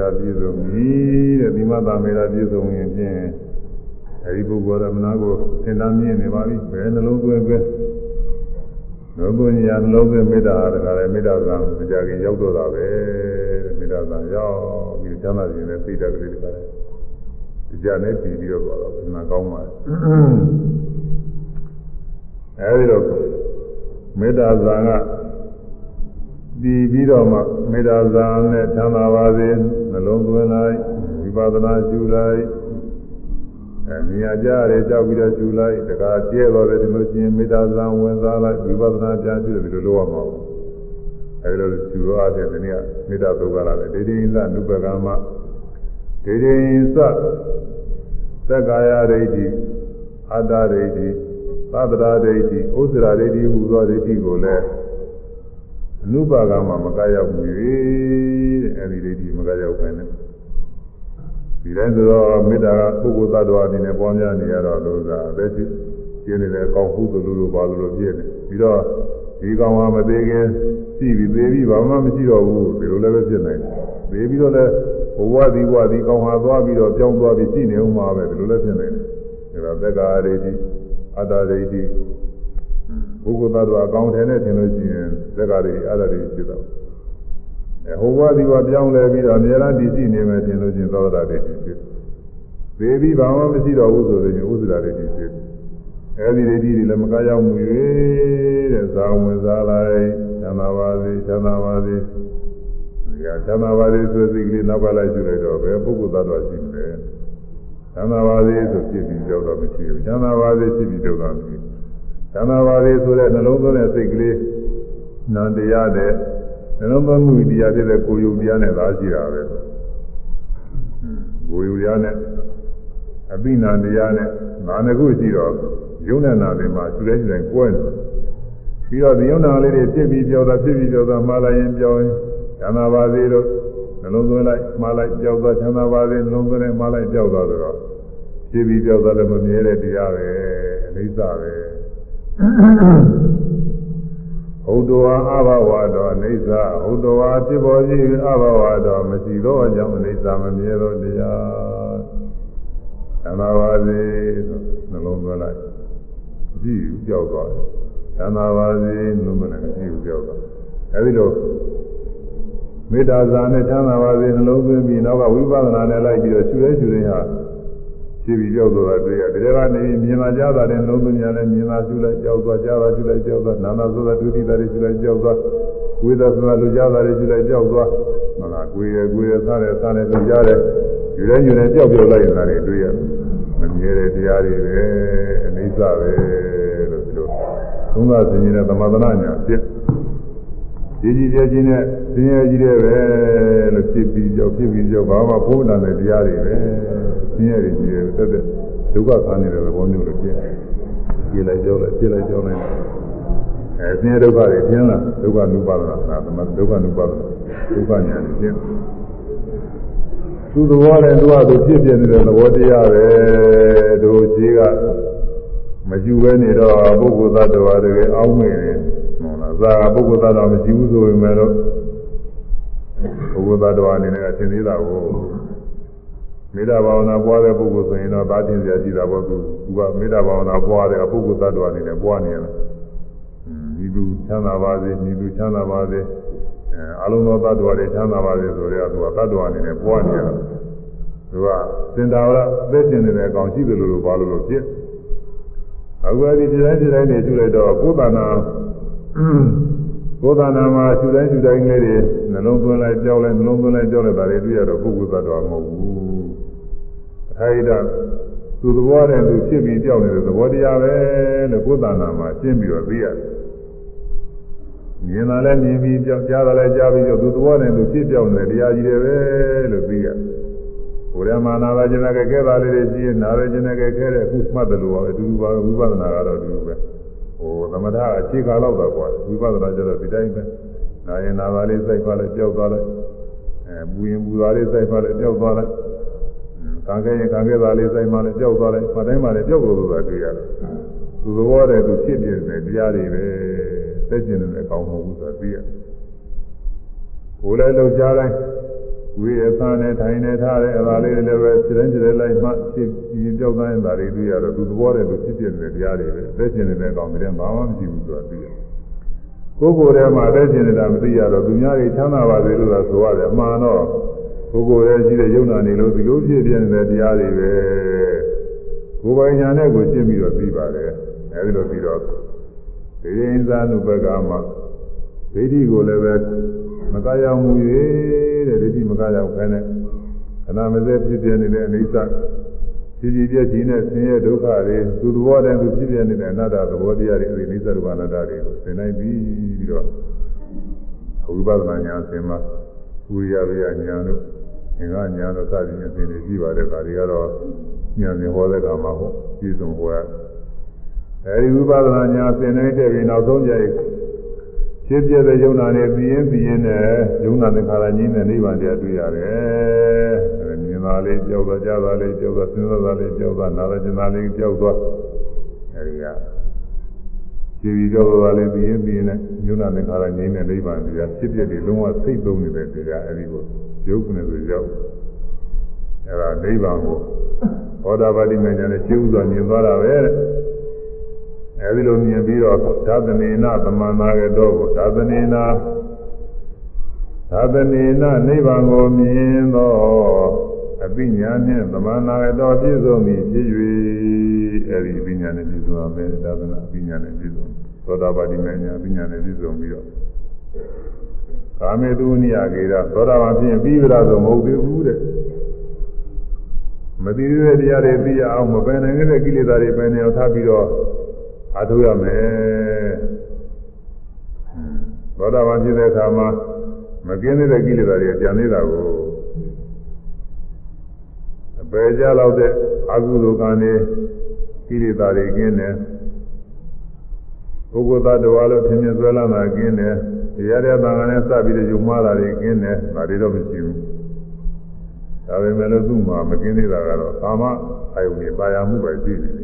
Speaker 1: ရာပြည့်စုံပြီတဲ့သီမတမေရာပြည့်စုံရင်ဖြင့်အဲဒီပုဂ္ဂိုလ်ရမနာကိုသင်္တန်းမြင့်နေပါပြီဘယ်နှလုံးသွင်းပဲနှလုံးသွင်းရနှလုံးသွင်းမေတ္တာတခါလေမေတ္တာကမကြခင်ရောက်တော့တာပဲတဲ့မေတ္တာကရောက်ပြီးချမ်းသာခြင်းနဲ့သိတတ်ကလေးတခါလေဒီကြနဲ့တည်ပြီးတော့သွားတော့ဘယ်မှာကောင်းပါလဲအဲဒီတော့မေတ္တာဇာက တည်ပြီးတော့မှမေတ္တာဇာနဲ့ချမ်းသာပါစေနှလုံးသွင်းလိုက်ဝိပဿနာရှုလိုက်အဲမြညာကြရဲကြောက်ပြီးတော့ရှုလိုက်တခါကျဲတော့တယ်ဒီလိုချင်းမေတ္တာဇာဝင်စားလိုက်ဝိပဿနာပြန်ရှုတယ်ဒီလိုလုပ်ရမှာပေါ့အဲဒီလိုရှုရတဲ့ဒီနေ့ကမေတ္တာသုခလာတယ်ဒေဒိဉ္စနုပကမဒေဒိဉ္စသက္ကာယဒိဋ္ဌိအတ္တဒိဋ္ဌိသတ္တရာဒိဋ္ဌိဥစ္စရာဒိဋ္ဌိဟူသောဒိဋ္ဌိကိုလည်း အနုပါကမှာမကရောက်ဘူးတဲ့အဲဒီဒိဋ္ဌိမကရောက်ခိုင်းတယ်ဒီတိုင်းဆိုတော့မေတ္တာကပုဂ္ဂိုလ်သတ္တဝါအနေနဲ့ပွားများနေရတော့လို့သာအသက်ကြီးကျင်းနေတဲ့အကောင်ဟုသလိုလိုပါလိုလိုပြည့်နေပြီးတော့ဒီကောင်ဟာမသေးခင်ရှိပြီသေးပြီဘာမှမရှိတော့ဘူးဒီလိုလည်းပဲဖြစ်နိုင်တယ်သေးပြီးတော့လည်းဘဝဒီဘဝဒီကောင်ဟာသွားပြီးတော့ကြောင်းသွားပြီးရှိနေဦးမှာပဲဒီလိုလည်းဖြစ်နိုင်တယ်ဒါတော့သက္ကာရိတိအတ္တရိတိ ပုဂ္ဂိုလ်သတ္တဝါအကောင်ထဲနဲ့ထင်လို့ရှိရင်သက္ကာရိအတ္တရိဖြစ်တော့အဲဟိုဘဝဒီဘဝပြောင်းလဲပြီးတော့အများအားဒီရှိနေမယ်ထင်လို့ရှိရင်သောတာရိဖြစ်သေးပြီးဘာမှမရှိတော့ဘူးဆိုရင်ဥစ္စရာရိဖြစ်အဲဒီဒိဋ္ဌိတွေလည်းမကရောက်မှု၍တဲ့ဇာဝင်စားလိုက်သံသာပါစေသံသာပါစေဒီကသံသာပါစေဆိုစိတ်ကလေးနောက်ကလိုက်ယူလိုက်တော့ဘယ်ပုဂ္ဂိုလ်သတ္တဝါရှိမလဲသံသာပါစေဆိုဖြစ်ပြီးကြောက်တော့မရှိဘူးသံသာပါစေဖြစ်ပြီးကြောက်တော့မရှိ ဘူးသံသာပါစေဆိုတဲ့နှလုံးသွင်းတဲ့စိတ်ကလေးနန္တရားတဲ့နှလုံးသွင်းမှုတရားဖြစ်တဲ့ကိုယ်ယုံတရားနဲ့သာရှိတာပဲကိုယ်ယုံတရားနဲ့အပိနာတရားနဲ့ငါးခုရှိတော့ယုံနဲ့နာတွေမှာသူလဲသူတိုင်းကွဲနေပြီးတော့ဒီယုံနာလေးတွေဖြစ်ပြီးကြောက်တာဖြစ်ပြီးကြောက်တာမှားလိုက်ရင်ကြောက်ရင်ချမ်းသာပါစေလို့နှလုံးသွင်းလိုက်မှားလိုက်ကြောက်သွားချမ်းသာပါစေနှလုံးသွင်းလိုက်မှားလိုက်ကြောက်သွားဆိုတော့ဖြစ်ပြီးကြောက်သွားလည်းမမြဲတဲ့တရားပဲအနိစ္စပဲ ဟုတ်တဝါအဘဝတော်အိဋ္ဌဟုတ်တဝါဖြစ်ပေါ်ရှိအဘဝတော်မရှိသောကြောင့်အိဋ္ဌမမြဲသောတရားသမာပါစေဆိုနှလုံးသွင်းလိုက်ကြည့်ကြောက်သွားတယ်သမာပါစေနှလုံးသွင်းလိုက်ကြည့်ကြောက်သွားအဲဒီလိုမေတ္တာဇာနဲ့ချမ်းသာပါစေနှလုံးသွင်းပြီးနောက်ကဝိပဿနာနဲ့လိုက်ပြီးတော့ရှုရဲရှုရဲဟာ ရှိပြီးကြောက်သွားတွေ့ရတယ်ဒါကနေမြင်လာကြတာတဲ့နှလုံးသွင်းရတယ်မြင်လာရှုလိုက်ကြောက်သွားကြားလာရှုလိုက်ကြောက်သွားနာနာဆိုတာဒုတိယတွေရှုလိုက်ကြောက်သွားဝိသဆိုတာလူကြားတာတွေရှုလိုက်ကြောက်သွားမလားကိုယ်ရကိုယ်ရစားတယ်စားတယ်လူကြားတယ်ယူရဲယူရဲကြောက်ပြောက်လိုက်နေတာတွေတွေ့ရတယ်မမြဲတဲ့တရားတွေပဲအနိစ္စပဲလို့ဒီလိုသုံးသစဉ်ကြီးတဲ့သမထနာညာဖြစ် ကြီးကြီးကျယ်ကြီးနဲ့ဆင်းရဲကြီးတဲ့ပဲလို့ဖြစ်ပြီးကြောက်ဖြစ်ပြီးကြောက်ဘာမှဖိုးနာတဲ့တရားတွေပဲဆင်းရဲတွေကြီးတယ်တက်တဲ့ဒုက္ခခံနေတဲ့သဘောမျိုးလို့ဖြစ်ကြည့်လိုက်ကြောက်လိုက်ဖြစ်လိုက်ကြောက်လိုက်အဲဆင်းရဲဒုက္ခတွေပြင်းလာဒုက္ခနုပါဒနာသမဒုက္ခနုပါဒနာဒုက္ခညာတွေပြင်းသူသဘောနဲ့သူကသူဖြစ်ပြနေတဲ့သဘောတရားပဲတို့ကြီးကမယူပဲနေတော့ပုဂ္ဂိုလ်သတ္တဝါတွေအောင်းနေတယ် ဟုတ်လားဇာကပုဂ္ဂိုလ်သတ္တဝါမရှိဘူးဆိုပေမဲ့လို့ပုဂ္ဂိုလ်သတ္တဝါအနေနဲ့အသင်သေးတာကိုမေတ္တာဘာဝနာပွားတဲ့ပုဂ္ဂိုလ်ဆိုရင်တော့သာတင်စရာကြည့်တာပေါ့သူကမေတ္တာဘာဝနာပွားတဲ့ပုဂ္ဂိုလ်သတ္တဝါအနေနဲ့ပွားနေရတာဒီလူချမ်းသာပါစေဒီလူချမ်းသာပါစေအဲအလုံးစုံသတ္တဝါတွေချမ်းသာပါစေဆိုတော့သူကသတ္တဝါအနေနဲ့ပွားနေရတာသူကစင်တာဝရအသက်ရှင်နေတဲ့အကောင်ရှိတယ်လို့လို့ဘာလို့လို့ဖြစ်အခုအဲဒီဒီတိုင်းဒီတိုင်းနေကျူလိုက်တော့ကိုယ်တဏ္ဍာ ကိုယ်တဏ္ဍာမှာကျူတိုင်းကျူတိုင်းလေးတွေနှလုံးသွင်းလိုက်ကြောက်လိုက်နှလုံးသွင်းလိုက်ကြောက်လိုက်ဒါတွေတွေ့ရတော့ပုဂ္ဂိုလ်သတ္တဝါမဟုတ်ဘူးအထာဣဒသူသဘောနဲ့သူဖြစ်ပြီးကြောက်နေတဲ့သဘောတရားပဲလို့ကိုယ်တဏ္ဍာမှာရှင်းပြီးတော့သိရတယ်မြင်တာလည်းမြင်ပြီးကြောက်ကြားတာလည်းကြားပြီးကြောက်သူသဘောနဲ့သူဖြစ်ကြောက်နေတဲ့တရားကြီးတွေပဲလို့သိရတယ်ဘုရားမာနာပါခြင်းနဲ့ကဲတာလေးတွေရှိရင်နာရခြင်းနဲ့ကဲခဲတဲ့အခုမှတ်တယ်လို့ပါပဲအတူတူပါဝိပဿနာကတော့အတူတူပဲ ဟိုသမထအခြေခံတော့တော့ကွာဝိပဿနာကျတော့ဒီတိုင်းပဲနာရင်နာပါလေးစိုက်ပါလိုက်ကြောက်သွားလိုက်အဲပူရင်ပူသွားလေးစိုက်ပါလိုက်ကြောက်သွားလိုက်ခံခဲ့ရင်ခံခဲ့တာလေးစိုက်မှလည်းကြောက်သွားလိုက်မှတိုင်းမှလည်းကြောက်လို့ဆိုတာတွေ့ရတယ်သူသဘောတည်းသူဖြစ်နေတဲ့တရားတွေပဲသက်ကျင်နေတဲ့အကောင်းမဟုတ်ဘူးဆိုတာသိရတယ်ကိုယ်လည်းလှုပ်ရှားတိုင်း ဝိရသနဲ့ထိုင်နေထားတဲ့အသာလေးလည်းပဲခြေတိုင်းခြေတိုင်းလိုက်မှဖြစ်ပြီးကြောက်တိုင်းတာတွေတွေ့ရတော့သူသဘောတည်းသူဖြစ်ဖြစ်နေတဲ့တရားတွေပဲသက်ကျင်နေတဲ့အကောင်းတွေဘာမှမရှိဘူးဆိုတာသိရတယ်ကိုယ်ကိုယ်ထဲမှာသက်ကျင်နေတာမသိရတော့သူများတွေချမ်းသာပါစေလို့သာဆိုရတယ်အမှန်တော့ကိုယ်ကိုယ်ရဲ့ရှိတဲ့ယုံနာနေလို့ဒီလိုဖြစ်ပြနေတဲ့တရားတွေပဲကိုယ်ပိုင်ညာနဲ့ကိုရှင်းပြီးတော့သိပါတယ်အဲဒီလိုပြီးတော့ဒီရင်သာနုပကမှာဒိဋ္ဌိကိုလည်းပဲမကရောက်မှု၍ တဲ့ဒိဋ္ဌိမကရောက်ခဲနဲ့ခဏမစဲဖြစ်ပြနေတဲ့အိဋ္ဌကြီးကြီးပြည့်ကြီးနဲ့ဆင်းရဲဒုက္ခတွေသူသဘောတည်းသူဖြစ်ပြနေတဲ့အနတ္တသဘောတရားတွေအဲဒီအိဋ္ဌရူပအနတ္တတွေကိုသင်နိုင်ပြီးပြီးတော့ဝိပဿနာဉာဏ်ဆင်မှာဝိရိယဝိယဉာဏ်တို့သင်္ကညာတို့စသည်ဖြင့်သင်တွေကြည့်ပါတယ်ဒါတွေကတော့ဉာဏ်သင်ဟောတဲ့ကမှာပေါ့ပြည့်စုံဟောရအဲဒီဝိပဿနာဉာဏ်သင်နိုင်တဲ့ပြီးနောက်ဆုံးကြိုက် ဖြစ်ပြတဲ့ယုံနာနဲ့ပြီးရင်ပြီးရင်နဲ့ယုံနာသင်္ခါရကြီးနဲ့နိဗ္ဗာန်တရားတွေ့ရတယ်အဲမြင်သာလေးကြောက်သွားကြားသာလေးကြောက်သွားစဉ်းစားသာလေးကြောက်သွားနားလည်းကျင်သာလေးကြောက်သွားအဲဒီကကြည်ပြီးကြောက်သွားလေးပြီးရင်ပြီးရင်နဲ့ယုံနာသင်္ခါရကြီးနဲ့နိဗ္ဗာန်တရားဖြစ်ပြတဲ့လုံးဝစိတ်သုံးနေတဲ့တရားအဲဒီကိုရုပ်ကနေဆိုရောက်အဲဒါနိဗ္ဗာန်ကိုဘောဓဘာတိမဉ္ဇဉ်နဲ့ရှင်းဥစွာမြင်သွားတာပဲတဲ့ အဲဒီလိုမြင်ပြီးတော့သာသနေနသမန္နာကတော်ကိုသာသနေနသာသနေနနိဗ္ဗာန်ကိုမြင်သောအပိညာနှင့်သမန္နာကတော်ပြည့်စုံပြီဖြစ်၍အဲဒီအပိညာနဲ့ပြည့်စုံရမယ်သာသနာအပိညာနဲ့ပြည့်စုံသောတာပတိမဉ္ဇဉ်အပိညာနဲ့ပြည့်စုံပြီးတော့ကာမေတုနိယကေရသောတာပန်ဖြစ်ပြီးကြတော့မဟုတ်သေးဘူးတဲ့မသိသေးတဲ့တရားတွေသိရအောင်မပယ်နိုင်တဲ့ကိလေသာတွေပယ်နေအောင်ထားပြီးတော့ အားထုတ်ရမယ်သောတာပန်ဖြစ်တဲ့အခါမှာမကင်းတဲ့ကိလေသာတွေကြံနေတာကိုအပယ်ကြလောက်တဲ့အကုသိုလ်ကံတွေကိလေသာတွေကင်းတယ်ပုဂ္ဂိုလ်သတ္တဝါလို့ထင်မြင်ဆွဲလာတာကင်းတယ်တရားတဲ့သံဃာနဲ့စပြီးတော့ယုံမှားတာတွေကင်းတယ်ဒါတွေတော့မရှိဘူးဒါပေမဲ့လို့သူ့မှာမကင်းသေးတာကတော့ကာမအာယုန်နဲ့ပါရမှုပဲရှိနေတယ်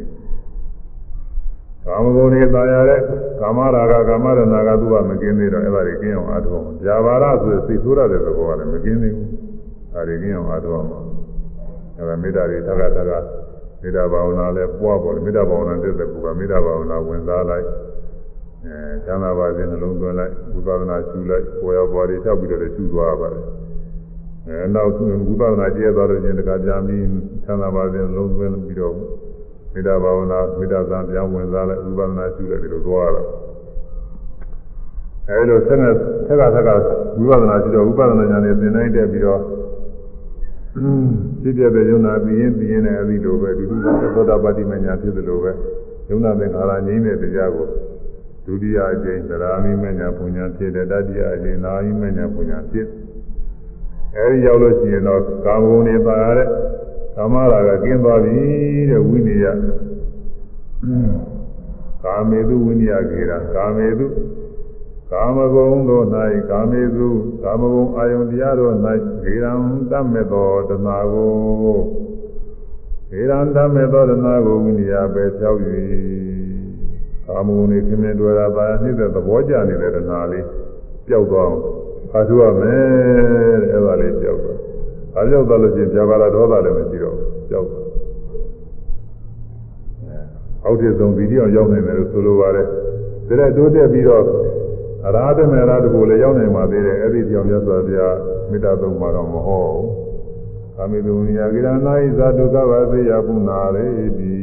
Speaker 1: ကာကာမဂုဏ်တွေတာယာတဲ့ကာမရာဂကာမရဏကသူကမကင်းသေးတော့အဲ့ဒါတွေကင်းအောင်အားထုတ်အောင်ဇာဘာရဆိုစိတ်ဆိုးရတဲ့သဘောကလည်းမကင်းသေးဘူးဒါတွေကင်းအောင်အားထုတ်အောင်အဲ့ဒါမေတ္တာတွေထပ်ထပ်ထပ်မေတ္တာဘာဝနာလည်းပွားပေါ်တယ်မေတ္တာဘာဝနာတက်တဲ့ကူကမေတ္တာဘာဝနာဝင်စားလိုက်အဲချမ်းသာပါစေနှလုံးသွင်းလိုက်ဝိပဿနာရှုလိုက်ပေါ်ရပေါ်တွေလျှောက်ပြီးတော့ရှုသွားပါတယ်အဲနောက်ဝိပဿနာကျဲသွားလို့ချင်းတခါကြာပြီးချမ်းသာပါစေနှလုံးသွင်းပြီးတော့ မေတ္တာဘာဝနာမေတ္တာသံပြန်ဝင်စားလိုက်ဝိပဿနာရှုလိုက်ဒီလိုသွားတော့အဲလိုဆက်နဲ့ဆက်ကဆက်ကဝိပဿနာရှုတော့ဝိပဿနာဉာဏ်နဲ့သင်နိုင်တဲ့ပြီးတော့ဖြစ်ပြတဲ့ယုံနာပြီးရင်ပြီးရင်လည်းအဲဒီလိုပဲဒီလိုသောတာပတိမညာဖြစ်တယ်လို့ပဲယုံနာသင်္ခါရငြိမ်းတဲ့တရားကိုဒုတိယအကျင့်သရာမိမညာပူညာဖြစ်တယ်တတိယအကျင့်နာမိမညာပူညာဖြစ်အဲဒီရောက်လို့ရှိရင်တော့ကာမဂုဏ်တွေပါရတဲ့ ကာမရာကကင်းသွားပြီတဲ့ဝိနည်းကာမေတုဝိနည်းကေတာကာမေတုကာမဂုဏ်တို့၌ကာမေတုကာမဂုဏ်အာယုန်တရားတို့၌ဂေရံတတ်မဲ့သောတဏှာကိုဂေရံတတ်မဲ့သောတဏှာကိုဝိနည်းပဲဖြောက်၍ကာမဂုဏ်တွေခင်မင်တွေ့တာပါနှိမ့်တဲ့သဘောကျနေတဲ့တဏှာလေးပျောက်သွားအောင်အားထုတ်ရမယ်တဲ့အဲ့ဒါလေးပျောက်သွား အားပျောက်သွားလို့ရှိရင်ပြပါလာဒေါသလည်းမရှိတော့ဘူးပျောက်သွားအောက်ထစ်ဆုံးဗီဒီယိုရောက်နေတယ်လို့ဆိုလိုပါတယ်ဒါနဲ့တိုးတက်ပြီးတော့အရာဓမေရာတကိုလည်းရောက်နိုင်ပါသေးတယ်အဲ့ဒီကြောင့်မြတ်စွာဘုရားမေတ္တာသုံးပါတော့မဟုတ်ဘူး။ကာမိတုန်ယာကိရဏိဇာတုကဝသေယပုဏ္ဏရေတိ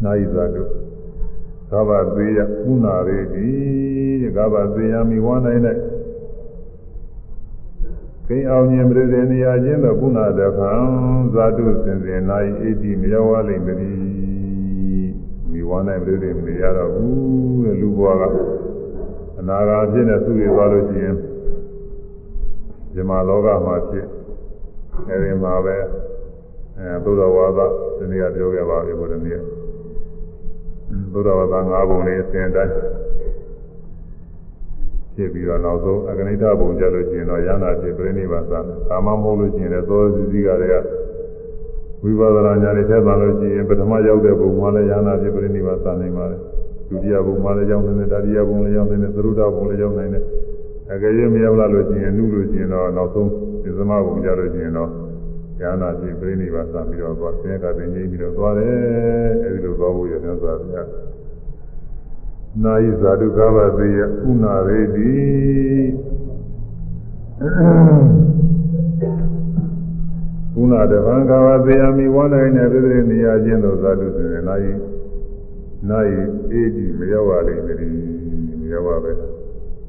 Speaker 1: ။နာယဇာတုကဗသေယပုဏ္ဏရေတိကဗသေယမိဝါနိုင်တဲ့ ကိအောင်မြင်ပြည့်နေရာချင်းသောပုဏ္ဏတခံဇာတုစင်စင်နာယဣတိမယောဝလိမ့်မည်ဒီဝါနိုင်ပြည်တွေမနေရတော့ဘူးတဲ့လူဘဝကအနာဂါဖြစ်နေသူတွေသွားလို့ရှိရင်ဒီမှာလောကမှာဖြစ်အဲဒီမှာပဲအဲသုဒ္ဓဝါဒဒီနေ့ကပြောခဲ့ပါပြီဘုရားမြတ်သုဒ္ဓဝါဒ၅ပုံလေးအစဉ်တိုင်း ဖြစ်ပြီးတော့နောက်ဆုံးအကနိဋ္ဌဘုံကြလို့ရှိရင်တော့ယန္တာဖြစ်ပြိဋိဘာသာကာမမဟုတ်လို့ရှိရင်လည်းသောစီစီကတွေကဝိပဿနာဉာဏ်နဲ့ထက်ပါလို့ရှိရင်ပထမရောက်တဲ့ဘုံမှာလည်းဉာဏ်ဖြစ်ပြိဋိဘာသာနိုင်ပါတယ်ဒုတိယဘုံမှာလည်းရောက်နေတယ်တတိယဘုံလည်းရောက်နေတယ်သရုဒ္ဓဘုံလည်းရောက်နေတယ်အကယ်၍မရောက်လာလို့ရှိရင်နှုလို့ရှိရင်တော့နောက်ဆုံးဒီသမဘုံကြလို့ရှိရင်တော့ဉာဏ်ဖြစ်ပြိဋိဘာသာပြီးတော့သွားဆင်းရဲကတင်ကြီးပြီးတော့သွားတယ်အဲဒီလိုသွားဖို့ရမြတ်စွာဘုရား နာယိဇာတုကဗသေယဥနာရေတိကုဏတဗံကာဝသေယမိဝန္ဒိနေပြည်နေရာချင်းသောဇာတုစေနာယိနာယိအေဒီမရောက်ပါလိမ့်မယ်မရောက်ပါပဲ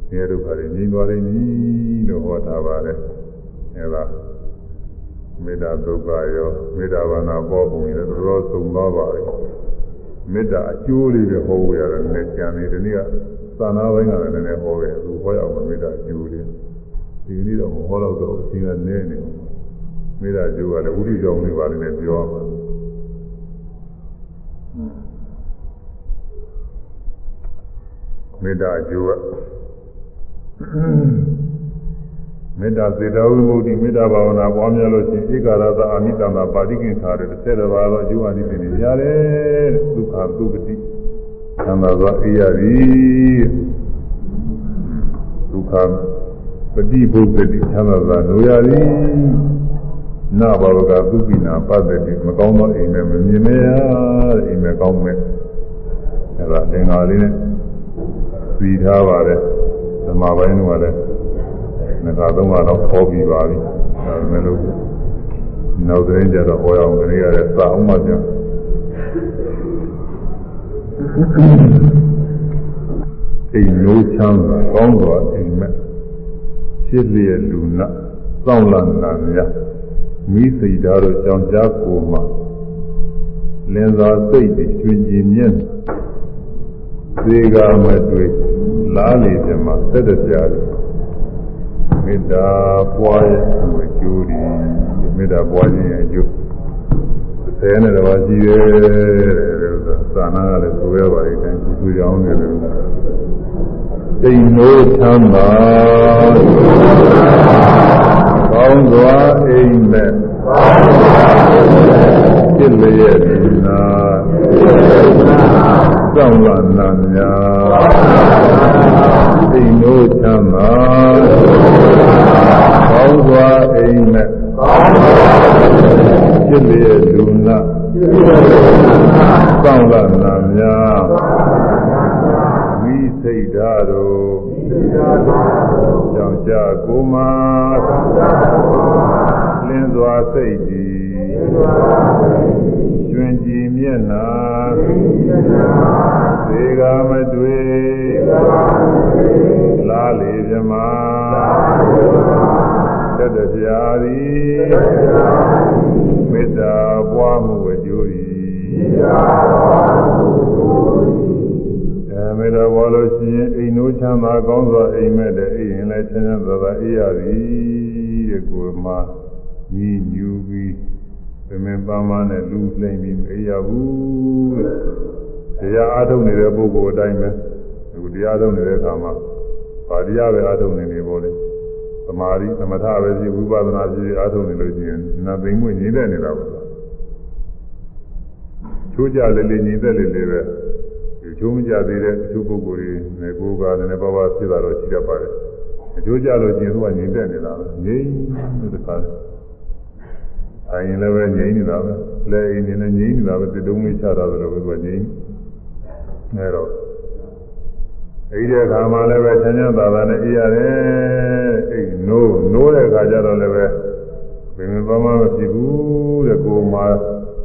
Speaker 1: ဒီဒုက္ခတွေငြိမ်းသွားလိမ့်မည်လို့ဟောထားပါတယ်အဲဒါမေတ္တာဒုက္ခရောမေတ္တာဘာနာပေါ်ပုံရတော်တော်သုံးသွားပါလိ မ့်မေတ္တာအကျိုးလေးတွေဟောဖို့ရတယ်နည်းကြံနေဒီနေ့ကသာနာပိုင်းကလည်းနည်းနည်းဟောခဲ့သူဟောရအောင်မေတ္တာအကျိုးလေးဒီနေ့တော့မဟောတော့တော့အချင်းကနည်းနေမေတ္တာအကျိုးကလည်းဝိရိယကြောင့်လေးပါလိမ့်မယ်ပြောရမှာမေတ္တာအကျိုးက မေတ္တာစေတဝိမု ക്തി မေတ္တာဘာဝနာပွားများလို့ရှိရင်ဧကရသအာမိတံသာပါတိကင်္ခါတဲ့ဆက်တော်ပါတော့အကျိုးအနိသင်တွေရတယ်ဒုက္ခဒုက္ခတိသံသာသောအေးရသည်ဒုက္ခပฏิဘုဒ္ဓတိသံသာသောနိုရသည်နဘာဝကသုပိနာပတ္တိမကောင်းသောအိမ်နဲ့မမြင်မရအိမ်နဲ့ကောင်းမဲ့အဲဒါသင်္ဃာလေးနဲ့ပြီးထားပါတယ်ဓမ္မပိုင်းကလည်း နှစ်ခါသုံးခါတော့ဟောပြီးပါပြီဒါပေမဲ့လို့နောက်တဲ့ကြတော့ဟောရအောင်ခရီးရတဲ့စာအောင်မှပြန်အိမ်နိုးချမ်းသာကောင်းစွာအိမ်မက်ဖြစ်လျက်လူနာစောင့်လန့်နာများမိစိတ်ဓာတ်တို့ကြောင့်ကြားကိုမှလင်းသာစိတ်တွေကျွင်ကြည်မြင့်သေကမတွေ့လားလေပြမှာသက်တပြားတယ် မေတ္တာပွားရဲ့အကျိုးဒီမေတ္တာပွားခြင်းရဲ့အကျိုးဆယ်နဲ့တော့ရှိတယ်တဲ့သာနာကလည်းဆိုရပါလိမ့်တယ်သူကြောင်းနေတယ်တိမ်နိုးချမ်းသာကောင်းစွာအိမ်မဲ့ဖြစ်လျက်ဒီနာစောင့်လာနာများ အိမ်တို့ချမ်းသာကောင်းစွာအိမ်နဲ့ပြည့်လျက်လူနာစောင့်လာနာများမိစိတ်ဓာတ်တို့ကြောင့်ကြကိုမှာလင်းစွာစိတ်ကြည်ကျွင်ကြည်မျက်နာသေကမတွေ့ လားလေမြမသက်တပြာသည်မေတ္တာပွားမှုအကျိုး၏အဲမေတ္တာပွားလို့ရှိရင်အိမ်တို့ချမ်းသာကောင်းစွာအိမ်မဲ့တဲ့အိမ်ရင်လည်းချမ်းချမ်းသာသာအေးရသည်တဲ့ကိုယ်မှာညီညူပြီးသမင်ပန်းပန်းနဲ့လူလိမ့်ပြီးမအေးရဘူးတဲ့တရားအားထုတ်နေတဲ့ပုဂ္ဂိုလ်အတိုင်းပဲ ဒီတရားထုတ်နေတဲ့အခါမှာဗာတရားပဲအားထုတ်နေနေပေါ့လေသမာဓိသမထပဲရှိဝိပဿနာရှိအားထုတ်နေလို့ရှိရင်နာသိမ့်မွေ့ညီတဲ့နေတာပေါ့ချိုးကြလေလေညီတဲ့လေလေပဲဒီချိုးမကြသေးတဲ့ချိုးပုဂ္ဂိုလ်တွေငယ်ကိုယ်ကလည်းပါပါဖြစ်တာတော့ရှိတတ်ပါတယ်အချိုးကြလို့ကျင်သူကညီတဲ့နေတာပဲငြိမ်းတဲ့ခါအရင်လည်းပဲငြိမ်းနေတာပဲလဲအင်းနေနဲ့ငြိမ်းနေတာပဲတတုံးလေးချတာဆိုတော့သူကငြိမ်းအဲတော့ အဲ့ဒီအခါမှလည်းပဲချမ်းချမ်းသာသာနဲ့အေးရတယ်အဲ့နိုးနိုးတဲ့အခါကျတော့လည်းပဲဘယ်မှမမဖြစ်ဘူးတဲ့ကိုယ်မှာ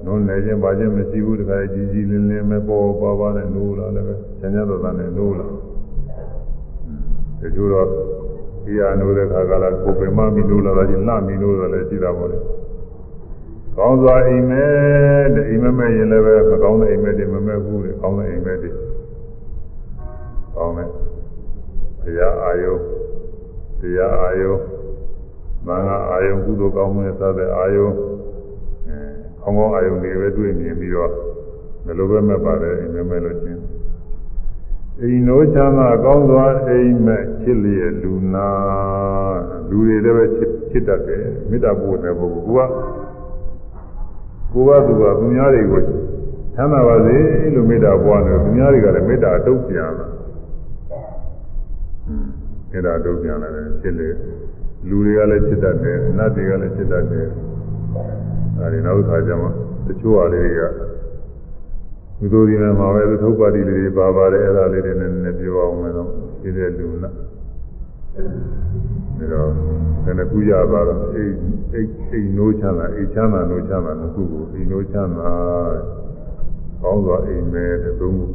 Speaker 1: နိုးနေခြင်းပါခြင်းမရှိဘူးတခါကြီးကြီးလင်းလင်းပဲပေါ်ပါပါနဲ့နိုးလာလည်းပဲချမ်းချမ်းသာသာနဲ့နိုးလာတချို့တော့အေးရနိုးတဲ့အခါကလည်းကိုယ်ပင်မမီနိုးလာတာကြီးလှမီနိုးလာလည်းရှိတာပေါ့လေကောင်းစွာအိမ်မဲတဲ့အိမ်မမဲ့ရင်လည်းပဲမကောင်းတဲ့အိမ်မဲတွေမမဲ့ဘူးတဲ့ကောင်းတဲ့အိမ်မဲတွေ ကောင်းတဲ့တရားအာယုတရားအာယုမင်္ဂအာယုကုသိုလ်ကောင်းမှုနဲ့စတဲ့အာယုအဲကောင်းကောင်းအာယုတွေပဲတွေ့မြင်ပြီးတော့ဘယ်လိုပဲမဲ့ပါတယ်အိမ်မဲမဲ့လို့ချင်းအိမ်နိုးချမ်းသာကောင်းစွာအိမ်မဲ့ချစ်လျက်လူနာလူတွေလည်းပဲချစ်ချစ်တတ်တယ်မေတ္တာပို့တဲ့ပုဂ္ဂိုလ်ကကိုကသူကသူများတွေကိုချမ်းသာပါစေလို့မေတ္တာပွားတယ်သူများတွေကလည်းမေတ္တာအတုပ်ပြန်လာ မေတ္တာအတုပ်ပြန်လာတယ်ဖြစ်လေလူတွေကလည်းချစ်တတ်တယ်နတ်တွေကလည်းချစ်တတ်တယ်အဲဒီနောက်ခါကျမှတချို့ဟာလေးတွေကသူတို့ဒီမှာပဲသုတ်ပါတိလေးတွေပါပါတယ်အဲ့ဒါလေးတွေနဲ့နည်းပြောအောင်မယ်တော့ဒီတဲ့လူနာဒါတော့ခဏကူရပါတော့အိတ်အိတ်အိတ်နိုးချမ်းသာအိတ်ချမ်းသာနိုးချမ်းသာနှစ်ခုကိုအိတ်နိုးချမ်းသာကောင်းစွာအိမ်မဲတဲ့သုံးခု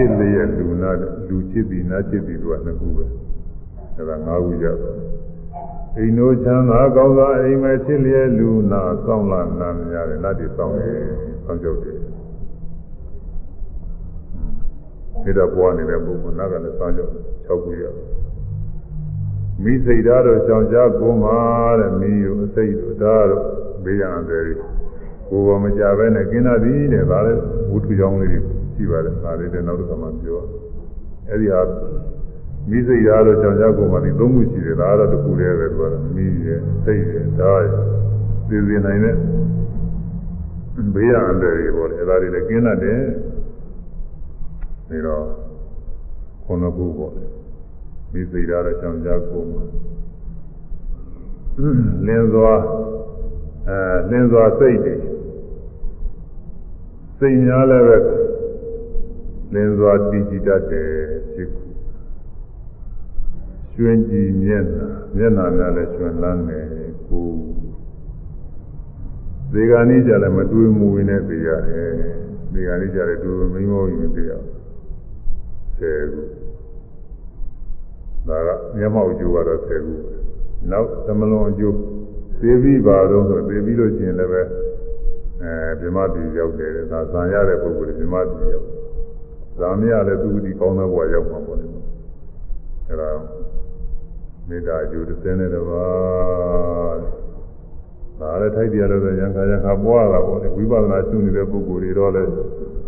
Speaker 1: ချစ်လျက်လူနာလူချစ်ပြီးနာချစ်ပြီးသူကနှစ်ခုပဲအဲ့ဒါငါးခုရပါအိမ်နိုးချမ်းသာကောင်းစွာအိမ်မဲချစ်လျက်လူနာစောင့်လာနာများတယ်နတ်တွေစောင့်တယ်စောင့်ကြောက်တယ်ဒီတော့ပွားနေတဲ့ပုဂ္ဂိုလ်နာကလည်းစောင့်ကြောက်6ခုရတယ်မိစိတ်ဓာတ်တို့ရှောင်ရှားကိုမှာတဲ့မိယုအစိတ်တို့ဓာတ်တို့ဘေးရန်တယ်ကိုယ်ပေါ်မကြပဲနဲ့กินတတ်သည်တဲ့ဒါလည်းဝုထုကြောင်းလေးတွေ ရှိပါတယ်ဒါလေးတဲ့နောက်တစ်ခါမှပြောအဲ့ဒီဟာမိစိတ်ဓာတ်တို့ရှောင်ရှားကိုမှာဒီသုံးခုရှိတယ်ဒါကတော့တစ်ခုတည်းပဲသူကမိရဲ့စိတ်ရဲ့ဓာတ်ရဲ့သိသိနိုင်တဲ့ဘေးရန်တယ်တွေပေါ့လေအဲ့ဒါတွေလည်းกินတတ်တယ်ပြီးတော့ခုနှစ်ခုပေါ့လေဒီစိတ်ဓာတ်တော့ကြောင်ကြကိုမှာလင်းစွာအဲလင်းစွာစိတ်တွေစိတ်များလည်းပဲ လင်းစွာတည်ကြည်တတ်တယ်ရှိခုရွှင်ကြည်မျက်နှာမျက်နှာများလည်းရွှင်လန်းတယ်ကိုဒီကနေ့ကြလည်းမတွေးမူဝင်နဲ့သိရတယ်ဒီကနေ့ကြလည်းတွေးမင်းမောရင်သိရဆယ်ခုဒါကမျက်မှောက်အကျိုးကတော့ဆယ်ခုနောက်သမလွန်အကျိုးသေပြီးပါတော့ဆိုသေပြီးလို့ရှိရင်လည်းပဲအဲမြမတိရောက်တယ်ဒါဇံရတဲ့ပုဂ္ဂိုလ်မြမတိရောက် ဇာမရလည်းသူဒီကောင်းတဲ့ဘဝရောက်မှာပေါ့လေအဲဒါမေတ္တာအကျိုးတစ်စင်းနဲ့တပါးဒါလည်းထိုက်တရားလို့ဆိုရံခါရံခါပွားတာပေါ့လေဝိပဿနာရှုနေတဲ့ပုဂ္ဂိုလ်တွေတော့လည်း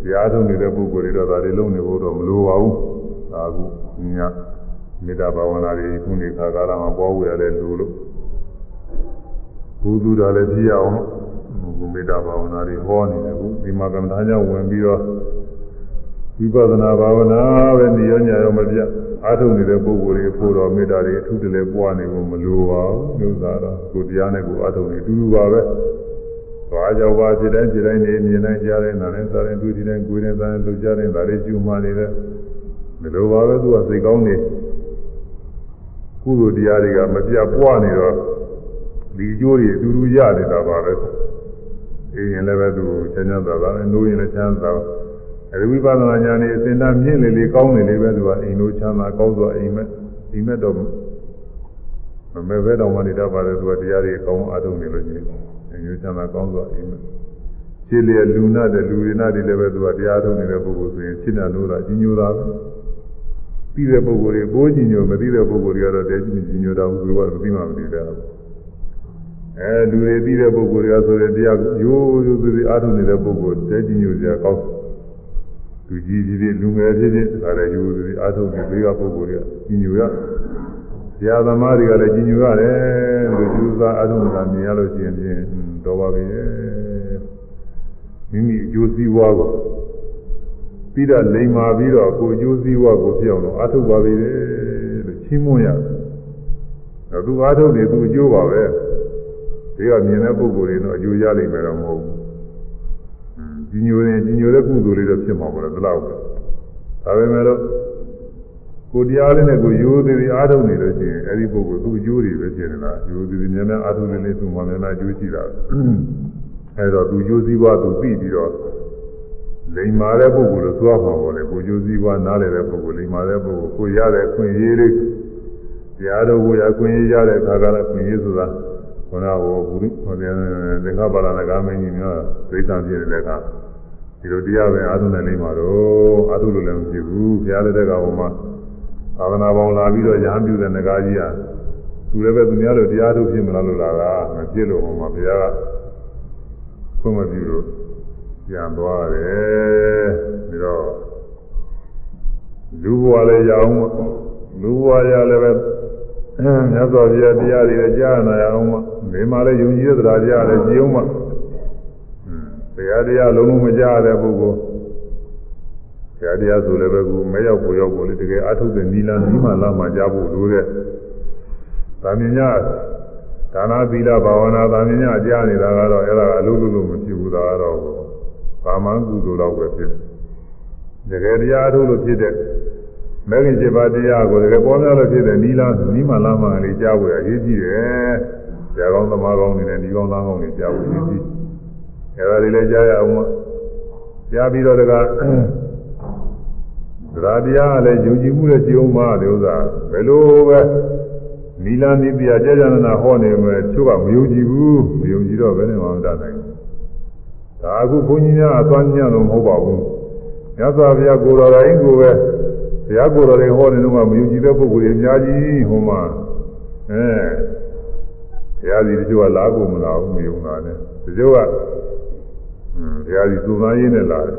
Speaker 1: တရားထုတ်နေတဲ့ပုဂ္ဂိုလ်တွေတော့ဒါတွေလုံးနေဖို့တော့မလိုပါဘူးဒါကူညမေတ္တာဘာဝနာတွေခုနေခါကာလမှာပွားဝရလဲလူလို့ဘုသူတော်လည်းပြည့်အောင်ဘအခုမေတ္တာဘာဝနာတွေဟောနေတယ်အခုဒီမှာကမ္ဘာကြောင့်ဝင်ပြီးတော့ ဝိပဿနာဘာဝနာပဲနေရညာရောမပြအားထုတ်နေတဲ့ပုဂ္ဂိုလ်တွေဖို့တော့မေတ္တာတွေအထူးတလဲပွားနေဖို့မလိုပါဘူးမျိုးသားတော့ကိုတရားနဲ့ကိုအားထုတ်နေအတူတူပါပဲဘာကြောင့်ပါဖြစ်တိုင်းဖြစ်တိုင်းနေမြင်တိုင်းကြားတိုင်းနားတိုင်းစားတိုင်းတွေ့တိုင်းကိုယ်တိုင်းစားတိုင်းလှုပ်ရှားတိုင်းဒါတွေကျူမှနေတယ်မလိုပါပဲသူကစိတ်ကောင်းနေကုသိုလ်တရားတွေကမပြတ်ပွားနေတော့ဒီကျိုးတွေအတူတူရနေတာပါပဲအေးရင်လည်းပဲသူချမ်းချမ်းသာသာနဲ့နိုးရင်လည်းချမ်းသာ အဲဒီဝိပဿနာဉာဏ်နဲ့အစဉ်တမ်းမြင့်လေလေကောင်းနေလေပဲသူကအိမ်တို့ချမ်းသာကောင်းစွာအိမ်မဲ့အိမ်မဲ့တော့မမဲ့ပဲတော့မှနေတတ်ပါတယ်သူကတရားတွေကောင်းအားထုတ်နေလို့ရှိရင်အိမ်တို့ချမ်းသာကောင်းစွာအိမ်မဲ့ခြေလျက်လူနာတဲ့လူရနာတွေလည်းပဲသူကတရားထုတ်နေတဲ့ပုဂ္ဂိုလ်ဆိုရင်ခြေနာလို့တာကြီးညိုတာပဲပြီးတဲ့ပုဂ္ဂိုလ်တွေပိုးကြီးညိုမသိတဲ့ပုဂ္ဂိုလ်တွေကတော့တဲကြီးကြီးညိုတာဘူးသူကမသိမှမသိတာအဲလူတွေသိတဲ့ပုဂ္ဂိုလ်တွေကဆိုရင်တရားရိုးရိုးသေးသေးအားထုတ်နေတဲ့ပုဂ္ဂိုလ်တဲကြီးညိုစရာကောင်း လူကြီးကြီးတွေလူငယ်ဖြစ်ဖြစ်ဒါလည်းရိုးရိုးသေးအားထုတ်နေသေးကပုဂ္ဂိုလ်တွေကကြီးညိုရဆရာသမားတွေကလည်းကြီးညိုရတယ်လို့ယူဆအားထုတ်နေတာမြင်ရလို့ရှိရင်ဖြင့်တော်ပါပြီမိမိအကျိုးစီးပွားကိုပြီးတော့လိမ်မာပြီးတော့ကိုအကျိုးစီးပွားကိုပြောင်းတော့အားထုတ်ပါပြီလို့ချီးမွမ်းရတယ်။သူအားထုတ်နေသူအကျိုးပါပဲ။ဒီကမြင်တဲ့ပုဂ္ဂိုလ်တွေတော့အကျိုးရလိမ့်မယ်တော့မဟုတ်ဘူး။ ကြီးညိုရင်ကြီးညိုတဲ့ကုသိုလ်လေးတော့ဖြစ်မှာပေါ့လေဒီလောက်ပဲ။ဒါပေမဲ့လို့ကိုတရားလေးနဲ့ကိုရိုးသေးသေးအားထုတ်နေလို့ရှိရင်အဲဒီပုဂ္ဂိုလ်သူအကျိုးတွေပဲဖြစ်နေတာ။ရိုးသေးသေးများများအားထုတ်နေလေသူမှများများအကျိုးရှိတာ။အဲတော့သူအကျိုးစည်းပွားသူသိပြီးတော့လိမ္မာတဲ့ပုဂ္ဂိုလ်လို့သွားမှာပေါ့လေကိုကျိုးစည်းပွားနားလည်တဲ့ပုဂ္ဂိုလ်လိမ္မာတဲ့ပုဂ္ဂိုလ်ကိုရတဲ့ခွင့်ရေးလေးတရားတော်ကိုရခွင့်ရေးရတဲ့အခါကလည်းခွင့်ရေးဆိုတာ ခန္ဓာဟောဘုရုဟောတဲ့သင်္ခါပါဠနာကမင်းကြီးများဒိဋ္ဌံပြည့်တဲ့အခါဒီလိုတရားပဲအာထုနဲ့လိမ္မာတော့အာထုလို့လည်းမဖြစ်ဘူးဘုရားလက်ထက်ကဟောမှာသာသနာပေါင်းလာပြီးတော့ရဟန်းပြုတဲ့ငကားကြီးကသူလည်းပဲသူများလိုတရားထုတ်ဖြစ်မလားလို့လာတာမဖြစ်လို့ဟောမှာဘုရားကခွင့်မပြုလို့ပြန်သွားတယ်ပြီးတော့လူဘဝလည်းရအောင်လူဘဝရလည်းပဲမြတ်စွာဘုရားတရားတွေလည်းကြားနာရအောင် မိမလည်းယုံကြည်တဲ့တရားကြားလည်းကြည်အောင်မတရားတရားလုံးလုံးမကြားတဲ့ပုဂ္ဂိုလ်တရားတရားဆိုလည်းပဲကူမရောက်ကိုရောက်ကိုလေတကယ်အထုတ်တဲ့နီလာနီးမှလာမှကြားဖို့လိုတဲ့။ဒါမြင်ညာဒါနာသီလဘာဝနာဒါမြင်ညာကြားနေတာကတော့အဲ့ဒါကအလုံးလုံးမဖြစ်ဘူးဒါကတော့ကာမကုသိုလ်တော့ပဲဖြစ်တယ်တကယ်တရားအထုတ်လို့ဖြစ်တဲ့မဂ္ဂင်7ပါးတရားကိုတကယ်ပေါ်များလို့ဖြစ်တဲ့နီလာနီးမှလာမှလေးကြားဖို့အရေးကြီးတယ် ဆရာကောင်းသမားကောင်းတွေနဲ့ဒီကောင်းသားကောင်းတွေကြားဖို့အရေးကြီးအဲဒါတွေလည်းကြားရအောင်ကြားပြီးတော့တကသရတရားကလည်းယုံကြည်မှုနဲ့ကြည်အောင်ပါဒီဥစ္စာဘယ်လိုပဲနီလာနီးတရားကြာကြာနာဟောနေမယ်သူကမယုံကြည်ဘူးမယုံကြည်တော့ဘယ်နဲ့မှမတတ်နိုင်ဘူးဒါအခုဘုန်းကြီးများအသွမ်းညံ့လို့မဟုတ်ပါဘူးမြတ်စွာဘုရားကိုယ်တော်တိုင်းကိုပဲဘုရားကိုယ်တော်တွေဟောနေတော့မှမယုံကြည်တဲ့ပုဂ္ဂိုလ်တွေအများကြီးဟိုမှာအဲ ဘုရားစီတချို့ကလာကိုမလာဘူးမယုံတာနဲ့တချို့ကဘုရားစီသူသားရင်းနဲ့လာတယ်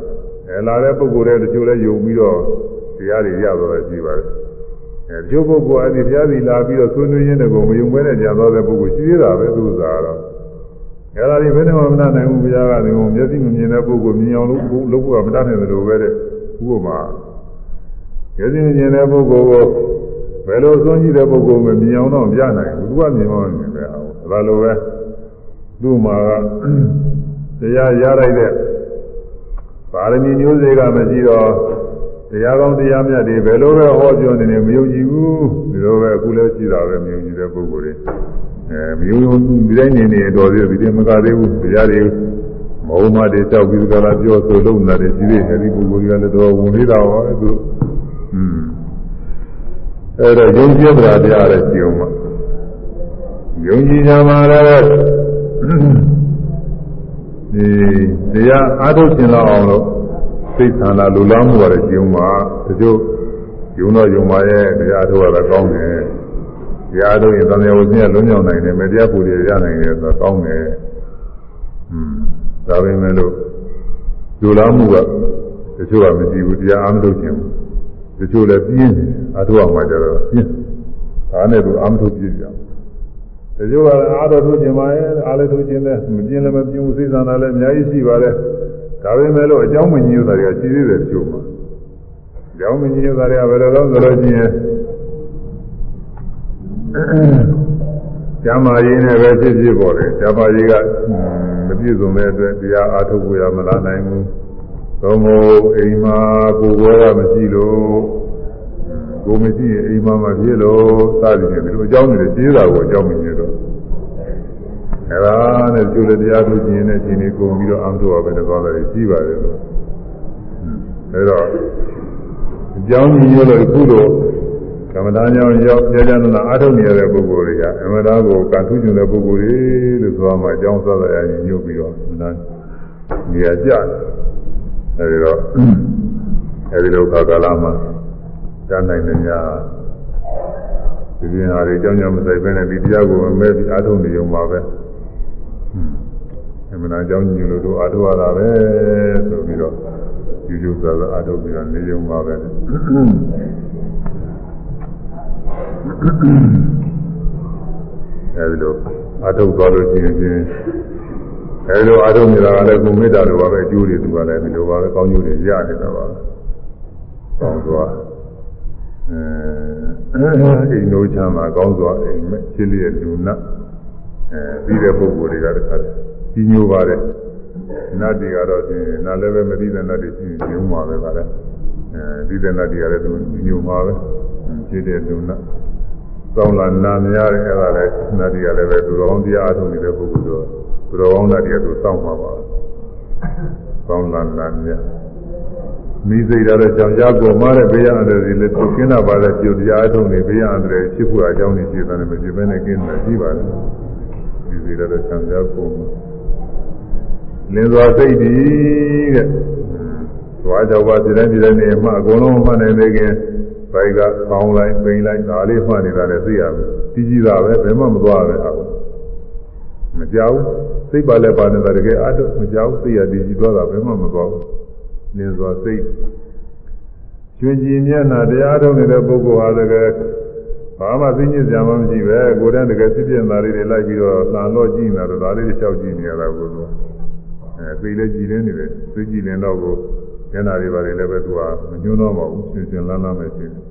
Speaker 1: အဲလာတဲ့ပုဂ္ဂိုလ်တွေတချို့လည်းယုံပြီးတော့တရားတွေရတော့ရှိပါတယ်အဲတချို့ပုဂ္ဂိုလ်အဲဒီဘုရားစီလာပြီးတော့ဆွေးနွေးရင်းတကောမယုံမဲနဲ့ကြာသွားတဲ့ပုဂ္ဂိုလ်ရှိသေးတာပဲသူစားတော့အဲ့ဒါဒီဘယ်နဲ့မှမတတ်နိုင်ဘူးဘုရားကဒီမျက်စိမမြင်တဲ့ပုဂ္ဂိုလ်မြင်အောင်လုပ်လုပ်ဖို့ကမတတ်နိုင်သလိုပဲတဲ့ဥပမာမျက်စိမမြင်တဲ့ပုဂ္ဂိုလ်ကိုဘယ်လိုဆုံးကြည့်တဲ့ပုဂ္ဂိုလ်ကိုမြင်အောင်တော့ပြနိုင်ဘူးသူကမြင်အောင်မြင်ပဲအောင် ဒါလိုပဲသူ့မှာကတရားရလိုက်တဲ့ပါရမီမျိုးစေ့ကမရှိတော့တရားကောင်းတရားမြတ်တွေဘယ်လိုပဲဟောပြောနေနေမယုံကြည်ဘူးဒီလိုပဲအခုလည်းရှိတာပဲမယုံကြည်တဲ့ပုဂ္ဂိုလ်တွေအဲမျိုးရုံဒီတိုင်းနေနေတော်သေးပြီမကသေးဘူးတရားတွေမဟုတ်မှတွေကြောက်ပြီးကြလားပြောဆိုလုံးလာတယ်ဒီလိုအဲဒီပုဂ္ဂိုလ်တွေကလည်းတော်ဝင်နေတာပါပဲသူอืมအဲတော့ယုံကြည်တရားတရားလည်းရှိအောင်ပါ ယုံကြည်ကြမှာလည်းဒီတရားအားထုတ်ရှင်လောက်အောင်လို့စိတ်ဆန္ဒလူလားမှုရတယ်ရှိအောင်ပါတချို့ယုံတော့ယုံပါရဲ့တရားထုတ်ရတာကောင်းတယ်တရားထုတ်ရင်သံဃာဝဆင်းကလွန်မြောက်နိုင်တယ်မတရားပူရရနိုင်တယ်ဆိုတော့ကောင်းတယ်อืมဒါပေမဲ့လို့လူလားမှုကတချို့ကမရှိဘူးတရားအားမထုတ်ခြင်းတချို့လည်းပြင်းတယ်အထုအောင်မှကြတော့ပြင်းဒါနဲ့သူအားမထုတ်ပြကြ တချို့ကအားတော်ထုတ်ခြင်းပါရဲ့အားလည်းထုတ်ခြင်းနဲ့မပြင်းလည်းမပြင်းဘူးစိတ်ဆန္ဒလည်းအများကြီးရှိပါတယ်ဒါပေမဲ့လို့အကြောင်းမညို့တာတွေကရှိသေးတယ်တချို့မှာအကြောင်းမညို့တာတွေကဘယ်လိုလဲဆိုလို့ရှိရင်ကျမ်းမာရေးနဲ့ပဲဖြစ်ဖြစ်ပေါ်တယ်ကျမ်းမာရေးကမပြည့်စုံတဲ့အတွက်တရားအားထုတ်ဖို့ရမလာနိုင်ဘူးသို့မဟုတ်အိမ်မှာကိုယ်ဘောကမရှိလို့ ကိုမရှိရင်အိမ်မှာမဖြစ်လို့စသည်ဖြင့်ဒီလိုအကြောင်းတွေကျေးတာကိုအကြောင်းမညို့တော့အဲဒါနဲ့ကျိုးလည်းတရားထုတ်ခြင်းနဲ့ရှင်နေကုန်ပြီးတော့အမှန်တော့ပဲတော့လည်းရှိပါတယ်လို့အဲတော့အကြောင်းညို့လို့အခုတော့ကမ္မဋ္ဌာန်းကြောင့်ရောက်ကြာကြာနာအားထုတ်နေရတဲ့ပုဂ္ဂိုလ်တွေကအမှန်တရားကိုကံထုကျင်တဲ့ပုဂ္ဂိုလ်တွေလို့ဆိုမှအကြောင်းဆက်ရရင်ညှို့ပြီးတော့နာနေရာကျတယ်အဲဒီတော့အဲဒီလိုခါကာလမှာ တတ်နိုင်တဲ့များဒီပြင်ဟာတွေအကြောင်းကြောင့်မဆိုင်ဘဲနဲ့ဒီတရားကိုမဲပြီးအားထုတ်နေုံပါပဲအမှန်တရားအကြောင်းညှို့လို့တို့အားထုတ်ရတာပဲဆိုပြီးတော့ယူယူဆဆအားထုတ်ပြီးတော့နေုံပါပဲအဲဒီလိုအထုတ်သွားလို့ရှိရင်ချင်းအဲဒီလိုအထုတ်နေတာကလည်းကိုမေတ္တာလိုပါပဲအကျိုးတွေသူကလည်းဒီလိုပါပဲကောင်းကျိုးတွေရနေတာပါပဲကောင်းစွာ အဲအိမ်တို့ချမ်းသာကောင်းစွာအိမ်မဲ့ချစ်လျက်လူနတ်အဲပြီးတဲ့ပုဂ္ဂိုလ်တွေကတခါကြီးညိုပါတယ်နတ်တွေကတော့ရှင်နာလည်းပဲမသိတဲ့နတ်တွေရှိညိုမှာပဲပါလေအဲဒီတဲ့နတ်တွေကလည်းသူညိုမှာပဲချစ်တဲ့လူနတ်ကောင်းလာနာများတယ်အဲ့ဒါလည်းနတ်တွေကလည်းပဲသူတော်ကောင်းတရားအထုံးနေတဲ့ပုဂ္ဂိုလ်တို့သူတော်ကောင်းနတ်တွေကသူစောင့်မှာပါကောင်းလာနာများ မိစိတ်ရတဲ့ကြောင့်ရကိုမားတဲ့ဘေးရအန္တရာယ်တွေလည်းသူကင်းတာပါတဲ့ပြုတရားအထုံးနေဘေးရအန္တရာယ်ဖြစ်ဖို့အကြောင်းတွေရှိတယ်မဖြစ်ဘဲနဲ့ကင်းတယ်ရှိပါတယ်မိစိတ်ရတဲ့ကြောင့်ရကိုလင်းစွာစိတ်တည်တဲ့သွားကြောက်ပါဒီတိုင်းဒီတိုင်းနေမှအကုန်လုံးမှတ်နိုင်သေးခင်ဘိုက်ကကောင်းလိုက်ပိန်လိုက်ဒါလေးမှတ်နေတာလည်းသိရမယ်ကြီးကြီးတာပဲဘယ်မှမသွားပဲဟာမကြောက်စိတ်ပါလဲပါနေတာတကယ်အတုမကြောက်သိရတည်ကြည်သွားတာဘယ်မှမသွားဘူး နင်းစွာစိတ်ကျွင်ကြည်မျက်နှာတရားထုတ်နေတဲ့ပုဂ္ဂိုလ်ဟာတကယ်ဘာမှသိညစ်စရာမှမရှိပဲကိုယ်တည်းတကယ်ဖြစ်ပြနေတာလေးတွေလိုက်ပြီးတော့လှန်တော့ကြည့်နေတာတော့ဒါလေးတွေလျှောက်ကြည့်နေရတာကိုယ်ကအဲသိလဲကြည်နေနေတယ်သိကြည်နေတော့ကိုမျက်နှာတွေပါလေလည်းပဲသူကမညှိုးတော့မဟုတ်ရှင်ရှင်လန်းလန်းပဲရှိတယ်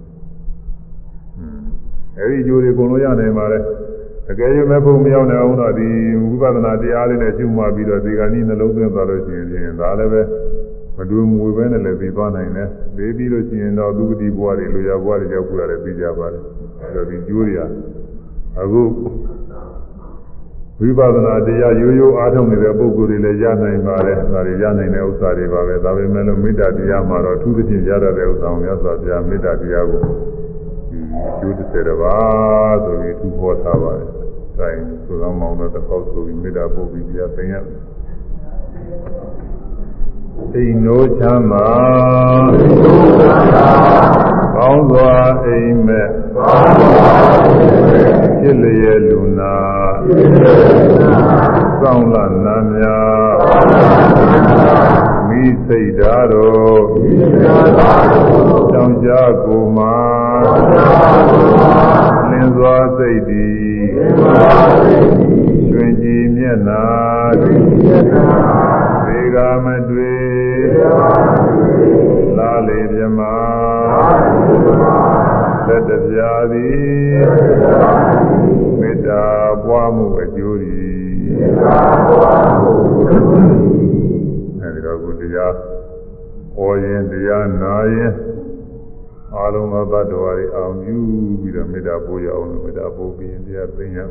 Speaker 1: ။အဲဒီကြိုးတွေအကုန်လုံးရနိုင်ပါလေ။တကယ်ရွမဲ့ဖို့မရောက်နိုင်အောင်တော့ဒီဝိပဿနာတရားလေးနဲ့ရှုမှတ်ပြီးတော့ဒီကနေ့နှလုံးသွင်းသွားလို့ရှိရင်ဒါလည်းပဲ မတူမဝေပဲနဲ့လည်းပြီးသွားနိုင်တယ်။ပြီးပြီးလို့ရှိရင်တော့သူတိဘဝတွေလူရဘဝတွေရောက်ကြရတယ်ပြီးကြပါလေ။အဲဒီတော့ဒီကြိုးတွေကအခုဝိပဿနာတရားရိုးရိုးအားထုတ်နေတဲ့ပုဂ္ဂိုလ်တွေလည်းရနိုင်ပါတယ်။ဒါတွေရနိုင်တဲ့ဥစ္စာတွေပါပဲ။ဒါပေမဲ့လို့မေတ္တာတရားမှာတော့အထူးသဖြင့်ရတတ်တဲ့ဥစ္စာကိုမြတ်စွာဘုရားမေတ္တာတရားကိုကျိုးတစ်ဆယ်တပါးဆိုပြီးသူဟောထားပါတယ်။ဒါရင်သုသောမောင်တော့တစ်ခေါက်ဆိုပြီးမေတ္တာပို့ပြီးတရားသင်ရမယ်။ အိမ်တို့ချမ်းသာကောင်းစွာအိမ်မဲ့ဖြစ်လျက်လူနာစောင့်လာနာများမိစိတ်ဓာတ်တော်ကြောင့်ကြကိုမှာလင်းစွာစိတ်သည်ရွှင်ကြည်မျက်နာသေကမတွေ့ လာလေမြမသက်တပြာသည်မေတ္တာပွားမှုအကျိုးသည်အဲဒီတော့ကိုတရားဟောရင်တရားနာရင်အလုံးစုံသတ္တဝါတွေအောင်ယူပြီးတော့မေတ္တာပို့ရအောင်လို့မေတ္တာပို့ပြီးရင်တရားသိညာ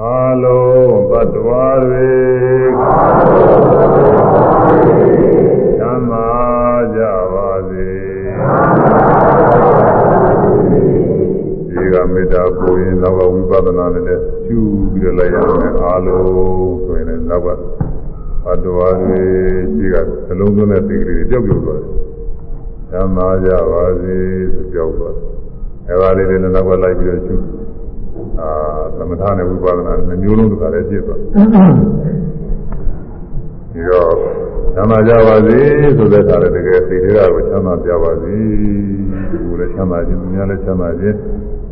Speaker 1: အလုံးသတ္တဝါ တွေသံသာကြပါစေဒီကမေတ္တာပို့ရင်နောက်ကဝိပဿနာနဲ့ကျူးပြီးတော့လိုက်ရမယ်အလုံးဆိုရင်လည်းနောက်ကသတ္တဝါတွေဒီကနှလုံးသွင်းတဲ့စိတ်ကလေးတွေပျောက်ပျောက်သွားတယ်သံသာကြပါစေဆိုပြောက်သွားတယ်အဲဒါလေးတွေလည်းနောက်ကလိုက်ပြီးတော့ကျူးအာသမထနဲ့ဝိပဿနာနဲ့မျိုးလုံးတစ်ခါလည်းပြည့်သွား ဒီတော့ချမ်းသာကြပါစေဆိုတဲ့အခါလည်းတကယ်စိတ်တွေကကိုချမ်းသာကြပါစေကိုယ်လည်းချမ်းသာခြင်းသူများလည်းချမ်းသာခြင်း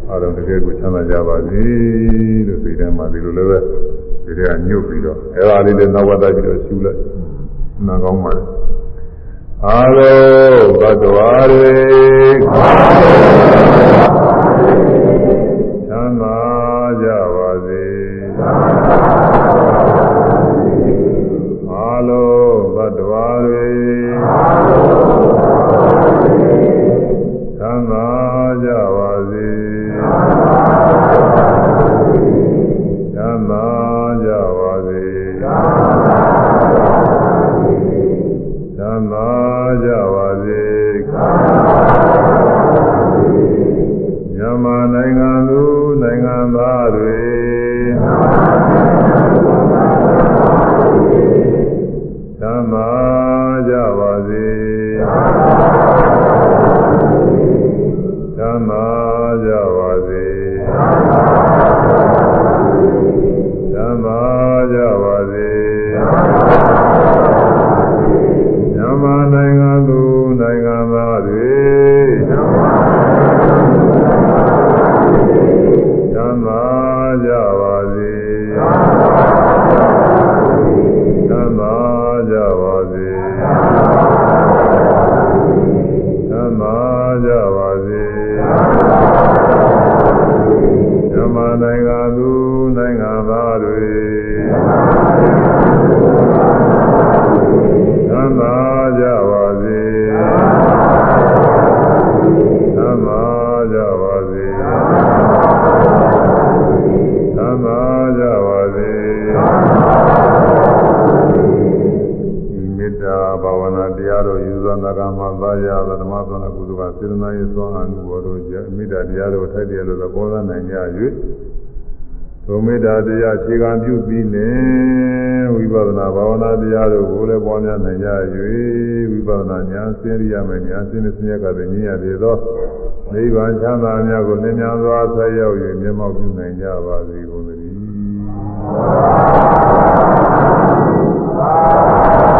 Speaker 1: အအားလုံးတကယ်ကိုချမ်းသာကြပါစေလို့စိတ်ထဲမှာဒီလိုလည်းပဲဒီထဲကညှုပ်ပြီးတော့အဲဒါလေးလည်းနောက်ဝတ်သားပြီးတော့ရှူလိုက်နာကောင်းပါလေအားလုံးသတ္တဝါတွေချမ်းသာကြပါစေအားလုံးသတ္တ တ္တာတရားခြေခံပြုပြီးလင်ဝိပဿနာဘာဝနာတရားတို့ကိုလည်းပွားများနိုင်ကြ၍ဝိပဿနာဉာဏ်စင်ရရမယ်ဉာဏ်စင်တဲ့ဆင်းရဲကတည်းကဉာဏ်ရည်သောနိဗ္ဗာန်ချမ်းသာများကိုလင်းမြန်စွာဆက်ရောက်၍မျက်မှောက်ပြုနိုင်ကြပါစေကုန်သတည်း